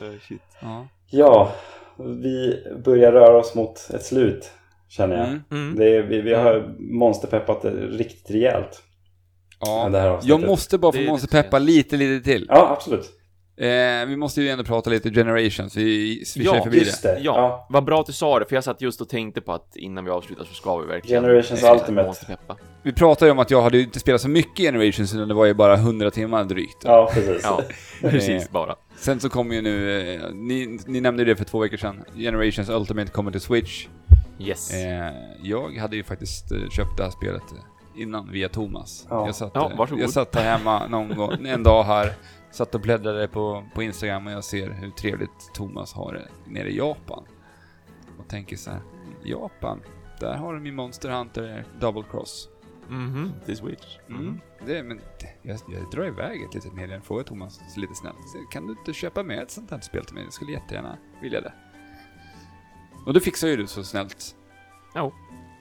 Ja, shit. Ja. Ja, vi börjar röra oss mot ett slut, känner jag. Mm. Mm. Det är, vi, vi har monsterpeppat riktigt rejält. Ja. det här avsnittet. Jag måste bara få Det är Monster lite Peppa lite, lite till. Ja, absolut. Eh, vi måste ju ändå prata lite Generations, vi, vi Ja, kör förbi Just det. det. Ja, Ja. vad bra att du sa det, för jag satt just och tänkte på att innan vi avslutar så ska vi verkligen... Generations eh, Ultimate. Vi pratade ju om att jag hade inte spelat så mycket Generations, utan det var ju bara 100 timmar drygt. Ja, precis. Ja, precis bara. Sen så kom ju nu, eh, ni, ni nämnde ju det för två veckor sedan, Generations Ultimate kommer till Switch. Yes. Eh, jag hade ju faktiskt eh, köpt det här spelet eh, innan via Thomas. Ja. Jag, satt, Ja, eh, varsågod. jag satt här hemma någon gång, en dag här, satt och bläddrade på, på Instagram och jag ser hur trevligt Thomas har det nere i Japan. Och tänker så här, Japan, där har de ju Monster Hunter Double Cross. Mhm, till Switch. Mm. Det, men det- jag, jag drar iväg ett litet meddelande, frågar Thomas lite snällt. Kan du inte köpa med ett sånt här spel till mig? Jag skulle jättegärna vilja det. Och då fixar ju du så snällt. Ja.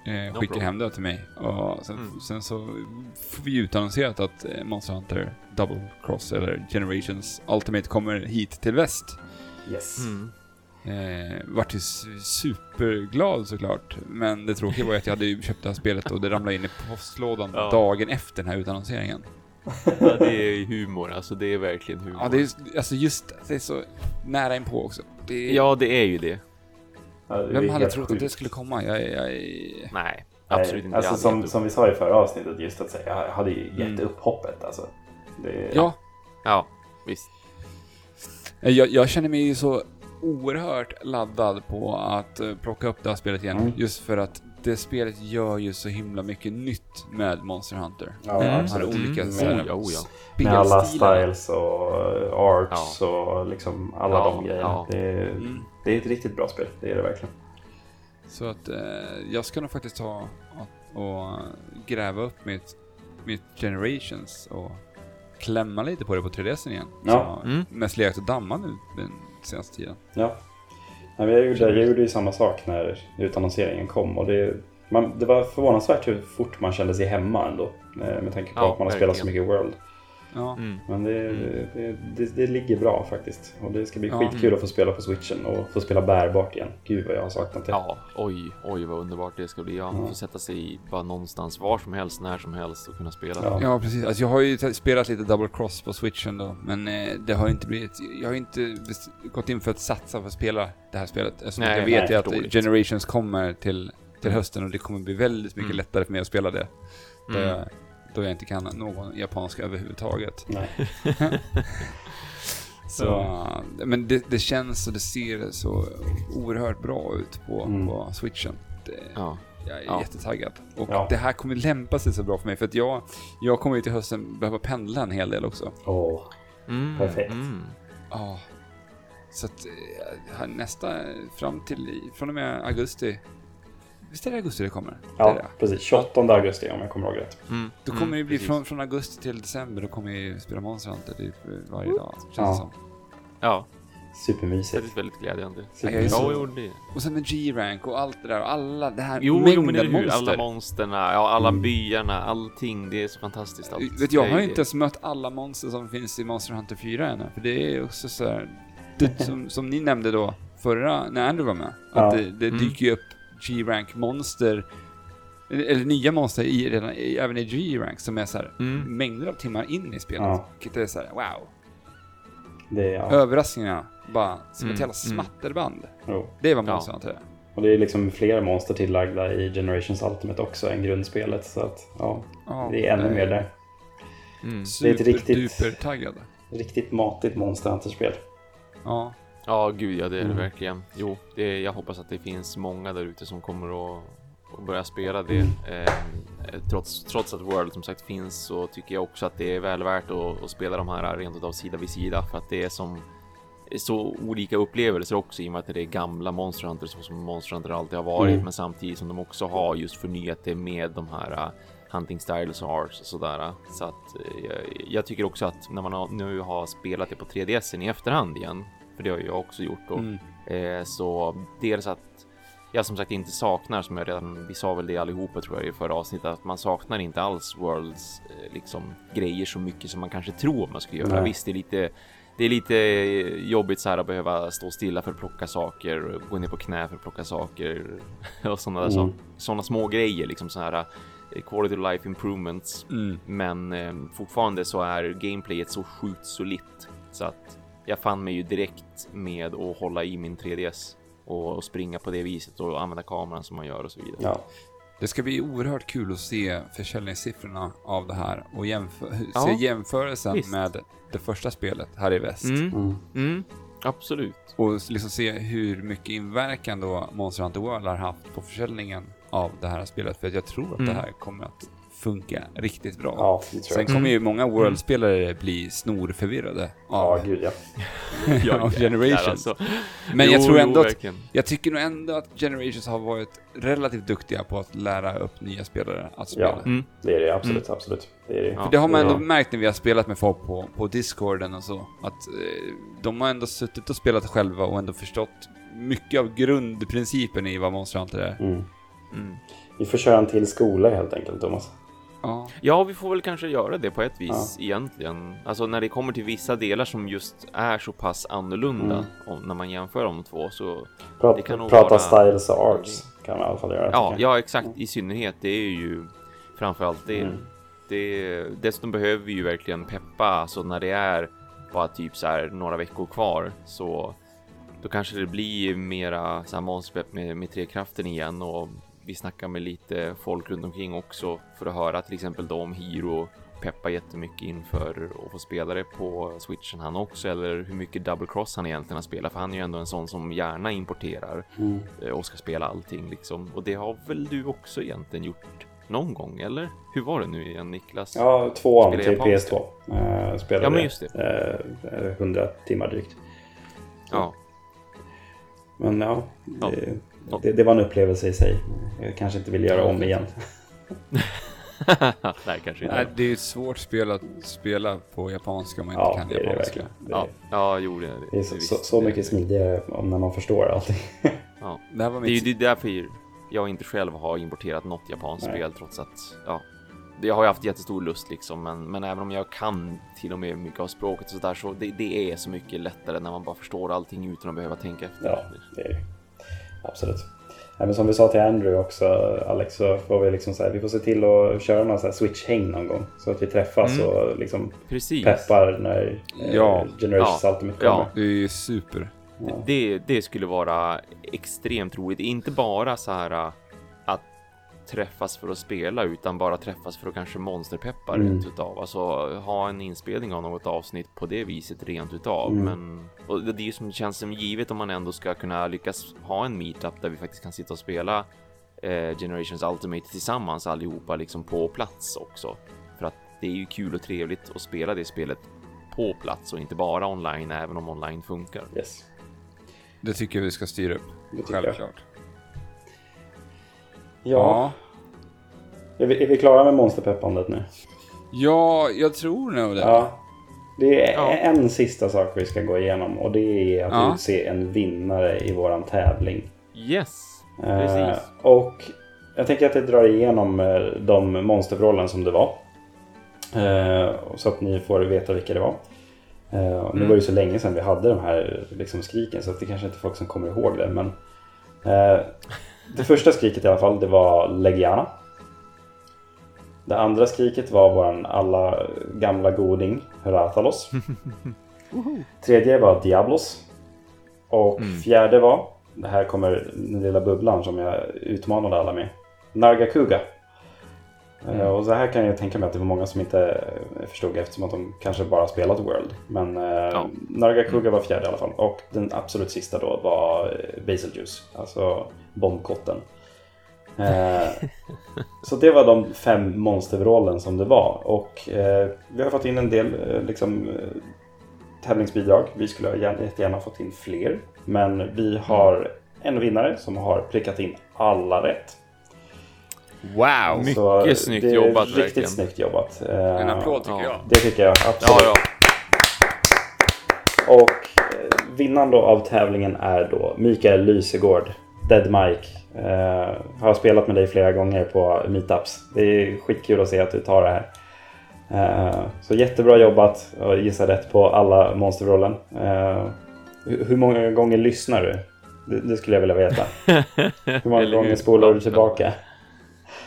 Eh, No skickar hem det till mig. Och sen, Mm. sen så får vi utannonserat att eh, Monster Hunter Double Cross eller Generations Ultimate kommer hit till väst. Yes. Mm. Eh, vart ju su- superglad såklart. Men det tråkiga var ju att jag hade köpt det här spelet och det ramlade in i postlådan Ja. dagen efter den här utannonseringen. Ja, det är humor, alltså det är verkligen humor. Ja, det är alltså just det är så nära inpå också. Det är, Ja, det är ju det. Vem hade trott att det skulle komma? Jag, jag, jag, Nej, absolut inte. Alltså som, som vi sa i förra avsnittet, just att säga, jag hade ju gett Mm. upp hoppet alltså. Det, ja, Ja, visst. jag, jag känner mig ju så oerhört laddad på att eh, plocka upp det här spelet igen. Mm. Just för att det spelet gör ju så himla mycket nytt med Monster Hunter. Ja, här absolut. olika Mm. så här, Oh, ja, oh, ja. Med alla styles och uh, arts och liksom alla Ja, de grejerna. ja. Det, är, Mm. det är ett riktigt bra spel, det är det verkligen. Så att eh, jag ska nog faktiskt ta och, gräva upp mitt, mitt Generations och klämma lite på det på 3DSen igen. Ja. Som har Mm. mest legat och dammat nu den senaste tiden. Ja. Men jag, gjorde, jag gjorde ju samma sak när utannonseringen kom och det, man, det var förvånansvärt hur fort man kände sig hemma ändå. eh, Med tanke på Ja, att man har spelat så verkligen. mycket World. Ja. Mm. Men det, det, det, det ligger bra faktiskt. Och det ska bli Ja. skitkul att få spela på switchen och få spela bärbart igen. Gud vad jag har saknat det. Ja, oj, oj vad underbart det ska bli. Ja, Ja. få sätta sig i bara någonstans, var som helst, när som helst och kunna spela. Ja. Ja, precis. Alltså, jag har ju spelat lite Double Cross på switchen då, men eh, det har inte blivit... Jag har inte gått in för att satsa för att spela det här spelet. Eftersom Nej, jag vet ju att förståeligt. Generations kommer till, till hösten och det kommer bli väldigt mycket Mm. lättare för mig att spela det. Mm. Jag, då jag inte kan någon japanska överhuvudtaget. Nej. Så, Men det, det känns och det ser så oerhört bra ut på, Mm. på switchen. Det, Ja. Jag är Ja. jättetaggad. Och Ja. det här kommer lämpa sig så bra för mig för att jag, jag kommer ju till hösten behöva pendla en hel del också. Åh, Mm, Perfekt. Mm. Ja. Så att eh, nästa, fram till, från och med augusti. Visst är det augusti det kommer? Det Ja, det. precis. 28 augusti om jag kommer ihåg rätt. Mm. Då mm, kommer det bli från, från augusti till december, då kommer jag ju spela Monster Hunter typ varje dag. Känns Ja. det som. Ja, Supermysigt. väldigt, väldigt glädjande. Ja, jag är Ja, så- jo, det. Och sen med G-Rank och allt det där och alla, det här Jo, jo, mängden men eller hur? monster. Alla monsterna, ja, alla Mm. byarna, allting. Det är så fantastiskt allt. Vet, jag Det har ju inte ens mött alla monster som finns i Monster Hunter 4 ännu, för det är också så här, det, som, som ni nämnde då, förra, när Andrew var med, att Ja. det, det Mm. dyker ju upp G-rank monster, eller, nya monster i, redan, i, även i G-rank som är så här, Mm. mängder av timmar in i spelet. Ja. Vilket är så här, wow. Det ja. Överraskningarna, bara som ett Mm, jävla mm. smatterband. Jo. Det är vad Ja. Monster Hunter är. Och det är liksom fler monster tillagda i Generations Ultimate också än grundspelet. Så att, ja, Ja, det är ännu jag mer där. Mm. Det är ett riktigt-. Riktigt matigt Monster Hunter-spel. Ja. Ja, gud ja, det är det Mm. verkligen. Jo, det, jag hoppas att det finns många där ute som kommer att, att börja spela det. Mm. Eh, trots, trots att World som sagt finns så tycker jag också att det är väl värt att, att spela de här rent utav sida vid sida för att det är som så olika upplevelser också i och med att det är gamla Monster Hunter så som Monster Hunter alltid har varit Mm. men samtidigt som de också har just förnyat det med de här uh, hunting styles och arts och sådär. Så att eh, jag, jag tycker också att när man har, nu har spelat det på 3DSen i efterhand igen, för det har jag också gjort då, Mm. Eh, så dels att jag som sagt inte saknar, som jag redan, vi sa väl det allihopa tror jag i förra avsnittet, att man saknar inte alls Worlds eh, liksom grejer så mycket som man kanske tror man skulle göra. Nej. Visst, det är lite det är lite jobbigt så här att behöva stå stilla för att plocka saker, gå ner på knä för att plocka saker och sådana Mm. så, sådana små grejer, liksom så här eh, quality of life improvements. Mm. Men eh, fortfarande så är gameplayet så sjukt solitt så att jag fann mig ju direkt med att hålla i min 3DS och, och springa på det viset och använda kameran som man gör och så vidare. Ja, Det ska bli oerhört kul att se försäljningssiffrorna av det här och jämfö- Ja, se jämförelsen visst. med det första spelet här i väst. Mm, mm. mm, absolut. Och liksom se hur mycket inverkan då Monster Hunter World har haft på försäljningen av det här spelet. För att jag tror att Mm. det här kommer att funka riktigt bra. ja det tror Sen jag. kommer ju många World-spelare bli snorförvirrade Ja, av, gud ja. av Generations. Alltså. Men jag Jo, tror jo, ändå att. Jag tycker nog ändå att Generations har varit relativt duktiga på att lära upp nya spelare att spela. Ja. Mm. Det är det absolut, absolut. Det är det. Ja. För det har man ändå Ja. märkt när vi har spelat med folk på, på Discorden och så, att eh, de har ändå suttit och spelat själva och ändå förstått mycket av grundprincipen i vad Monster Hunter är. Mm. Mm. Vi får köra en till skola helt enkelt, Thomas. Ja. Ja, vi får väl kanske göra det på ett vis egentligen. Alltså när det kommer till vissa delar som just är så pass annorlunda Mm. om, när man jämför de två så Prata, Det kan nog prata vara- styles och arts kan vi i alla fall göra. Ja, ja exakt. I synnerhet, det är ju framförallt det. Mm. det. Dessutom behöver vi ju verkligen peppa, alltså när det är bara typ så här några veckor kvar så då kanske det blir mera så här med, med trekraften igen och vi snackar med lite folk runt omkring också för att höra till exempel då om Hiro peppar jättemycket inför att få spela det på switchen han också eller hur mycket double cross han egentligen har spelat för han är ju ändå en sån som gärna importerar Mm. eh, och ska spela allting liksom. Och det har väl du också egentligen gjort någon gång, eller? Hur var det nu igen, Niklas? Ja, tvåan till japanska. PS2. Uh, spelade Ja, men just det. eh, 100 timmar drygt. Ja. Men Ja. det, Ja. Det, det var en upplevelse i sig. Jag kanske inte vill göra om igen. Nej, kanske Nej, inte. det är ett svårt spel att spela på japanska om man inte Ja, kan det det japanska. verkligen. Det, Ja, ja, jo, det, det är så, visst. så, så mycket smidigare om när man förstår allting. Ja. Det här var Det är ju mitt... det är därför jag inte själv har importerat något japanskt Nej. spel trots att, ja, jag har ju haft jättestor lust liksom, men, men även om jag kan till och med mycket av språket och sådär så det, det är så mycket lättare när man bara förstår allting utan att behöva tänka efter. Ja, det är det. Absolut. Ja, men som vi sa till Andrew också, Alex, så får vi liksom så här, vi får se till att köra någon så här switch-häng någon gång. Så att vi träffas Mm. och liksom Precis. peppar när eh, Ja. Generations Ja. Ultimate Ja. kommer. Det är ju super. Ja. Det, det skulle vara extremt roligt. Inte bara så här träffas för att spela utan bara träffas för att kanske monsterpeppa Mm. rent utav. Alltså ha en inspelning av något avsnitt på det viset rent utav. Mm. Men och det är ju som känns som givet om man ändå ska kunna lyckas ha en meetup där vi faktiskt kan sitta och spela eh, Generations Ultimate tillsammans allihopa liksom på plats också. För att det är ju kul och trevligt att spela det spelet på plats och inte bara online även om online funkar. Yes. Det tycker jag vi ska styra upp. Tycker jag. Självklart. Ja. Är, vi, är vi klara med monsterpeppandet nu? Ja, jag tror nog det. Ja. Det är Ja. en sista sak vi ska gå igenom och det är att Ja. utse en vinnare i våran tävling. Yes, Eh, precis. och jag tänker att jag drar igenom eh, de monstervrålen som det var. Eh, så att ni får veta vilka det var. Eh, Nu Mm. var det ju så länge sedan vi hade de här liksom, skriken så att det kanske inte är folk som kommer ihåg det. Men, eh, det första skriket i alla fall det var Legiana. Det andra skriket var våran alla gamla goding Rathalos. Tredje var Diablos. Och Mm. fjärde var, det här kommer den lilla bubblan som jag utmanade alla med. Nargacuga. Mm. Och så här kan jag tänka mig att det var många som inte eh, förstod eftersom att de kanske bara spelat World. Men eh, Ja. Nargacuga var fjärde i alla fall. Och den absolut sista då var Basiljuice, alltså bombkotten. Så det var de fem monstervrålen som det var. Och vi har fått in en del liksom, tävlingsbidrag. Vi skulle jättegärna fått in fler. Men vi har en vinnare som har prickat in alla rätt. Wow! Mycket Så snyggt det är jobbat, Riktigt verkligen. snyggt jobbat. Eh, En applåd tycker Ja. jag. Det tycker jag Ja, absolut. ja. Och eh, vinnaren då av tävlingen är då Mikael Lysegård, Dead Mike. Eh, har spelat med dig flera gånger på meetups. Det är skitkul att se att du tar det här. Eh, så jättebra jobbat och gissa rätt på alla monsterrollen. Eh, hur många gånger lyssnar du? Det, det skulle jag vilja veta. Hur många gånger spolar du tillbaka?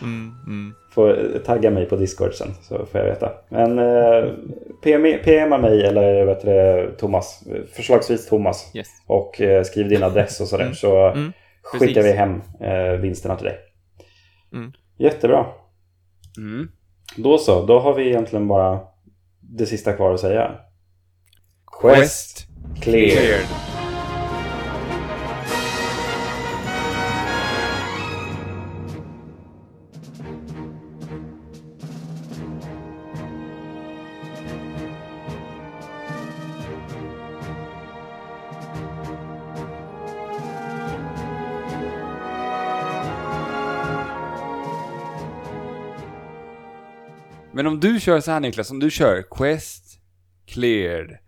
Mm, mm. Får tagga mig på Discord sen så får jag veta. Men eh, PM, PMa mig eller vet du, Thomas. Förslagsvis Thomas. Yes. Och eh, skriv din adress och sådär. Mm. Så Mm, skickar vi hem eh, vinsterna till dig. Mm. Jättebra. Mm. Då så. Då har vi egentligen bara det sista kvar att säga. Quest clear. cleared. Men om du kör så här Niklas, om du kör Quest cleared.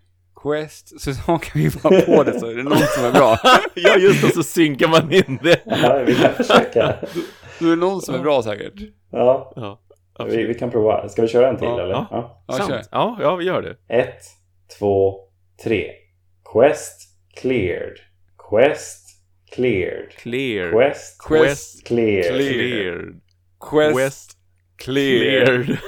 Quest, så hakar vi bara på det så är det någon som är bra. Ja, just det, så synkar man in det. Ja, vi kan försöka. Då är det någon som är bra säkert. Ja, Ja, vi, vi kan prova. Ska vi köra en till Ja, eller? ja. Ja. Ja, kör. Ja, ja, vi gör det. Ett, två, tre. Quest cleared. Quest cleared. Clear. Quest, Quest cleared. Cleared. Quest, Quest cleared. cleared.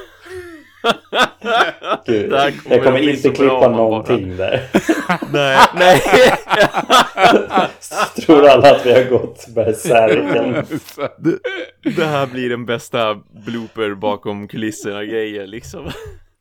Gud, kommer jag kommer inte klippa man bara- någonting där. Nej, nej. Tror alla att vi har gått bärsärken. Det, det här blir den bästa blooper bakom kulisserna grejer liksom.